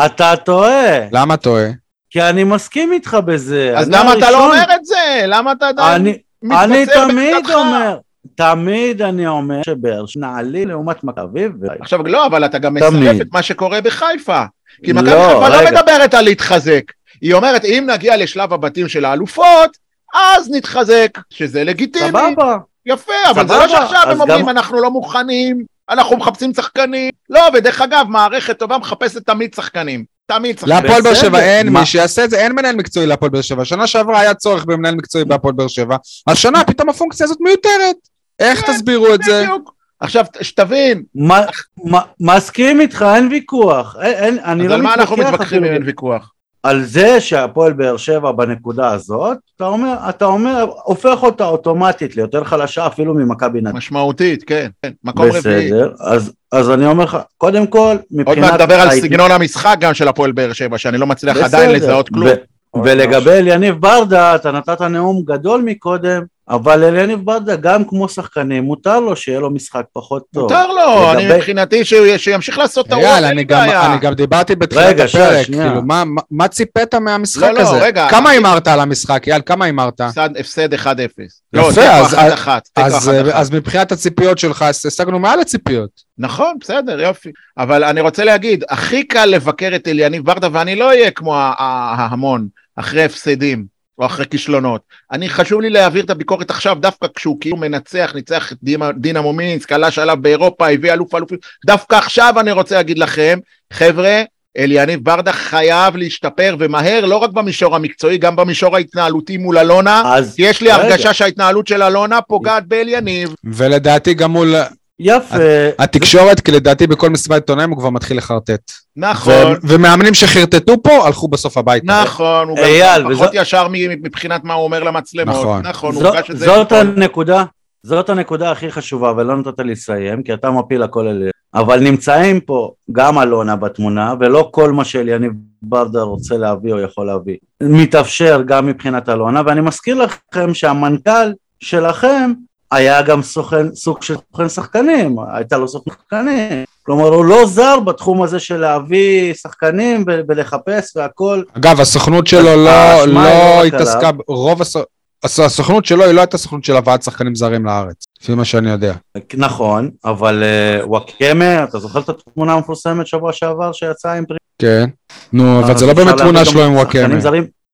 אתה טועה, למה טועה? כי אני מסכים איתך בזה. אז למה אתה לא הראשון- אומר את זה? למה אתה עדיין אני, אני מתבצר תמיד בעמדתך? אומר, תמיד אני אומר שבאר שבע נעלי לעומת מכבי. ו- עכשיו לא, אבל אתה גם. מסרב את מה שקורה בחיפה. כי לא, מכבי חיפה לא רגע. מדברת על להתחזק. היא אומרת, אם נגיע לשלב הבתים של האלופות, אז נתחזק, שזה לגיטימי. סבבה. יפה, אבל זה לא סבבה, שעכשיו הם אומרים, גם- אנחנו לא מוכנים, אנחנו מחפשים שחקנים. לא, ודרך אגב, מערכת טובה מחפשת תמיד שחקנים. תמיד שחקנים. להפועל באר שבע אין מה- מי שיעשה את זה, אין מנהל מקצועי להפועל באר שבע. שנה שעברה היה צורך במנהל מקצועי בהפועל באר שבע, השנה פתאום הפונקציה הזאת מיותרת. איך כן, תסבירו את זה? בדיוק. עכשיו, שתבין, מה- מה- מסכים איתך, אין ויכוח. אין- אין- אני אז לא על מה אנחנו מתווכח מתווכחים אם. אין ויכוח? על זה שהפועל באר שבע בנקודה הזאת, אתה אומר, אתה אומר, הופך אותה אוטומטית ליותר חלשה אפילו ממכבי נתניה. משמעותית, כן. כן, מקום רביעי. בסדר, אז, אז אני אומר לך, קודם כל, עוד מבחינת... מעט נדבר על סגנון המשחק גם של הפועל באר שבע, שאני לא מצליח בסדר. עדיין לזהות כלום. ו- ולגבי אליניב ברדה, אתה נתת נאום גדול מקודם, אבל אליניב ברדה, גם כמו שחקנים, מותר לו שיהיה לו משחק פחות טוב. מותר לו, אני לגבי- מבחינתי שהוא- שימשיך לעשות אייל, אין אני לי גם, בעיה. אני גם דיברתי בתחילת רגע, הפרק, שנייה. כאילו, מה, מה, מה ציפית מהמשחק לא, לא, הזה? רגע. כמה הימרת על המשחק, אייל? כמה הימרת? הפסד- הפסד 1-0. יפה, לא, תיקו אז- 1-1. תיקו אז, 1-1. אז מבחינת הציפיות שלך, אז השגנו מעל הציפיות. נכון, בסדר, יופי. אבל אני רוצה להגיד, הכי קל לבקר את אליניב ברדה, ואני לא אהיה כמו ההמון אחרי הפסדים. או אחרי כישלונות. אני חשוב לי להעביר את הביקורת עכשיו, דווקא כשהוא כאילו מנצח, ניצח את דינמו מינסק, עלש עליו באירופה, הביא אלוף אלופים, דווקא עכשיו אני רוצה להגיד לכם, חבר'ה, אליניב ברדה חייב להשתפר ומהר, לא רק במישור המקצועי, גם במישור ההתנהלותי מול אלונה. אז כי יש לי רגע. הרגשה שההתנהלות של אלונה פוגעת באליניב. ולדעתי גם מול יפה. התקשורת, כי לדעתי בכל מסיבת עיתונאים הוא כבר מתחיל לחרטט. נכון, ומאמנים שחרטטו פה, הלכו בסוף הביתה. נכון, הוא אייל, גם פחות ישר מבחינת מה הוא אומר למצלמות. נכון. נכון, הוא הרגש את זה. זאת נכון. הנקודה, זאת הנקודה הכי חשובה, ולא נתת לי לסיים, כי אתה מפיל הכל אליהם. אבל נמצאים פה גם אלונה בתמונה, ולא כל מה שאליניב ברדה רוצה להביא או יכול להביא. מתאפשר גם מבחינת אלונה, ואני מזכיר לכם שהמנכ"ל שלכם היה גם סוכן, סוג של סוכן שחקנים, הייתה לו סוכן שחקנים. כלומר, הוא לא זר בתחום הזה של להביא שחקנים ולחפש והכל. אגב, הסוכנות שלו לא, היא לא לא רק התעסקה. רוב הס... הס- הסוכנות שלו היא לא הייתה סוכנות של הבאת שחקנים זרים לארץ, לפי מה שאני יודע. נכון, אבל uh, וואקמה, אתה זוכר את התמונה המפורסמת שבוע שעבר שיצאה עם פרי? כן. נו, אבל זה לא באמת תמונה שלו עם וואקמה.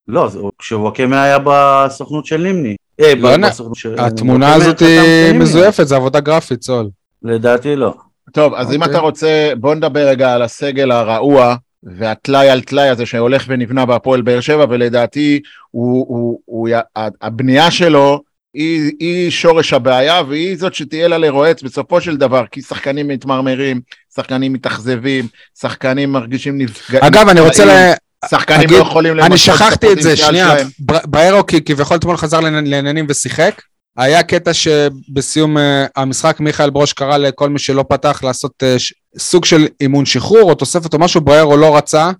לא, כשוואקמה היה בסוכנות של נימני. אה, לא, התמונה הזאת. מזויפת, זה עבודה גרפית, סול. לדעתי לא. טוב, אז אם אוקיי. אתה רוצה, בוא נדבר רגע על הסגל הרעוע והטלאי על טלאי הזה שהולך ונבנה בהפועל באר שבע, ולדעתי הוא, הוא, הוא, הבנייה שלו היא, היא שורש הבעיה, והיא זאת שתהיה לה לרועץ בסופו של דבר, כי שחקנים מתמרמרים, שחקנים מתאכזבים, שחקנים מרגישים נפגעים. אגב, אני רוצה. שחקנים אגיד- לא יכולים אני למצות שכחתי את זה, הפוטנציאל שנייה. שלהם. בר- באירו כי כביכול אתמול חזר לעני- לעניינים ושיחק. היה קטע שבסיום אה, המשחק מיכאל ברוש קרא לכל מי שלא פתח לעשות ש- סוג של אימון שחרור או תוספת או משהו, בריירו לא רצה,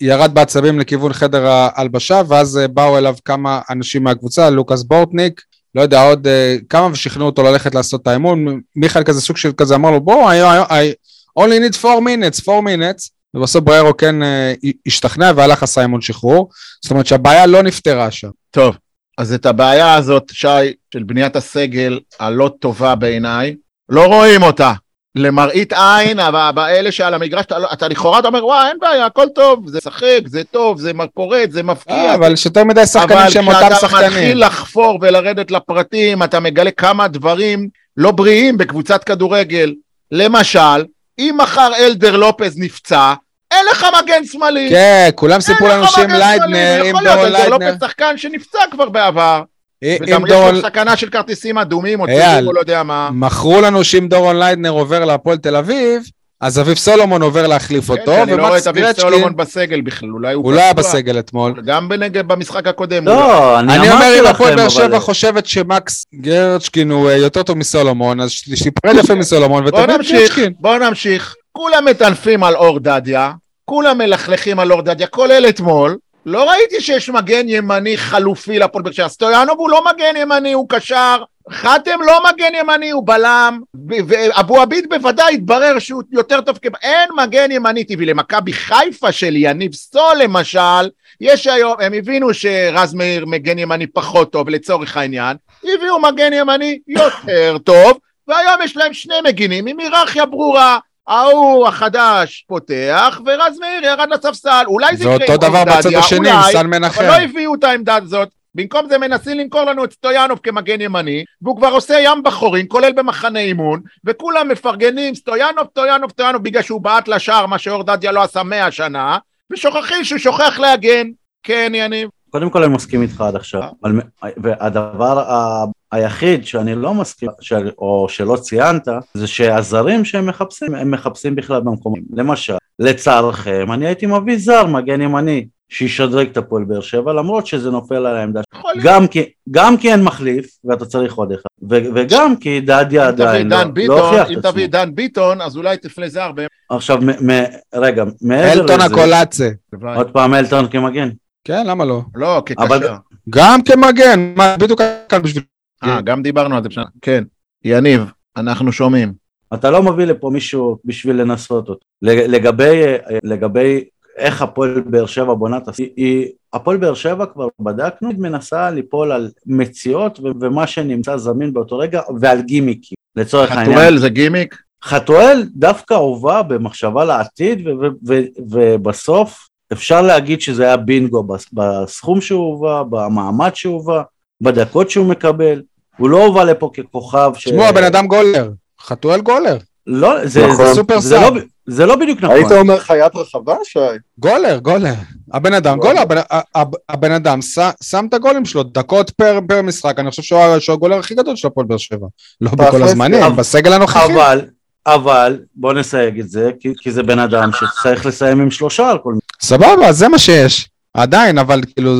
ירד בעצבים לכיוון חדר ההלבשה, ואז אה, באו אליו כמה אנשים מהקבוצה, לוקאס בורטניק, לא יודע, עוד אה, כמה, ושכנעו אותו ללכת לעשות את האימון. מיכאל כזה סוג של כזה אמר לו, בוא, I, I, I only need 4 minutes, 4 minutes, ובסוף בריירו כן אה, השתכנע והלך עשה אימון שחרור. זאת אומרת שהבעיה לא נפתרה שם. טוב, אז את הבעיה הזאת, שי, של בניית הסגל הלא טובה בעיניי, לא רואים אותה. למראית עין, אבל באלה שעל המגרש, אתה, לא- אתה לכאורה אתה אומר, וואי, אין בעיה, הכל טוב, זה משחק, זה טוב, זה פורץ, זה מבקיע. אה, אבל יש יותר מדי שחקנים שהם אותם אבל כשאתה שחקנים. מתחיל לחפור ולרדת לפרטים, אתה מגלה כמה דברים לא בריאים בקבוצת כדורגל. למשל, אם מחר אלדר לופז נפצע, אין לך מגן שמאלי. כן, כולם סיפרו לנו מגן ליידנר, שמאלי, עם יכול להיות, דורון ליידנר, לופז שחקן שנפצע כבר בעבר. עם וגם יש דורון, לו סכנה של כרטיסים אדומים, או אייל. צהוב, או לא יודע מה. מכרו לנו שאם דורון ליידנר עובר להפועל תל אביב, אז אביב סולומון עובר להחליף כן, אותו, כי אני לא רואה ומקס את אביב גרצ'קין, סולומון בסגל בכלל, אולי הוא הוא לא היה. בסגל אתמול. גם במשחק הקודם. לא. לא, אני אני אומר, אמרתי אם לכם, הפועל באר שבע. חושבת שמקס גרצ'קין הוא אה, יותר טוב מסולומון, אז שייפרד יפה מסולומון בוא ותביא את נמשיך, גרצ'קין. בוא נמשיך. כולם מטנפים על אור דדיה, כולם מלכלכים על אור דדיה, כולל אתמול. לא ראיתי שיש מגן ימני חלופי לפועל באר שבע. סטויאנוב הוא לא מגן ימני, הוא קשר. חתם לא מגן ימני, הוא בלם. ואבו עביד בוודאי התברר שהוא יותר טוב כ... אין מגן ימני טבעי. למכבי חיפה של יניב סול למשל, יש היום, הם הבינו שרז מאיר מגן ימני פחות טוב לצורך העניין, הביאו מגן ימני יותר טוב, והיום יש להם שני מגינים עם היררכיה ברורה. ההוא החדש פותח, ורז מאיר ירד לספסל. אולי זה יקרה עם דבר אור בצד דדיה, השני, אולי, סן אבל מנחם. לא הביאו את העמדה הזאת. במקום זה מנסים למכור לנו את סטויאנוב כמגן ימני, והוא כבר עושה ים בחורים, כולל במחנה אימון, וכולם מפרגנים סטויאנוב, סטויאנוב, סטויאנוב, בגלל שהוא בעט לשער, מה שאור דדיה לא עשה מאה שנה, ושוכחים שהוא שוכח להגן. כן, יניב. קודם כל אני מסכים איתך עד עכשיו, אבל, והדבר היחיד שאני לא מסכים, של, או שלא ציינת, זה שהזרים שהם מחפשים, הם מחפשים בכלל במקומות. למשל, לצערכם, אני הייתי מביא זר, מגן ימני, שישדרג את הפועל באר שבע, למרות שזה נופל על העמדה להיות. גם כי, גם כי אין מחליף, ואתה צריך עוד אחד, ו, וגם כי דדיה אם עדיין דן לא, לא ביטון, הוכיח אם את עצמו. תביא דן ביטון, אז אולי תפלה זר. עכשיו, מ, מ, רגע, מעבר אלטון לזה, הקולאצה. עוד פעם אלטון כמגן. כן, למה לא? לא, כקשר. אבל- גם כמגן, מה, בדיוק כאן בשביל... אה, גם דיברנו על זה. בשנה- כן. יניב, אנחנו שומעים. אתה לא מביא לפה מישהו בשביל לנסות אותו. לגבי, לגבי איך הפועל באר שבע בונה את הסי, היא, הפועל באר שבע כבר בדקנו, היא מנסה ליפול על מציאות ומה שנמצא זמין באותו רגע ועל גימיקים. לצורך העניין, חתואל זה גימיק? חתואל דווקא הובא במחשבה לעתיד ובסוף אפשר להגיד שזה היה בינגו בס- בסכום שהוא הובא, במעמד שהוא הובא, בדקות שהוא מקבל. הוא לא הובא לפה ככוכב ש... תשמעו, הבן אדם גולר. חתואל גולר. לא, זה, נכון. זה, סופר זה, סאב. לא, זה לא בדיוק נכון. היית אומר חיית רחבה, שי? גולר, גולר. הבן אדם, גולר. גולר, הבן- הבן אדם ש- שם את הגולים שלו, דקות פר פר משחק, אני חושב שהוא שהוא הגולר הכי גדול של הפועל באר שבע. לא בכל הזמנים, אבל- בסגל הנוכחי. אבל, אבל, בוא נסייג את זה, כי, כי זה בן אדם שצריך לסיים עם שלושה על כל סבבה, זה מה שיש. עדיין, אבל כאילו,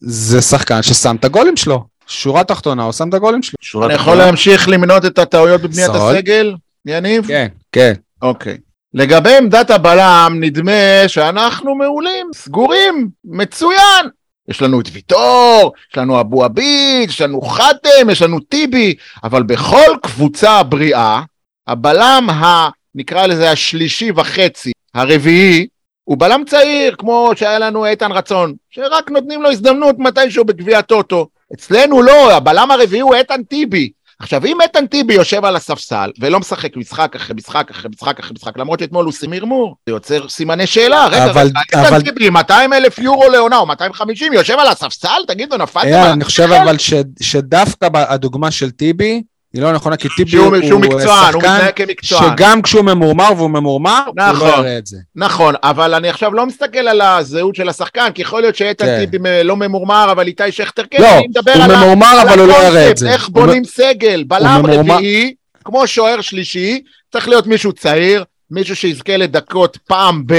זה שחקן ששם את הגולים שלו. שורה תחתונה, הוא שם את הגולים שלו. שורה אני יכול תחתונה. להמשיך למנות את הטעויות בבניית סוד. הסגל? יניב? כן, כן. אוקיי. לגבי עמדת הבלם, נדמה שאנחנו מעולים, סגורים, מצוין. יש לנו את ויטור, יש לנו אבו עביד, יש לנו חתם, יש לנו טיבי, אבל בכל קבוצה בריאה, הבלם ה... נקרא לזה השלישי וחצי, הרביעי, הוא בלם צעיר, כמו שהיה לנו איתן רצון, שרק נותנים לו הזדמנות מתישהו בגביע הטוטו. אצלנו לא, הבלם הרביעי הוא איתן טיבי. עכשיו, אם איתן טיבי יושב על הספסל ולא משחק משחק אחרי משחק אחרי משחק אחרי משחק, למרות שאתמול הוא שים מרמור, זה יוצר סימני שאלה. רגע, אבל- רגע, איתן אבל- טיבי, 200 אלף יורו לעונה או 250, יושב על הספסל? תגידו, נפלתם על אני חושב אבל ש- שדווקא הדוגמה של טיבי, היא לא נכונה, כי טיבי הוא שהוא מקצוען, הוא שחקן מתנהג כמקצוען. שגם כשהוא ממורמר והוא ממורמר, הוא לא נכון. יראה את זה. נכון, אבל אני עכשיו לא מסתכל על הזהות של השחקן, כי יכול להיות שאיתן כן. טיבי לא ממורמר, אבל איתי שכטר כן, לא, אני מדבר הוא על ממורמר על אבל הוא לא יראה את זה. איך הוא בונים סגל, בלם ממורמר- רביעי, כמו שוער שלישי, צריך להיות מישהו צעיר, מישהו שיזכה לדקות פעם ב...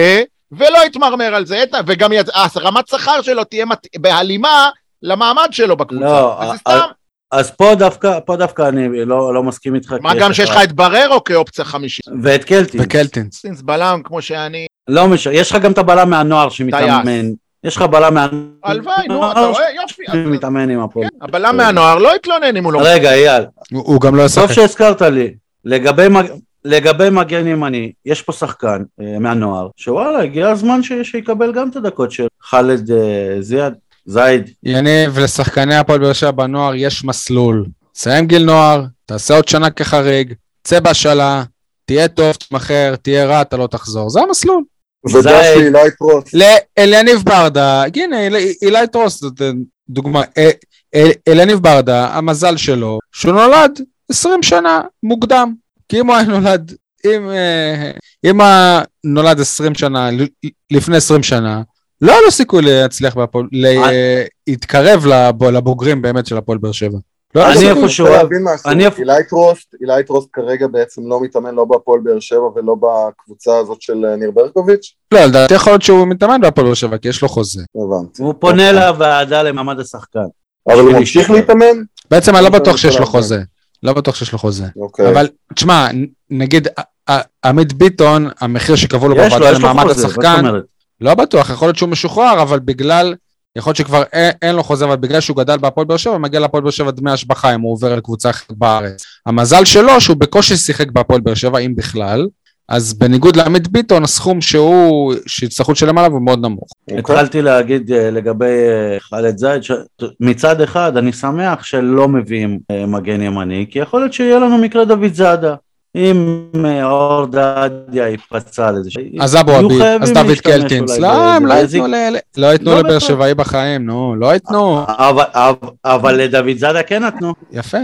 ולא יתמרמר על זה, וגם יצ- אז רמת שכר שלו תהיה מת- בהלימה למעמד שלו בקבוצה. לא, וזה ה- סתם. אז פה דווקא, פה דווקא אני לא, לא מסכים איתך. מה גם שיש לך את בררו כאופציה חמישית. ואת קלטינס. וקלטינס. סינס בלם כמו שאני, לא משנה, יש לך גם את הבלם מהנוער שמתאמן. יש לך בלם מהנוער. הלוואי, נו, אתה רואה, יופי. שמתאמן עם הפועל. כן, הבלם מהנוער לא יתלונן אם הוא לא... רגע, אייל, הוא גם לא טוב ישחק. שהזכרת לי. לגבי מג- לגבי מגן ימני, יש פה שחקן אה, מהנוער, שוואלה, הגיע הזמן ש- שיקבל גם את הדקות של חאלד אה, זיאד, זייד. יניב, לשחקני הפועל באר שבע בנוער יש מסלול. סיים גיל נוער, תעשה עוד שנה כחריג, צא בהשאלה, תהיה טוב, תמכר, תהיה רע, אתה לא תחזור. זה המסלול. ודש זה- לי אילי פרוס. לאליניב ברדה, הנה, אילי- טרוס, זאת דוגמה. אה, אה, אליניב ברדה, המזל שלו, שהוא נולד 20 שנה מוקדם. כי אם הוא היה נולד, אם, אה, אם היה נולד 20 שנה, לפני 20 שנה, לא היה לו סיכוי להצליח בהפועל, להתקרב לב- לבוגרים באמת של הפועל באר שבע. לא לו אני. איפה שהוא- אני איפה- אילי טרוסט, אילי טרוסט כרגע בעצם לא מתאמן לא בהפועל באר שבע ולא בקבוצה הזאת של אה, ניר ברקוביץ'? לא, לדעתי יכול להיות שהוא מתאמן בהפועל באר שבע, כי יש לו חוזה. הבנתי. הוא פונה לוועדה למעמד השחקן. אבל הוא ממשיך. להתאמן? בעצם אני לא בטוח שיש לו. חוזה. לא בטוח שיש לו חוזה. אוקיי. אבל תשמע, נגיד עמית ביטון, המחיר שקבעו לו יש לו, בוועדה יש לו למעמד חוזה, מה זאת השחקן, אומרת? לא בטוח, יכול להיות שהוא משוחרר, אבל בגלל, יכול להיות שכבר אין, אין לו חוזה, אבל בגלל שהוא גדל בהפועל באר שבע, מגיע להפועל באר שבע דמי השבחה אם הוא עובר לקבוצה אחרת בארץ. המזל שלו שהוא בקושי שיחק בהפועל באר שבע, אם בכלל, אז בניגוד לעמית ביטון, הסכום שהוא, שיצטרכו לשלם עליו הוא מאוד נמוך. אוקיי. התחלתי להגיד אה, לגבי אה, חאלד זייד, מצד אחד אני שמח שלא מביאים אה, מגן ימני, כי יכול להיות שיהיה לנו מקרה דוד זאדה. אם אה, אור דדיה ייפצע על איזה... אז אבו חייבים אז דוד קלטינס, לא, הם לא באיזה- ייתנו ל- לא ייתנו לא לבאר בטוח. שבעי בחיים, נו, לא ייתנו. אבל, אבל, אבל לדוד זאדה כן נתנו. יפה.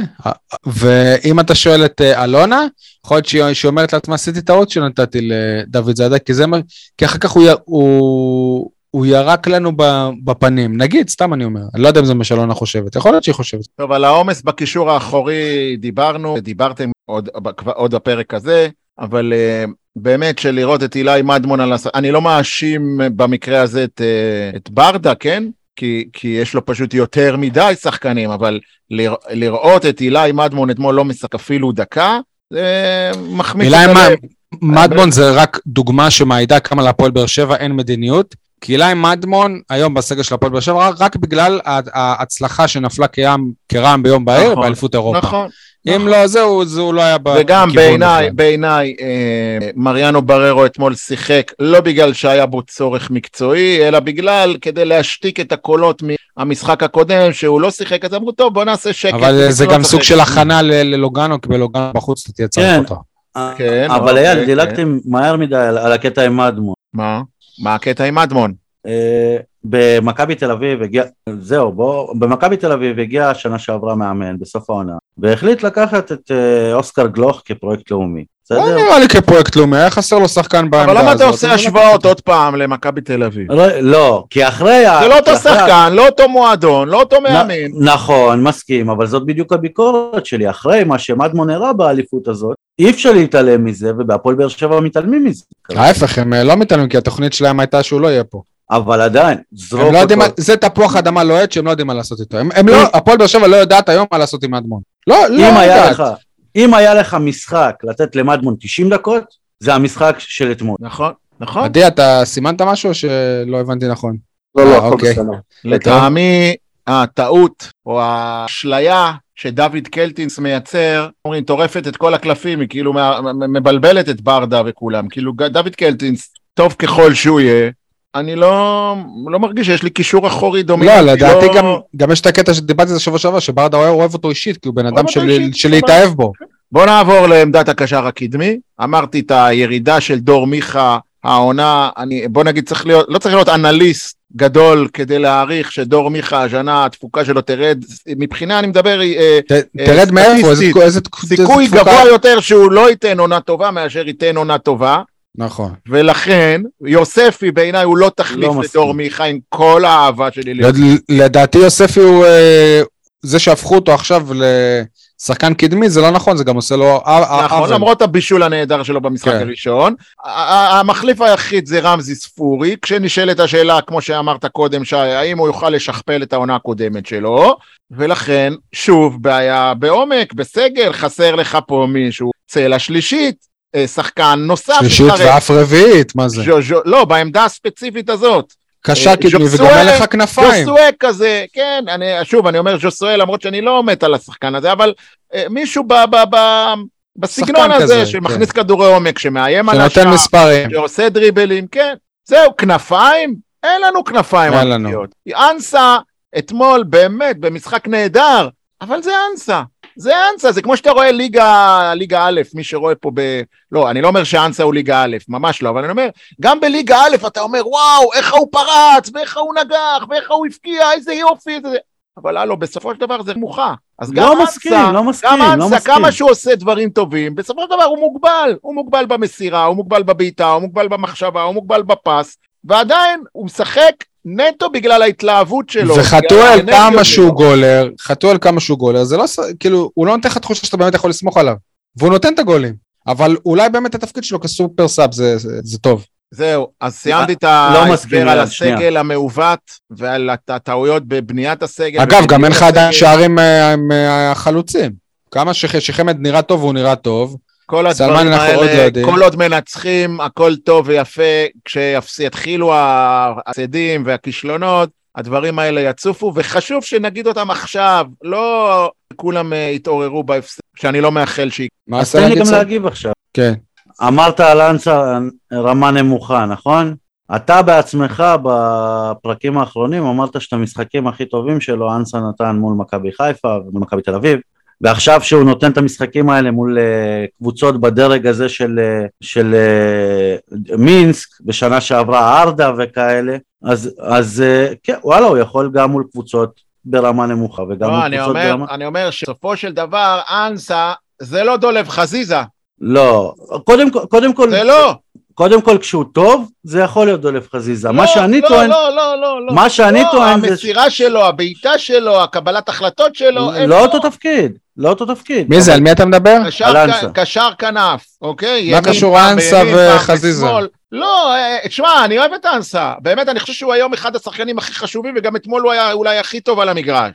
ואם אתה שואל את אה, אלונה, יכול להיות שהיא שהיא אומרת לעצמה, עשיתי טעות שנתתי לדוד זאדה, כי זה מה, כי אחר כך הוא, י- הוא, הוא ירק לנו ב- בפנים. נגיד, סתם אני אומר, אני לא יודע אם זה מה שאלונה חושבת, יכול להיות שהיא חושבת. טוב, על העומס בקישור האחורי דיברנו, דיברתם עוד, עוד בפרק הזה, אבל uh, באמת שלראות את אילי מדמון על הס... אני לא מאשים במקרה הזה את, uh, את ברדה, כן? כי, כי יש לו פשוט יותר מדי שחקנים, אבל לרא, לראות את אילי מדמון אתמול לא משחק אפילו דקה, זה מחמיץ אילי את מ- הלב. מדמון זה רק דוגמה שמעידה כמה להפועל באר שבע אין מדיניות. כי אילי מדמון היום בסגל של הפועל באר שבע רק בגלל ההצלחה שנפלה כרעם ביום בהיר נכון, באליפות אירופה. נכון. אם לא זהו, זה הוא לא היה בכיוון וגם בעיניי. בעיניי, אה, מריאנו בררו אתמול שיחק לא בגלל שהיה בו צורך מקצועי, אלא בגלל כדי להשתיק את הקולות מהמשחק הקודם, שהוא לא שיחק, אז אמרו, טוב, בוא נעשה שקט. אבל זה גם נשחק." סוג של הכנה ל- ללוגנו, כי בלוגנו בחוץ אתה תהיה צריך כן. אותו. כן, אבל אוקיי, אייל, כן. דילגתם מהר מדי על, על הקטע עם מדמון. מה? מה הקטע עם אדמון? אה, במכבי תל אביב הגיע, זהו, בוא, במכבי תל אביב הגיע השנה שעברה מאמן בסוף העונה, והחליט לקחת את אה, אוסקר גלוך כפרויקט לאומי. לא? נראה לי כפרויקט לאומי, היה חסר לו שחקן בעמדה אבל הזאת. למה אתה עושה השוואות עוד פעם למכבי תל אביב? לא, לא, כי אחרי... ה- זה לא אותו שחקן, לא אותו מועדון, לא אותו מאמן. נכון, מסכים, אבל זאת בדיוק הביקורת שלי. אחרי מה שמדמון הראה באליפות הזאת, אי אפשר להתעלם מזה, ובהפועל באר שבע מתעלמים מזה. ההפך, הם אה, לא מתעלמים, כי התוכנית שלהם הייתה שהוא לא יהיה פה. אבל עדיין, זרוק לא יודעים, אותו. מה- זה תפוח אדמה לוהט שהם לא יודעים מה לעשות איתו. הם הם לא, הפועל באר שבע לא יודעת היום מה לעשות עם אדמון. לא, לא אם היה יודעת. לך, אם היה לך משחק לתת למדמון 90 דקות, זה המשחק של אתמול. נכון, נכון. עדי, אתה סימנת משהו או שלא הבנתי נכון? לא, לא, אה, הכל אוקיי. בסדר. לטעמי הטעות או האשליה שדוד קלטינס מייצר, אומרים, טורפת את כל הקלפים, היא כאילו מבלבלת את ברדה וכולם. כאילו דוד קלטינס, טוב ככל שהוא יהיה, אני לא, לא מרגיש שיש לי קישור אחורי לא, דומיננטי. לדעתי גם, גם יש את הקטע שדיברתי על זה שבוע שעבר, שברדה אוהב אותו אישית, כי הוא בן אדם של- להתאהב בו. בוא נעבור לעמדת הקשר הקדמי. אמרתי את הירידה של דור מיכה, העונה, אני, בוא נגיד צריך להיות, לא צריך להיות אנליסט גדול כדי להעריך שדור מיכה השנה התפוקה שלו תרד, מבחינה אני מדבר, אה, ת- תרד מאיפה, איזה. איזה- סיכוי גבוה יותר שהוא לא ייתן עונה טובה מאשר ייתן עונה טובה, נכון. ולכן יוספי בעיניי הוא לא תחליף לא לדור. מיכה עם כל האהבה שלי. ל- לד- לדעתי יוספי הוא, אה, זה שהפכו אותו עכשיו לשחקן קדמי, זה לא נכון, זה גם עושה לו נכון, עוול. למרות הבישול הנהדר שלו במשחק כן. הראשון. המחליף היחיד זה רמזי ספורי, כשנשאלת השאלה, כמו שאמרת קודם, שי, האם הוא יוכל לשכפל את העונה הקודמת שלו, ולכן, שוב, בעיה בעומק, בסגל, חסר לך פה מישהו. צלע שלישית, שחקן נוסף. שלישית. ואף רביעית, מה זה? ז'ו- ז'ו- לא, בעמדה הספציפית הזאת. קשר אה, קדמי וגם אין לך כנפיים. ז'וסואל כזה, כן, אני, שוב, אני אומר ז'וסואל, למרות שאני לא מת על השחקן הזה, אבל אה, מישהו ב, ב, ב, בסגנון שחקן הזה, כזה, שמכניס כדורי עומק, שמאיים על שנותן השער, מספרים. שעושה דריבלים, כן. זהו, כנפיים? אין לנו כנפיים אין לנו. אנסה, אתמול, באמת, במשחק נהדר, אבל זה אנסה. זה אנסה, זה כמו שאתה רואה ליגה, ליגה א', מי שרואה פה ב... לא, אני לא אומר שאנסה הוא ליגה א', ממש לא, אבל אני אומר, גם בליגה א' אתה אומר, וואו, איך הוא פרץ, ואיך הוא נגח, ואיך הוא הבקיע, איזה יופי, איזה... אבל הלו, בסופו של דבר זה מוכה. אז גם לא מסכים, אנסה, לא מסכים, גם לא אנסה, מסכים. כמה שהוא עושה דברים טובים, בסופו של דבר הוא מוגבל. הוא מוגבל במסירה, הוא מוגבל בבעיטה, הוא מוגבל במחשבה, הוא מוגבל בפס, ועדיין הוא משחק נטו בגלל ההתלהבות שלו. וחתואל כמה. שהוא גולר, חתואל כמה שהוא גולר, זה לא, כאילו, הוא לא נותן לך תחושה שאתה באמת יכול לסמוך עליו. והוא נותן את הגולים. אבל אולי באמת התפקיד שלו כסופר סאב זה, זה, זה טוב. זהו, אז סיימתי את לא ההסבר על שנייה. הסגל המעוות ועל הט- הטעויות בבניית הסגל. אגב, גם אין לך עדיין. שערים אה, מהחלוצים. כמה שח- שחמד נראה טוב והוא נראה טוב. כל סלמן הדברים אנחנו עוד לא האלה, יודעים. כל עוד מנצחים, הכל טוב ויפה, כשיתחילו ההפסדים והכישלונות, הדברים האלה יצופו, וחשוב שנגיד אותם עכשיו, לא כולם אה, יתעוררו בהפסד, שאני לא מאחל שיקרה. מה אז תן לי גם? להגיב עכשיו. כן. אמרת על אנסה רמה נמוכה, נכון? אתה בעצמך בפרקים האחרונים אמרת שאת המשחקים הכי טובים שלו אנסה נתן מול מכבי חיפה ומול מכבי תל אביב ועכשיו שהוא נותן את המשחקים האלה מול uh, קבוצות בדרג הזה של, uh, של uh, מינסק בשנה שעברה ארדה וכאלה אז, אז כן וואלה הוא יכול גם מול קבוצות ברמה נמוכה וגם לא, מול קבוצות אומר, ברמה אני אומר שבסופו של דבר, אנסה זה לא דולב חזיזה, לא קודם, קודם כל זה לא. קודם כל כשהוא טוב זה יכול להיות דולף חזיזה לא, מה שאני לא, טוען לא, לא, לא, לא. מה שאני לא, טוען זה המסירה שלו, הבעיטה שלו, הקבלת החלטות שלו, אין לא לו. אותו תפקיד, לא אותו תפקיד. מי זה, על מי אתה מדבר? קשר, על אנסה. קשר כנף, אוקיי? מה קשור אנסה וחזיזה? בשמאל. לא, אה, תשמע, אני אוהב את אנסה. באמת, אני חושב שהוא היום אחד השחקנים הכי חשובים, וגם אתמול הוא היה אולי הכי טוב על המגרש.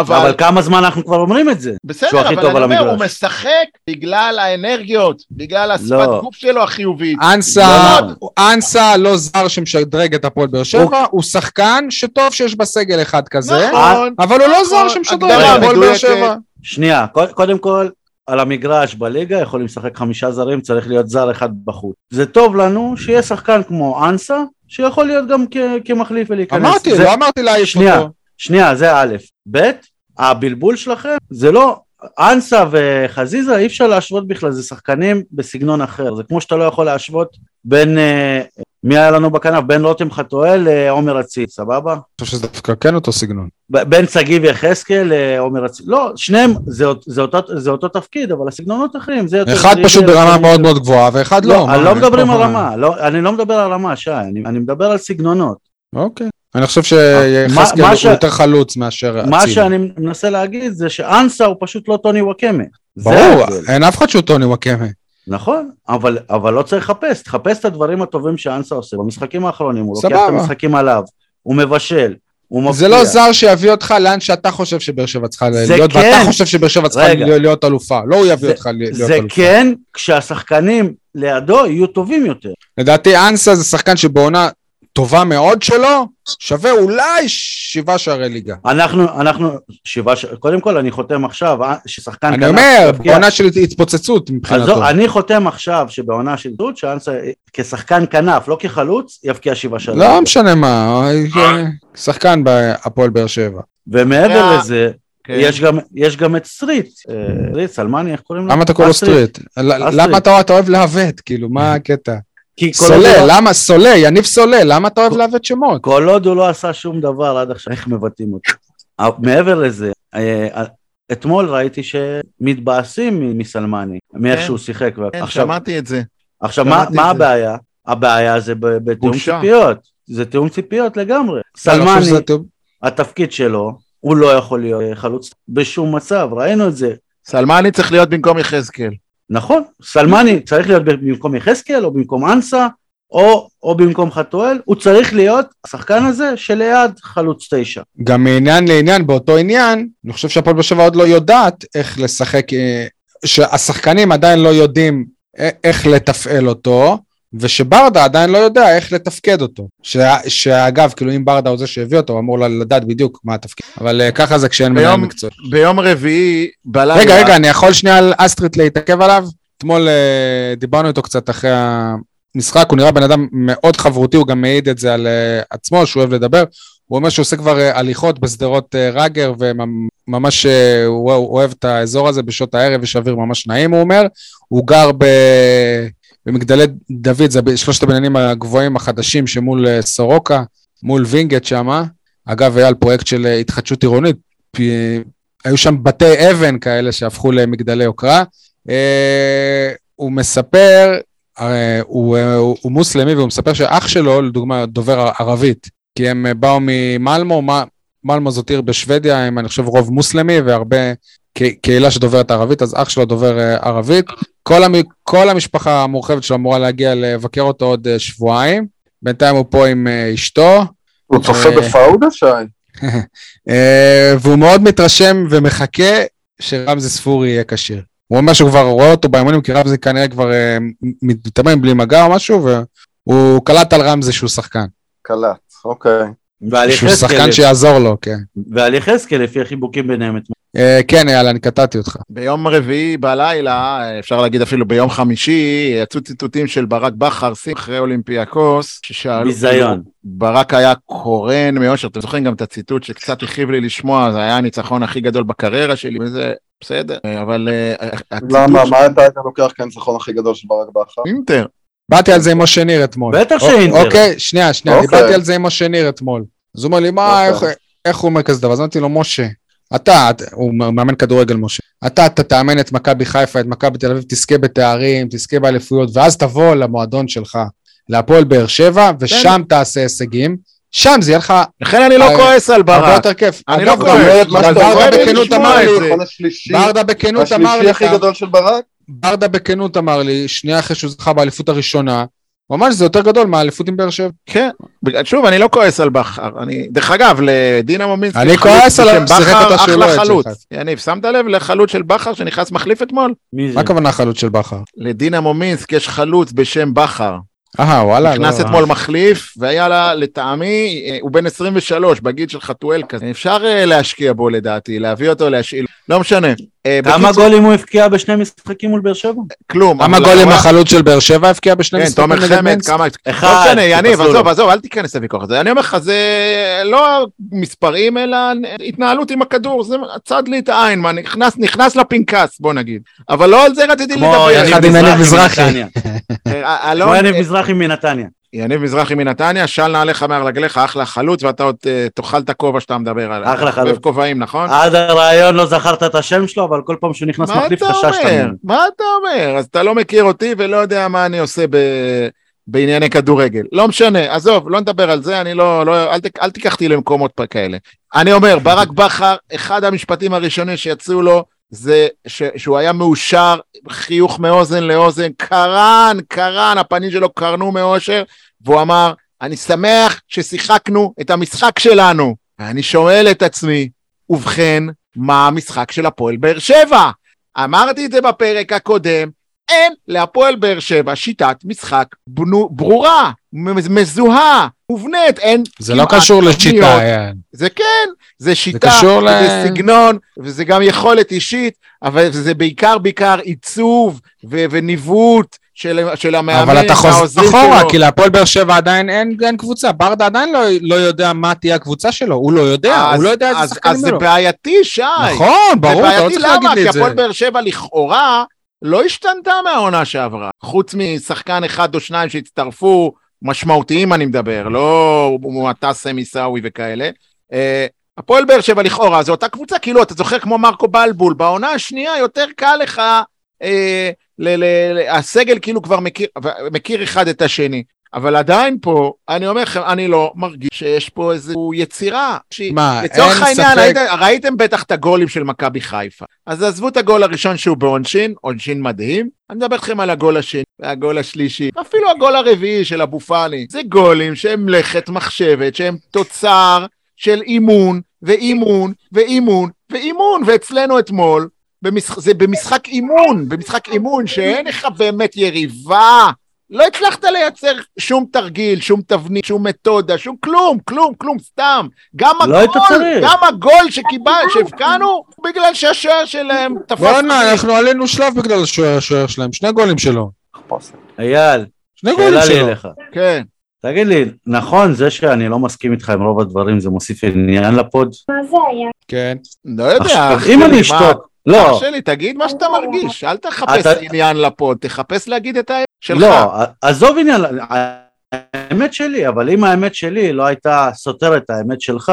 אבל, אבל כמה זמן אנחנו כבר אומרים את זה? שהוא בסדר, אבל אני אומר, הוא. משחק בגלל האנרגיות, בגלל השפת לא. גוף שלו החיובית. אנסה, לא. אנסה לא זר שמשדרג את הפועל באר שבע, הוא שחקן שטוב שיש בסגל אחד כזה, נכון, אבל הוא לא זר נכון, שמשדרג הגדרה את הפועל באר. שבע. שנייה, קוד- קודם כל, על המגרש בליגה יכולים לשחק חמישה זרים, צריך להיות זר אחד בחוץ. זה טוב לנו שיהיה שחקן כמו אנסה, שיכול להיות גם כ- כמחליף ולהיכנס. אמרתי, זה- לא אמרתי להעיף שנייה, אותו. שנייה, זה א', ב', הבלבול שלכם זה לא, אנסה וחזיזה אי אפשר להשוות בכלל, זה שחקנים בסגנון אחר, זה כמו שאתה לא יכול להשוות בין אה, מי היה לנו בכנף? בן רותם חתואל, אה, עומר אציל, סבבה? אני חושב שזה דווקא כן אותו סגנון. ב- בן שגיב יחזקאל, אה, עומר אציל. לא, שניהם זה, זה, אותו, זה אותו תפקיד, אבל הסגנונות אחרים. זה יותר אחד פשוט ברמה מאוד מאוד גבוהה, ואחד לא. לא, אני לא מדברים על מה. רמה, לא, אני לא מדבר על רמה, שי, אני, אני מדבר על סגנונות. אוקיי. אני חושב מה- שיחזקאל מה הוא ש- יותר חלוץ מאשר מה אצילי. שאני מנסה להגיד זה שאנסה הוא פשוט לא טוני וואקמה. זה ברור. אין אף אחד שהוא טוני וואקמה. נכון, אבל, אבל לא צריך לחפש, תחפש את הדברים הטובים שאנסה עושה במשחקים האחרונים, הוא לוקח סבבה. את המשחקים עליו, הוא מבשל, הוא מפתיע. זה לא זר שיביא אותך לאן שאתה חושב שבאר שבע צריכה זה להיות, כן. ואתה חושב שבאר שבע צריכה. להיות- אלופה. לא הוא יביא זה- אותך להיות זה אלופה. כן, כשהשחקנים לידו יהיו טובים יותר. לדעתי אנסה זה שחקן שבעונה טובה מאוד שלו, שווה אולי שבעה שערי ליגה. אנחנו, אנחנו, שבעה, ש... קודם כל אני חותם עכשיו, אה, ששחקן אני אומר, בעונה של התפוצצות מבחינתו. אני חותם עכשיו שבעונה של דוד, שאנסה כשחקן כנף, לא כחלוץ, יבקיע שבעה שערים. לא משנה מה, שחקן בהפועל באר שבע. ומעבר אה, לזה, כן. יש גם, יש גם את סטריט, אה, סטריט, סלמני, איך קוראים לו? למה אתה קורא לו אסטריט. סטריט? למה אתה אתה אוהב לעוות? כאילו, מה (laughs) הקטע? כי כל עוד הוא סולל, לא- למה? סולל, יניב סולל, למה אתה אוהב לעוות שמות? כל עוד הוא לא עשה שום דבר עד עכשיו, איך מבטאים אותו. אה, מעבר לזה, אה, אה, אתמול ראיתי שמתבאסים מסלמני, מאיך כן. שהוא שיחק. כן, שמעתי את זה. עכשיו מה. הבעיה? הבעיה זה ב- בתיאום. ציפיות. זה תיאום ציפיות לגמרי. חושב סלמני. התפקיד שלו, הוא לא יכול להיות חלוץ בשום מצב, ראינו את זה. סלמני צריך להיות במקום יחזקאל. נכון, סלמני צריך להיות במקום יחזקאל או במקום אנסה או, או במקום חתואל, הוא צריך להיות השחקן הזה שליד חלוץ תשע. גם מעניין לעניין, באותו עניין, אני חושב שהפועל באר שבע עוד לא יודעת איך לשחק, אה, שהשחקנים עדיין לא יודעים א- איך לתפעל אותו, ושברדה עדיין לא יודע איך לתפקד אותו. שה- שאגב, כאילו אם ברדה הוא זה שהביא אותו, הוא אמור לדעת בדיוק מה התפקיד. אבל אה, ככה זה כשאין מנהל מקצועי. ביום רביעי בלילה... רגע, רגע, אני יכול שנייה על אסטריט להתעכב עליו? אתמול אה, דיברנו איתו קצת אחרי המשחק, הוא נראה בן אדם מאוד חברותי, הוא גם מעיד את זה על אה, עצמו, שהוא אוהב לדבר. הוא אומר שהוא עושה כבר הליכות בשדרות אה, רגר, וממש אה, הוא הוא אוהב את האזור הזה בשעות הערב, יש אוויר ממש נעים, הוא אומר. הוא גר ב... במגדלי דוד, זה שלושת הבניינים הגבוהים החדשים שמול אה, סורוקה, מול וינגייט שמה. אגב, היה על פרויקט של אה, התחדשות עירונית, פי- היו שם בתי אבן כאלה שהפכו למגדלי יוקרה. אה, הוא מספר, אה, הוא, הוא, הוא מוסלמי והוא מספר שאח שלו, לדוגמה, דובר ערבית, כי הם באו ממלמו, מלמו זאת עיר בשוודיה, הם אני חושב רוב מוסלמי והרבה קהילה שדוברת ערבית, אז אח שלו דובר ערבית. כל, המ, כל המשפחה המורחבת שלו אמורה להגיע לבקר אותו עוד אה, שבועיים. בינתיים הוא פה עם אה, אשתו. הוא צופה אה, בפאודה, שי? (laughs) והוא מאוד מתרשם ומחכה שרמזי ספורי יהיה כשיר. הוא אומר שהוא כבר רואה אותו באימונים, כי רמזי כנראה כבר מתאמן בלי מגע או משהו, והוא קלט על רמזי שהוא שחקן. קלט, אוקיי. שהוא שחקן שיעזור לו, כן. ועל יחזקאל לפי החיבוקים ביניהם אתמול. אה, כן, יאללה, אני קטעתי אותך. ביום רביעי בלילה, אפשר להגיד אפילו ביום חמישי, יצאו ציטוטים של ברק בכר, אחרי אולימפיאקוס, ששאלו, ביזיון. ברק היה קורן מאושר, אתם זוכרים גם את הציטוט שקצת הכאיב לי לשמוע, זה היה הניצחון הכי גדול בקריירה שלי, וזה בסדר, אבל אה, הציטוט למה, של- מה אתה היית לוקח כניצחון הכי גדול של ברק בכר? אינטר, באתי על זה עם משה ניר אתמול. בטח אוק- שאינטר. אוקיי, שנייה, שנייה, אוקיי. דיברתי על זה עם משה ניר אתמול. אז הוא אומר לי, מה, אוקיי. איך- איך הוא אומר כזה דבר? אז אמרתי לו, משה, אתה, את- הוא מאמן כדורגל משה, אתה, אתה תאמן את מכבי חיפה, את מכבי תל אביב, תזכה בתארים, תזכה באליפויות, ואז תבוא למועדון שלך, להפועל באר שבע, ושם תעשה הישגים, שם זה יהיה לך לכן אני לא אה, כועס על הרבה ברק, יותר כיף. אני לא גם- כועס, ברדה בכנות אמר לי, השלישי, ברדה בכנות אמר השלישי לי, הכי גדול של ברק? ברדה בכנות אמר לי, שנייה אחרי שהוא זכה באליפות הראשונה, הוא אמר שזה יותר גדול מהאליפות עם באר שבע. כן, שוב, אני לא כועס על בכר, אני, דרך אגב, לדינה מומינסקי, אני כועס עליו, בשם שיחק בכר, אותה שהוא לא חלוץ. יניב, שמת לב לחלוץ של בכר שנכנס מחליף אתמול? מי זה? מה הכוונה חלוץ של בכר? לדינה מומינסק יש חלוץ בשם בכר, אה, וואלה, נכנס לא. אתמול מחליף, והיה לה, לטעמי, אה, הוא בן 23, בגיל של חתואל כזה. אפשר אה, להשקיע בו לדעתי, להביא אותו, להשאיל, לא משנה. אה, כמה גולים הוא הבקיע בשני משחקים מול באר שבע? כלום. כמה גולים החלוץ של באר שבע הבקיע בשני כן, משחקים תומר נגד חמד? כמה... אחד, לא משנה, יניב, עזוב. עזוב, אל תיכנס לוויכוח הזה. אני אומר לך, זה לא מספרים, אלא התנהלות עם הכדור, זה צד לי את העין, מה, נכנס, נכנס לפנקס, בוא נגיד. אבל לא על זה רציתי כמו לדבר. עם יניב מזרחי. מנתניה. אה, כמו אלון, יניב מזרחי מנתניה. יניב מזרחי מנתניה, של נעליך מעל רגליך, אחלה חלוץ, ואתה עוד אה, תאכל את הכובע שאתה מדבר עליו. אחלה חלוץ. חובב כובעים, נכון? עד הרעיון לא זכרת את השם שלו, אבל כל פעם שהוא נכנס מחליף חששת אומר? ממנו. מה אתה אומר? אז אתה לא מכיר אותי ולא יודע מה אני עושה ב... בענייני כדורגל. לא משנה, עזוב, לא נדבר על זה, אני לא... לא אל, ת, אל תיקח אותי למקומות כאלה. אני אומר, ברק בכר, אחד המשפטים הראשונים שיצאו לו, זה ש, שהוא היה מאושר, חיוך מאוזן לאוזן, קרן, קרן, הפנים שלו קרנו מאושר, והוא אמר, אני שמח ששיחקנו את המשחק שלנו. ואני שואל את עצמי, ובכן, מה המשחק של הפועל באר שבע? אמרתי את זה בפרק הקודם, אין להפועל באר שבע שיטת משחק בנו, ברורה, מזוהה, מובנית, אין... זה לא קשור תבניות. לשיטה, אייל. זה כן, זה שיטה, קשור ל- זה סגנון, וזה גם יכולת אישית, אבל זה בעיקר בעיקר עיצוב ו- וניווט של, של המאמן, אבל אתה חוזר אחורה, שלו. כי להפועל באר שבע עדיין אין, אין קבוצה. ברדה עדיין לא, לא יודע מה תהיה הקבוצה שלו, הוא לא יודע, אז- הוא לא יודע איזה שחקנים אז זה. בעייתי, שי. נכון, ברור, זה אתה לא בעייתי צריך להגיד למה? לי כי את זה. הפועל באר שבע לכאורה לא השתנתה מהעונה שעברה. חוץ משחקן אחד או שניים שהצטרפו, משמעותיים אני מדבר, לא מועטסם עיסאווי וכאלה. אה, הפועל באר שבע לכאורה זו אותה קבוצה, כאילו אתה זוכר כמו מרקו בלבול, בעונה השנייה יותר קל לך, אה, ל- ל- ל- הסגל כאילו כבר מכיר, מכיר אחד את השני. אבל עדיין פה, אני אומר לכם, אני לא מרגיש שיש פה איזו יצירה. שהיא- מה, לצורך אין העניין, ספק- ראיתם, ראיתם בטח את הגולים של מכבי חיפה. אז עזבו את הגול הראשון שהוא בעונשין, עונשין מדהים. אני מדבר איתכם על הגול השני, והגול השלישי, אפילו הגול הרביעי של אבו פאני. זה גולים שהם מלאכת מחשבת, שהם תוצר של אימון, ואימון, ואימון, ואימון. ואצלנו אתמול, במשח... זה במשחק אימון, במשחק אימון שאין לך באמת יריבה. לא הצלחת לייצר שום תרגיל, שום תבנית, שום מתודה, שום כלום, כלום, כלום, סתם. גם לא היית הגול, צריך. גם הגול שקיבל, שהבקענו, בגלל שהשוער שלהם תפס... בואנה. אנחנו עלינו שלב בגלל השוער שלהם, שני גולים שלו. אייל, שני גולים שאלה לי שלו. אליך. כן. תגיד לי, נכון זה שאני לא מסכים איתך עם רוב הדברים, זה מוסיף עניין לפוד? מה זה היה? כן. לא יודע, אם אני אשתוק, אח לא, שלי, תגיד מה שאתה מרגיש, אל תחפש אתה- עניין לפוד, תחפש להגיד את האמת שלך. לא, עזוב עניין, האמת שלי, אבל אם האמת שלי לא הייתה סותרת את האמת שלך,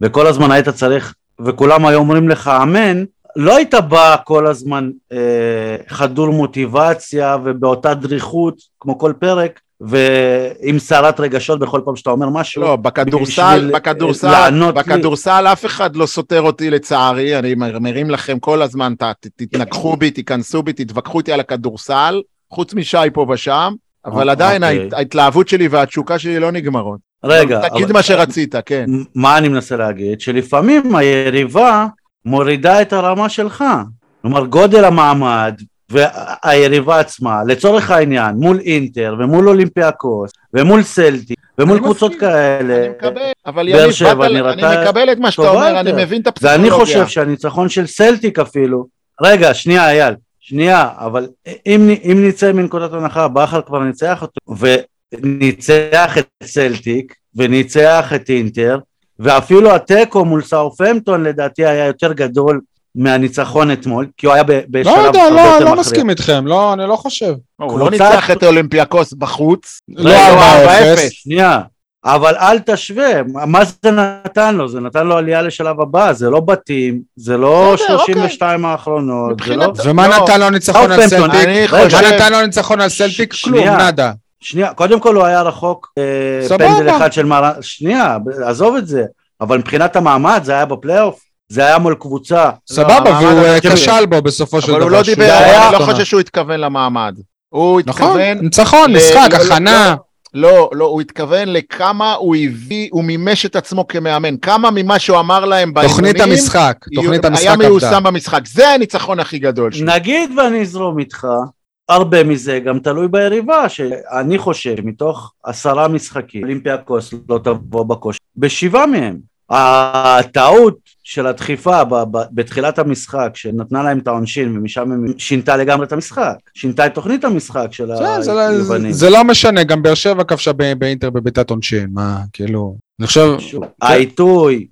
וכל הזמן היית צריך, וכולם היו אומרים לך אמן, לא היית בא כל הזמן אה, חדור מוטיבציה ובאותה דריכות, כמו כל פרק, ועם סערת רגשות בכל פעם שאתה אומר משהו. לא, בכדורסל, בכדורסל, אה, לי. בכדורסל אף אחד לא סותר אותי לצערי, אני מרים לכם כל הזמן, ת- תתנגחו בי, תיכנסו בי, תתווכחו איתי על הכדורסל, חוץ משי פה ושם, אבל אה, עדיין אוקיי. ההת- ההתלהבות שלי והתשוקה שלי לא נגמרות. רגע, תגיד מה שרצית, כן. מה אני מנסה להגיד? שלפעמים היריבה מורידה את הרמה שלך. כלומר, גודל המעמד והיריבה עצמה, לצורך העניין, מול אינטר ומול אולימפיאקוס ומול סלטיק ומול אני קבוצות מסכים, כאלה, אני מקבל, אבל יניב, שבע נראתה אני מקבל את מה שאתה אומר, אני יותר. מבין את הפסיכולוגיה. ואני חושב שהניצחון של סלטיק אפילו, רגע, שנייה אייל, שנייה, אבל אם, אם נצא מנקודת הנחה, בכר כבר ניצח אותו, וניצח את סלטיק, וניצח את אינטר, ואפילו התיקו מול סאות'המפטון לדעתי היה יותר גדול מהניצחון אתמול, כי הוא היה ב- בשלב לא יודע, הרבה לא, יותר לא מכריע. מסכים איתכם, לא, אני לא חושב. הוא לא ניצח את אולימפיאקוס בחוץ. לא רגע, 4-0. שנייה, אבל אל תשווה, מה זה נתן לו? זה נתן לו עלייה לשלב הבא, זה לא בתים, זה לא בסדר, 32 האחרונות, זה לא... ומה לא. נתן לו ניצחון על סלטיק? מה נתן לו ניצחון על סלטיק? כלום. נאדה. שנייה, קודם כל הוא היה רחוק אה. פנדל אחד של מרן, שנייה, עזוב את זה, אבל מבחינת המעמד זה היה בפלייאוף, זה היה מול קבוצה, סבבה, המעמד והוא אה. כשל בו בסופו של דבר. אבל הוא לא דיבר, היה אני לא עונה. חושב שהוא התכוון למעמד. הוא נכון, התכוון... ניצחון, משחק, לא, לא, הכנה. לא, לא, הוא התכוון לכמה הוא הביא, הוא מימש את עצמו כמאמן. כמה ממה שהוא אמר להם באימונים... תוכנית המשחק, תוכנית המשחק היה עבדה. מיושם במשחק. זה הניצחון הכי גדול שלו. נגיד ואני אזרום איתך, הרבה מזה גם תלוי ביריבה, שאני חושב מתוך עשרה משחקים, אולימפיאקוס לא תבוא בכושר, בשבעה מהם. הטעות של הדחיפה ב- ב- בתחילת המשחק, שנתנה להם את העונשין ומשם הם שינתה לגמרי את המשחק, שינתה את תוכנית המשחק של לא- היוונים. זה לא משנה, גם באר שבע כבשה באינטר בביתת עונשין, מה, כאילו, אני חושב, העיתוי,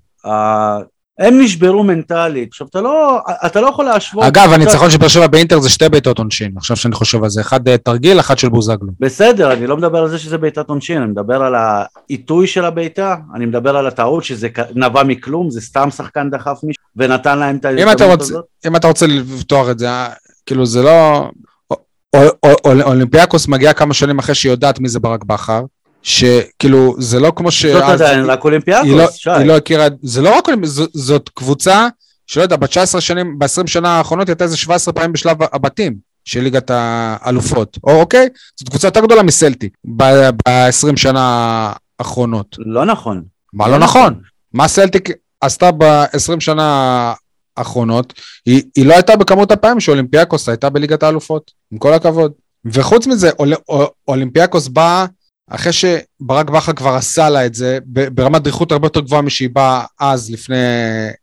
הם נשברו מנטלית. עכשיו, אתה לא, אתה לא יכול להשוות... אגב, הניצחון של באר שבע באינטר זה שתי בעיטות עונשין, עכשיו שאני חושב על זה, אחד אה, תרגיל, אחד של בוזגלו. בסדר, אני לא מדבר על זה שזה בעיטת עונשין, אני מדבר על העיתוי של הבעיטה, אני מדבר על הטעות שזה נבע מכלום, זה סתם שחקן דחף מישהו ונתן להם את ההזדמנות הזאת. אם אתה רוצה לפתוח את זה, אה, כאילו זה לא... או- או- או- אולימפיאקוס מגיעה כמה שנים אחרי שהיא יודעת מי זה ברק בכר, שכאילו זה לא כמו ש... זאת עדיין רק היא לא, אולימפיאקוס, שי. היא לא הכירה, זה לא רק אולימפיאקוס, ז- זאת קבוצה שלא יודע, ב-19 שנים, ב-20 שנה האחרונות היא הייתה איזה 17 פעמים בשלב הבתים של ליגת האלופות, או אוקיי? זאת קבוצה יותר גדולה מסלטי ב-20 שנה האחרונות. לא נכון. מה לא נכון? מה סלטיק עשתה ב-20 שנה האחרונות? היא, היא לא הייתה בכמות הפעמים שאולימפיאקוס הייתה בליגת האלופות, עם כל הכבוד. וחוץ מזה, אול, אול, אולימפיאקוס באה אחרי שברק בכר כבר עשה לה את זה, ברמת דריכות הרבה יותר גבוהה משהיא באה אז, לפני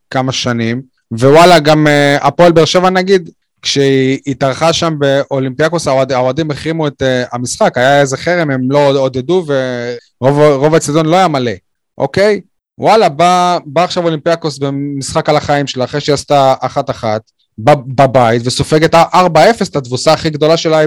כמה שנים. ווואלה, גם אה, הפועל באר שבע נגיד, כשהיא התארחה שם באולימפיאקוס, האוהד- האוהדים החרימו את אה, המשחק, היה איזה חרם, הם לא עודדו ורוב רוב האצטדיון לא היה מלא, אוקיי? וואלה, בא, בא עכשיו אולימפיאקוס במשחק על החיים שלה, אחרי שהיא עשתה אחת-אחת, בב- בבית, וסופגת 4-0 את התבוסה הכי גדולה שלה אי,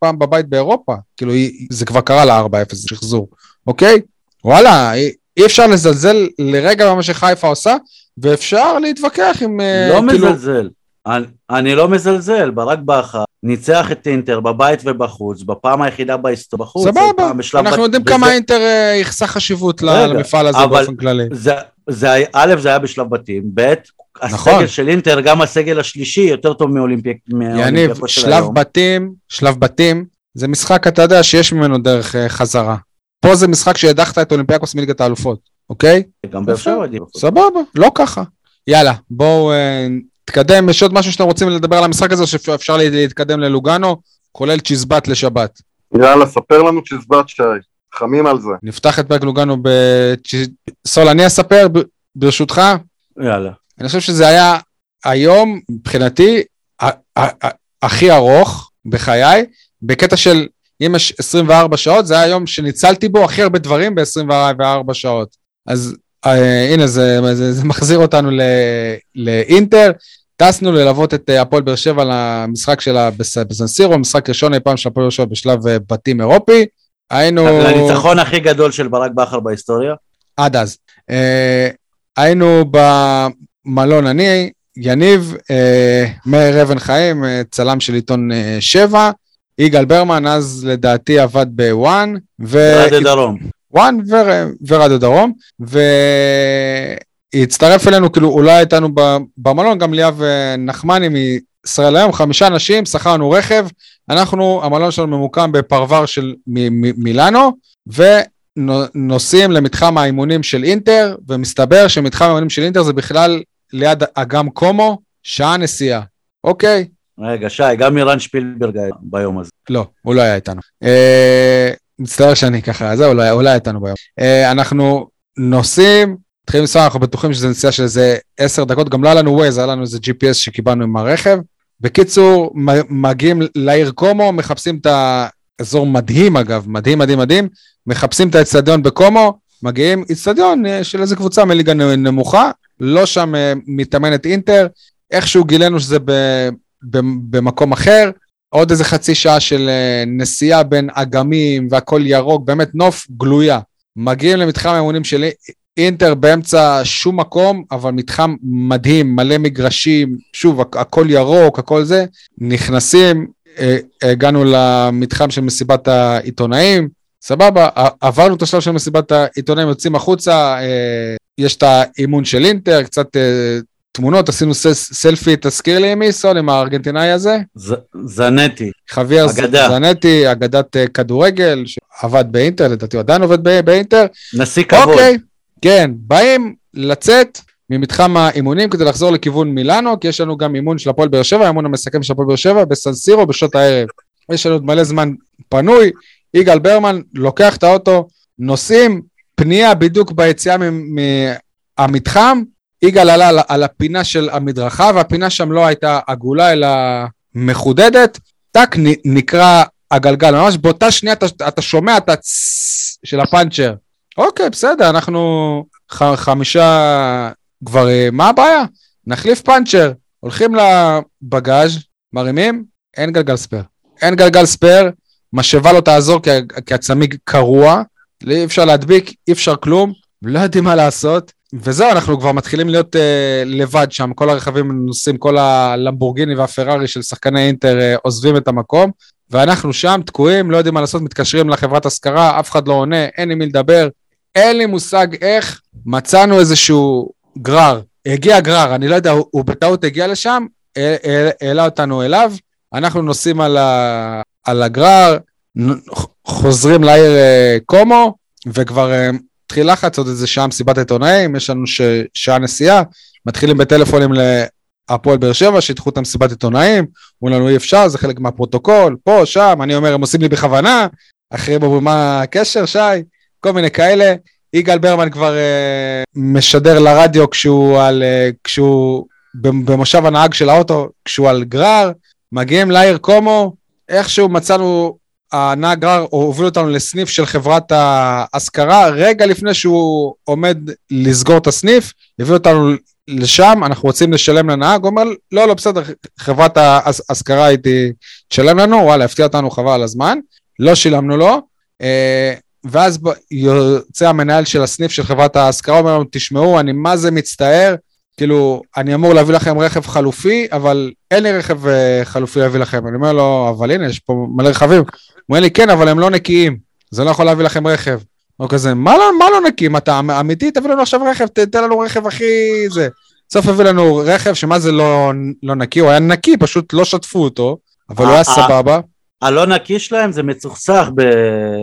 פעם בבית באירופה. כאילו, זה כבר קרה לה 4-0, זה שחזור, אוקיי? וואלה, אי, אפשר לזלזל לרגע במה שחיפה עושה, ואפשר להתווכח עם... אה, לא כאילו, מזלזל. אני, אני לא מזלזל, ברק בכר ניצח את אינטר בבית ובחוץ, בפעם היחידה בהיסטוריה בחוץ. סבבה, אנחנו בת- יודעים וזה- כמה אינטר אה, ייחסה חשיבות ל- רגע, למפעל הזה באופן כללי. זה, זה, א', זה היה בשלב בתים, ב', נכון. הסגל של אינטר, גם הסגל השלישי, יותר טוב מאולימפיאק. יניב, שלב היום. בתים, שלב בתים, זה משחק, אתה יודע, שיש ממנו דרך אה, חזרה. פה זה משחק שהדחת את אולימפיאקוס מליגת האלופות, אוקיי? גם באר שבע. סבבה, לא ככה. יאללה, בואו אה, נתקדם. יש עוד משהו שאתם רוצים לדבר על המשחק הזה, שאפשר לה- להתקדם ללוגאנו, כולל צ'יזבט לשבת. יאללה, ספר לנו צ'יזבט שי, חמים על זה. נפתח את פרק לוגאנו בצ'יז... סול, אני אספר ב- ברשותך. יאללה. אני חושב שזה היה היום, מבחינתי, הכי ארוך בחיי, בקטע של אם יש 24 שעות, זה היה היום שניצלתי בו הכי הרבה דברים ב-24 שעות. אז אה, הנה, זה, זה, זה מחזיר אותנו ל, לאינטר. טסנו ללוות את אה, הפועל באר שבע למשחק שלה בס- בסנסירו, משחק ראשון אי פעם של הפועל באר שבע בשלב אה, בתים אירופי. היינו... לניצחון הכי גדול של ברק בכר בהיסטוריה. עד אז. אה, היינו במלון אני, יניב, אה, מאיר אבן חיים, אה, צלם של עיתון אה, שבע, יגאל ברמן, אז לדעתי עבד בוואן, ו... רדיו דרום. וואן ו- ורדיו דרום, והצטרף אלינו, כאילו הוא לא היה איתנו במלון, גם ליאב אה, נחמני מישראל היום, חמישה אנשים, שכרנו רכב, אנחנו, המלון שלנו ממוקם בפרבר של מ- מ- מילאנו, ונוסעים למתחם האימונים של אינטר, ומסתבר שמתחם האימונים של אינטר זה בכלל ליד אגם קומו, שעה נסיעה, אוקיי? רגע, שי, גם מירן שפילברג היה ביום הזה. לא, הוא לא היה איתנו. אה, מצטער שאני ככה, זהו, לא היה- הוא לא היה איתנו ביום. אה, אנחנו נוסעים, מתחילים לנסוע, אנחנו בטוחים שזה נסיעה של איזה עשר דקות, גם לא היה לנו ווייז, היה לנו איזה GPS שקיבלנו עם הרכב. בקיצור, מגיעים לעיר קומו, מחפשים את האזור מדהים אגב, מדהים מדהים מדהים, מחפשים את האצטדיון בקומו, מגיעים, אצטדיון אה, של איזה קבוצה מליגה נמוכה, לא שם אה, מתאמנת אינטר, איכשהו גילינו שזה ב- ב- במקום אחר, עוד איזה חצי שעה של אה, נסיעה בין אגמים והכל ירוק, באמת נוף גלויה. מגיעים למתחם האימונים של אינטר באמצע שום מקום, אבל מתחם מדהים, מלא מגרשים, שוב, הכ- הכל ירוק, הכל זה. נכנסים, אה, הגענו למתחם של מסיבת העיתונאים, סבבה, עברנו את השלב של מסיבת העיתונאים, יוצאים החוצה, יש את האימון של אינטר, קצת אה, תמונות, עשינו סל- סלפי, תזכיר לי מי סול, עם הארגנטינאי הזה? ז- זנטי. חוויה אגדה. זנטי, אגדת אה, כדורגל, שעבד באינטר, לדעתי הוא עדיין עובד באינטר. נשיא כבוד. אוקיי, כן, באים לצאת ממתחם האימונים כדי לחזור לכיוון מילאנו, כי יש לנו גם אימון של הפועל באר שבע, האימון המסכם של הפועל באר שבע, בסנסירו בשעות הערב. יש לנו עוד מלא זמן פנוי, יגאל ברמן לוקח את האוטו, נוסעים, פנייה בדיוק ביציאה מהמתחם, יגאל עלה על- על הפינה של המדרכה, והפינה שם לא הייתה עגולה אלא מחודדת, טאק, נקרע הגלגל, ממש באותה שנייה אתה, אתה שומע את הצ... של הפאנצ'ר. אוקיי, בסדר, אנחנו ח, חמישה כבר, אה, מה הבעיה? נחליף פאנצ'ר. הולכים לבגאז', מרימים, אין גלגל spare. אין גלגל spare, משאבה לא תעזור כי, כי הצמיג קרוע, אי אפשר להדביק, אי אפשר כלום, לא יודעים מה לעשות. וזהו, אנחנו כבר מתחילים להיות uh, לבד שם, כל הרכבים נוסעים, כל הלמבורגיני והפרארי של שחקני אינטר uh, עוזבים את המקום, ואנחנו שם תקועים, לא יודעים מה לעשות, מתקשרים לחברת השכרה, אף אחד לא עונה, אין עם מי לדבר, אין לי מושג איך, מצאנו איזשהו גרר, הגיע גרר, אני לא יודע, הוא, הוא בטעות הגיע לשם, העלה אותנו אליו, אנחנו נוסעים על, ה, על הגרר, חוזרים לעיר אה, קומו, וכבר אה, התחיל לחץ, עוד איזה שעה מסיבת עיתונאים, יש לנו ש, שעה נסיעה, מתחילים בטלפונים להפועל באר שבע, שידחו את המסיבת עיתונאים, אומרים לנו אי אפשר, זה חלק מהפרוטוקול, פה, שם, אני אומר, הם עושים לי בכוונה, אחרים אומרים, מה הקשר, שי? כל מיני כאלה. יגאל ברמן כבר uh, משדר לרדיו כשהוא, על, uh, כשהוא במושב הנהג של האוטו, כשהוא על גרר, מגיעים לעיר קומו, איכשהו מצאנו, הנהג גרר הוביל אותנו לסניף של חברת ההשכרה, רגע לפני שהוא עומד לסגור את הסניף, הביא אותנו לשם, אנחנו רוצים לשלם לנהג, הוא אומר, לא, לא, בסדר, חברת ההשכרה היא תשלם לנו, וואלה, הפתיע אותנו חבל על הזמן, לא שילמנו לו. אה, ואז יוצא המנהל של הסניף של חברת ההשכרה, אומר לנו, תשמעו, אני מה זה מצטער, כאילו, אני אמור להביא לכם רכב חלופי, אבל אין לי רכב אה, חלופי להביא לכם. אני אומר לו, אבל הנה, יש פה מלא רכבים. הוא אומר לי, כן, אבל הם לא נקיים, זה לא יכול להביא לכם רכב. הוא כזה, מה לא, מה לא נקיים? אתה אמיתי? תביא לנו עכשיו רכב, תתן לנו רכב הכי זה. בסוף הביא לנו רכב שמה זה לא, לא נקי, הוא היה נקי, פשוט לא שטפו אותו, אבל הוא היה אה, אה, סבבה. הלא נקי שלהם זה מצוחצח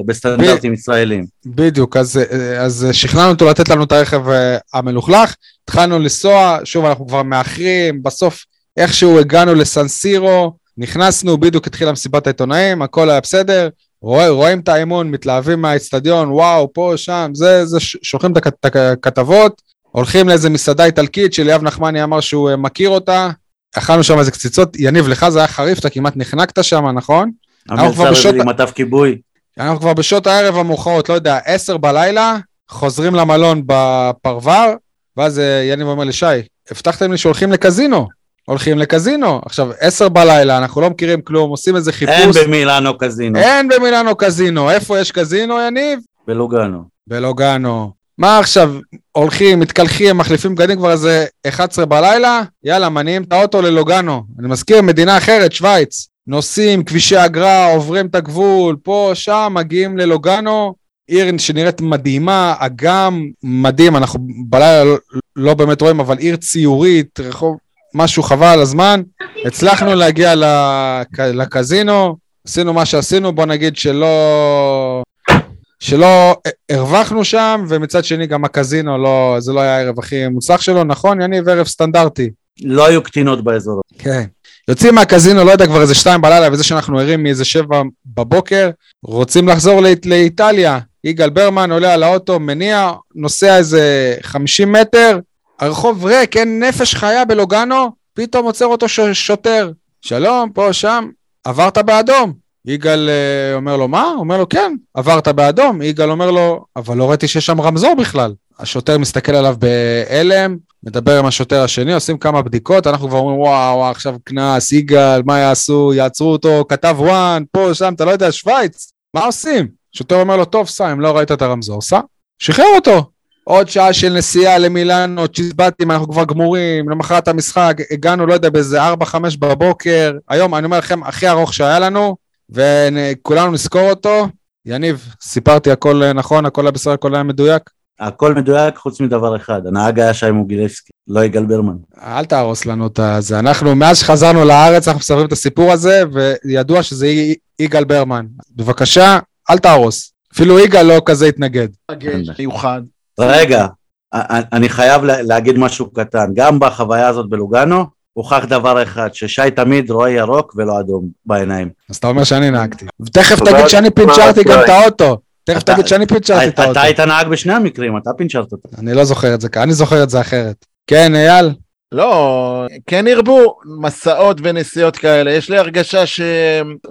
בסטנדרטים ישראלים. בדיוק, אז, אז שכנענו אותו לתת לנו את הרכב אה, המלוכלך, התחלנו לנסוע, שוב אנחנו כבר מאחרים, בסוף איכשהו הגענו לסנסירו, נכנסנו, בדיוק התחילה מסיבת העיתונאים, הכל היה בסדר, רואה, רואים את האימון, מתלהבים מהאיצטדיון, וואו, פה, שם, זה, זה, שולחים את הכתבות, הולכים לאיזה מסעדה איטלקית שליאב נחמני אמר שהוא אה, מכיר אותה, אכלנו שם איזה קציצות, יניב, לך זה היה חריף, אתה כמעט נחנקת שם, נכון? המלצר הזה עם מטף כיבוי. אנחנו כבר בשעות הערב המאוחרות, לא יודע, עשר בלילה, חוזרים למלון בפרבר, ואז אה, יניב אומר לי, שי, הבטחתם לי שהולכים לקזינו. הולכים לקזינו. עכשיו, עשר בלילה, אנחנו לא מכירים כלום, עושים איזה חיפוש. אין במילאנו קזינו. אין במילאנו קזינו. איפה יש קזינו, יניב? בלוגנו. בלוגנו. מה עכשיו, הולכים, מתקלחים, מחליפים בגדים כבר איזה 11 בלילה? יאללה, מניעים את האוטו ללוגנו. אני מזכיר, מדינה אחרת, שווייץ. נוסעים, כבישי אגרה, עוברים את הגבול, פה, שם, מגיעים ללוגנו, עיר שנראית מדהימה, אגם מדהים, אנחנו בלילה לא, לא באמת רואים, אבל עיר ציורית, רחוב, משהו חבל על הזמן. הצלחנו להגיע לקזינו, עשינו מה שעשינו, בוא נגיד שלא... שלא הרווחנו שם, ומצד שני גם הקזינו, לא, זה לא היה הערב הכי מוצלח שלו, נכון, יניב? ערב סטנדרטי. לא היו קטינות באזור. כן. יוצאים מהקזינו, לא יודע, כבר איזה שתיים בלילה, וזה שאנחנו ערים מאיזה שבע בבוקר, רוצים לחזור לאיט, לאיטליה. יגאל ברמן עולה על האוטו, מניע, נוסע איזה 50 מטר, הרחוב ריק, אין נפש חיה בלוגנו, פתאום עוצר אותו ש- שוטר. שלום, פה, שם, עברת באדום. יגאל uh, אומר לו, מה? אומר לו, כן, עברת באדום. יגאל אומר לו, אבל לא ראיתי שיש שם רמזור בכלל. השוטר מסתכל עליו בהלם, מדבר עם השוטר השני, עושים כמה בדיקות, אנחנו כבר אומרים, וואו, עכשיו קנס, יגאל, מה יעשו? יעצרו אותו, כתב וואן, פה, שם, אתה לא יודע, שווייץ, מה עושים? שוטר אומר לו, טוב, סע, אם לא ראית את הרמזור, סע, שחרר אותו. עוד שעה של נסיעה למילאנו, צ'יזבטים, אנחנו כבר גמורים, למחרת המשחק, הגענו, לא יודע, באיזה 4-5 בבוקר, היום, אני אומר לכם, הכי ארוך שהיה לנו, וכולנו נזכור אותו. יניב, סיפרתי הכל נכון, הכל היה בסדר, הכל היה מדויק? הכל מדויק חוץ מדבר אחד, הנהג היה שי מוגילבסקי, לא יגאל ברמן. אל תהרוס לנו את זה, אנחנו מאז שחזרנו לארץ אנחנו מספרים את הסיפור הזה, וידוע שזה יגאל ברמן. בבקשה, אל תהרוס. אפילו יגאל לא כזה התנגד. מיוחד. רגע, אני חייב להגיד משהו קטן, גם בחוויה הזאת בלוגנו, הוכח דבר אחד, ששי תמיד רואה ירוק ולא אדום בעיניים. אז אתה אומר שאני נהגתי. תכף תגיד שאני פינצ'רתי גם את האוטו. תכף תגיד שאני פינצ'רתי את האוטו. אתה היית נהג בשני המקרים, אתה פינצ'רת אותו. אני לא זוכר את זה ככה, אני זוכר את זה אחרת. כן, אייל? לא, כן ירבו מסעות ונסיעות כאלה. יש לי הרגשה ש...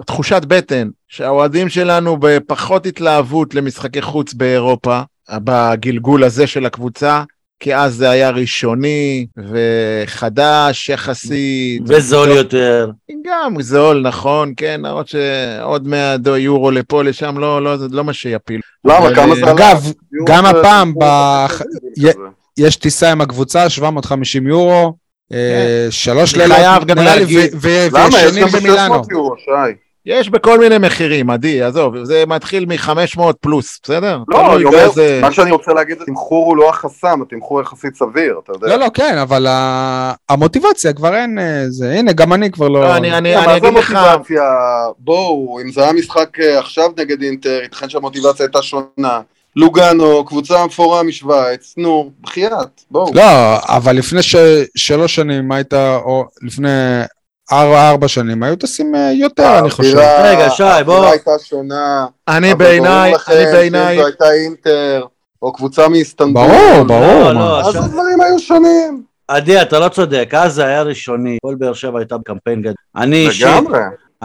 תחושת בטן, שהאוהדים שלנו בפחות התלהבות למשחקי חוץ באירופה, בגלגול הזה של הקבוצה, כי אז זה היה ראשוני וחדש יחסית. וזול יותר. גם זול, נכון, כן, למרות שעוד 100 דו יורו לפה, לשם, לא, לא, זה לא מה שיפיל. למה? אבל, כמה זה אה, עלה? אגב, גם יורו הפעם זה- זה- יש טיסה עם הקבוצה, 750 יורו, אה, שלוש אני לילות, חייב גם נראה לי, להגיד- ו- ו- למה? יש וישנים גם במילאנו. ב-600 יורו, שי. יש בכל מיני מחירים, עדי, עזוב, זה מתחיל מ-500 פלוס, בסדר? לא, אני אומר, באיזה- מה שאני רוצה להגיד, התמחור הוא לא החסם, התמחור יחסית סביר, אתה יודע. לא, לא, כן, אבל ה- המוטיבציה כבר אין אה, זה, הנה, גם אני כבר לא... לא, אני, אני, לא, אני מה זה אגיד לך, מוטיבציה? בואו, אם זה היה משחק אה, עכשיו נגד אינטר, ייתכן שהמוטיבציה הייתה שונה. לוגאנו, קבוצה מפורה משוויץ, נו, בחייאת, בואו. לא, אבל לפני ש... שלוש שנים היית, או לפני ארבע, ארבע שנים, היו טסים אה, יותר, אני חושב. רגע, שי, בוא. האווירה הייתה שונה. אני בעיניי, אני בעיניי, זו הייתה אינטר, או קבוצה מאיסטנבול. ברור, ברור. לא. לא, אז הדברים היו שונים. עדי, אתה לא צודק, אז זה היה ראשוני, כל באר שבע הייתה בקמפיין גדול. אני אישית.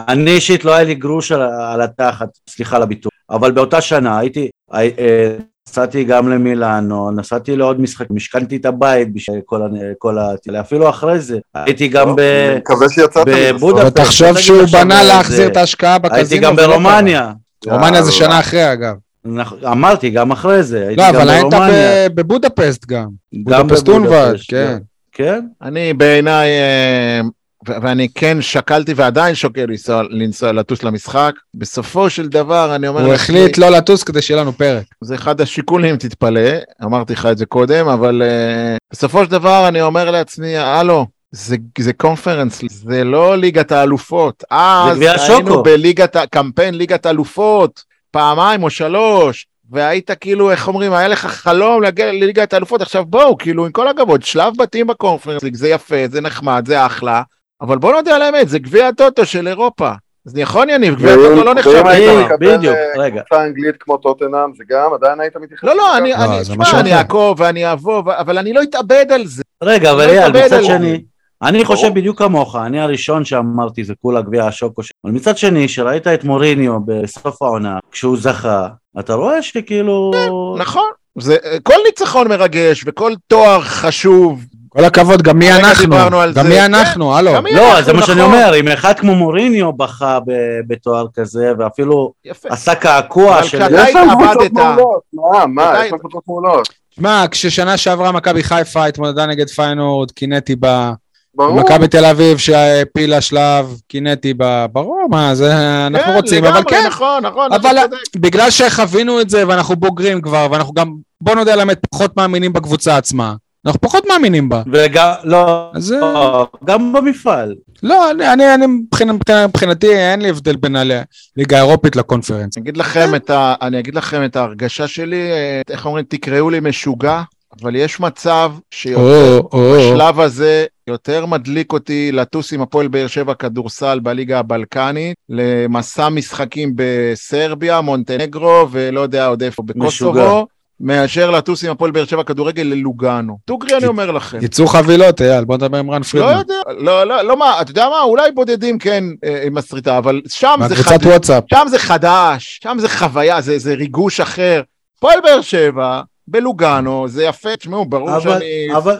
אני אישית לא היה לי גרוש על, על התחת, סליחה על הביטוי, אבל באותה שנה הייתי, הי- אה, נסעתי גם למילאנו, נסעתי לעוד משחק, משכנתי את הבית בשביל כל, ה- כל ה... אפילו אחרי זה, הייתי גם ב... אני מקווה שיצאת מזה. בבודפשט. ותחשוב תגיד שהוא בנה להחזיר את ההשקעה בקזינו. הייתי גם ולא ברומניה. רומניה זה. שנה אחרי, אגב. נכ- אמרתי, גם אחרי זה, הייתי לא, גם אבל היית ברומניה, ב- בבודפסט גם. גם בודפסט אונבד, בבודפשט, כן. כן, אני בעיניי, אה, ו- ואני כן שקלתי ועדיין שוקל לנסוע, לנסוע לטוס למשחק, בסופו של דבר אני אומר, הוא לעצמי, החליט לא לטוס כדי שיהיה לנו פרק. זה אחד השיקולים, תתפלא, אמרתי לך את זה קודם, אבל uh, בסופו של דבר אני אומר לעצמי, הלו, זה, זה קונפרנס, זה לא ליגת האלופות. אז היינו שוקו. בליגת, קמפיין ליגת האלופות, פעמיים או שלוש, והיית כאילו, איך אומרים, היה לך חלום להגיע לליגת האלופות, עכשיו בואו, כאילו, עם כל הכבוד, שלב בתים בקונפרנס, זה יפה, זה נחמד, זה אחלה, אבל בוא נודה על האמת, זה גביע הטוטו של אירופה. אז נכון יניב, גביע הטוטו לא נחשב. מקבל, בדיוק, אה, רגע. קבוצה אנגלית כמו טוטנאם, זה גם, עדיין היית מתייחס. לא, לא, אני? לא, תשמע, אני אחר. אעקוב ואני אבוא, ו- אבל אני לא אתאבד על זה. רגע, אבל לא אייל, מצד. שני, אני חושב. בדיוק כמוך, אני הראשון שאמרתי זה כולה גביע השוקו, ש- אבל מצד שני, שראית את מוריניו בסוף העונה, כשהוא זכה, אתה רואה שכאילו... נכון. זה, כל ניצחון מרגש וכל תואר חשוב. כל הכבוד, גם מי הרגע אנחנו? גם. מי כן. אנחנו? הלו. לא, זה מה שאני נכון. אומר, אם אחד כמו מוריניו בכה ב- בתואר כזה, ואפילו. עשה קעקוע אבל של... יש שם התאבדת. מה, מה, יש שם קבוצות מעולות. שמע, כששנה שעברה מכבי חיפה התמודדה נגד פיינורד, קינאתי בה. ברור. מכבי תל אביב שהעפילה שלב, קינאתי בה. ברור, מה, זה אנחנו כן, רוצים, אבל כן. נכון, נכון, אבל. בגלל שחווינו את זה ואנחנו בוגרים כבר, ואנחנו גם, בוא נודה על האמת, פחות מאמינים בקבוצה עצמה. אנחנו פחות מאמינים בה. וגם, לא, אז זה... לא, גם במפעל. לא, אני, אני, אני מבחינת, מבחינתי אין לי הבדל בין הליגה האירופית לקונפרנס. אני אגיד לכם את ה- אני אגיד לכם את ההרגשה שלי, אה, איך אומרים, תקראו לי משוגע, אבל יש מצב שיותר או, או, בשלב הזה יותר מדליק אותי לטוס עם הפועל באר שבע כדורסל בליגה הבלקנית, למסע משחקים בסרביה, מונטנגרו ולא יודע עוד איפה, משוגע. בקוסובו, מאשר לטוס עם הפועל באר שבע כדורגל ללוגאנו. דוגרי אני אומר לכם. יצאו חבילות, אייל, בוא נדבר עם רן לא פרידמן. יודע, לא, לא, לא מה, אתה יודע מה, אולי בודדים כן אה, עם הסריטה, אבל שם זה מהקבוצת חדש, וואטסאפ. שם זה חדש, שם זה חוויה, זה, זה ריגוש אחר. פועל באר שבע, בלוגאנו, זה יפה, תשמעו, ברור אבל, שאני אבל,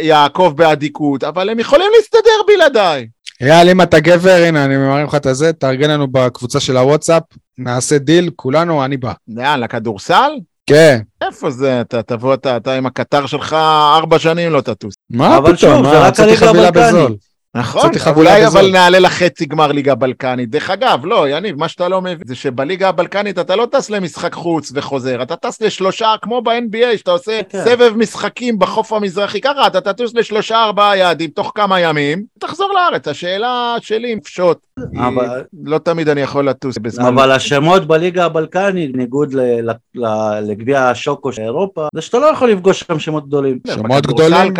יעקב באדיקות, אבל הם יכולים להסתדר בלעדיי. אייל, אם אתה גבר, הנה, אני מראה לך את הזה, תארגן לנו בקבוצה של הוואטסאפ, נעשה דיל, כולנו, אני בא. לאן, לכדורסל? כן. איפה זה? אתה תבוא, אתה, אתה עם הקטר שלך ארבע שנים לא תטוס. מה אבל פתאום? שוב, זה רק חבילה הבלקנית. בזול. נכון, אולי. אבל נעלה לחצי גמר ליגה בלקנית. דרך אגב, לא, יניב, מה שאתה לא מבין זה שבליגה הבלקנית אתה לא טס למשחק חוץ וחוזר, אתה טס לשלושה, כמו ב-NBA, שאתה עושה כן. סבב משחקים בחוף המזרחי, ככה אתה תטוס לשלושה ארבעה יעדים תוך כמה ימים, תחזור לארץ. השאלה שלי עם פשוט, אבל- לא תמיד אני יכול לטוס בזמן... אבל השמות בליגה הבלקנית, בניגוד ל- ל- ל- לגביע השוקו של אירופה, זה שאתה לא יכול לפגוש שם שמות גדולים. שמות גדולים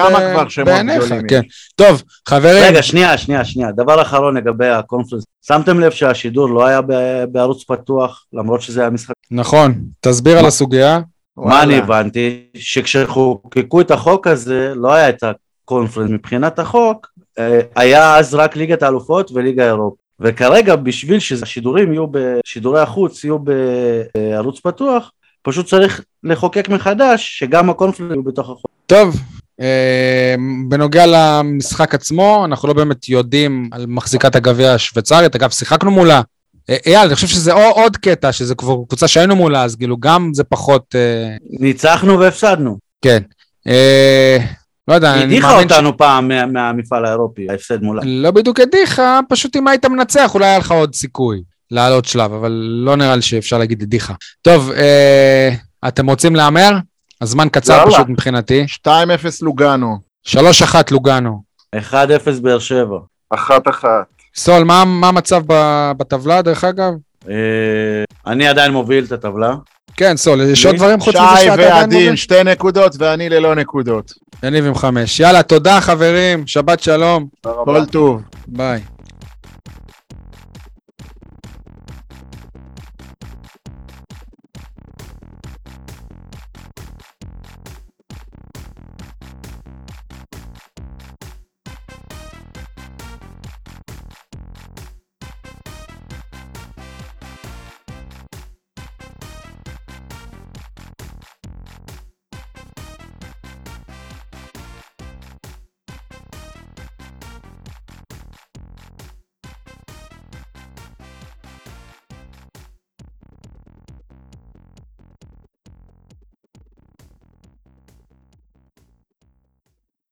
שמות בעיניך, גדולים כן. טוב, חברים, רגע, שנייה, שנייה, שנייה. דבר אחרון לגבי הקונפרנס. שמתם לב שהשידור לא היה בערוץ פתוח, למרות שזה היה משחק. נכון, תסביר על הסוגיה. מה אני. הבנתי? שכשחוקקו את החוק הזה, לא היה את הקונפרנס. מבחינת החוק, אה, היה אז רק ליגת האלופות וליגה אירופית. וכרגע, בשביל שהשידורים יהיו, בשידורי החוץ יהיו בערוץ פתוח, פשוט צריך לחוקק מחדש שגם הקונפלקט הוא בתוך החוק. טוב, אה, בנוגע למשחק עצמו, אנחנו לא באמת יודעים על מחזיקת הגביע השוויצרית, אגב, שיחקנו מולה. אה, אייל, אני חושב שזה או, עוד קטע, שזה כבר קבוצה שהיינו מולה, אז כאילו גם זה פחות... אה, ניצחנו והפסדנו. כן. אה, לא יודע, אני הדיחה מאמין ש- אותנו פעם מה- מהמפעל האירופי, ההפסד מולה. לא בדיוק הדיחה, פשוט אם היית מנצח אולי היה לך עוד סיכוי לעלות שלב, אבל לא נראה לי שאפשר להגיד הדיחה. טוב, אה, אתם רוצים להמר? הזמן קצר יאללה. פשוט מבחינתי. 2-0 לוגאנו. 3-1 לוגנו. 1-0 באר שבע. אחת אחת. סול, מה, מה המצב ב- בטבלה דרך אגב? אה, אני עדיין מוביל את הטבלה. כן, סול, יש? עוד דברים חוץ שי מזה שאתה עדיין ועדין, מוביל? שתי נקודות ואני ללא נקודות. יניב עם חמש. יאללה, תודה חברים, שבת שלום. כל טוב. ביי.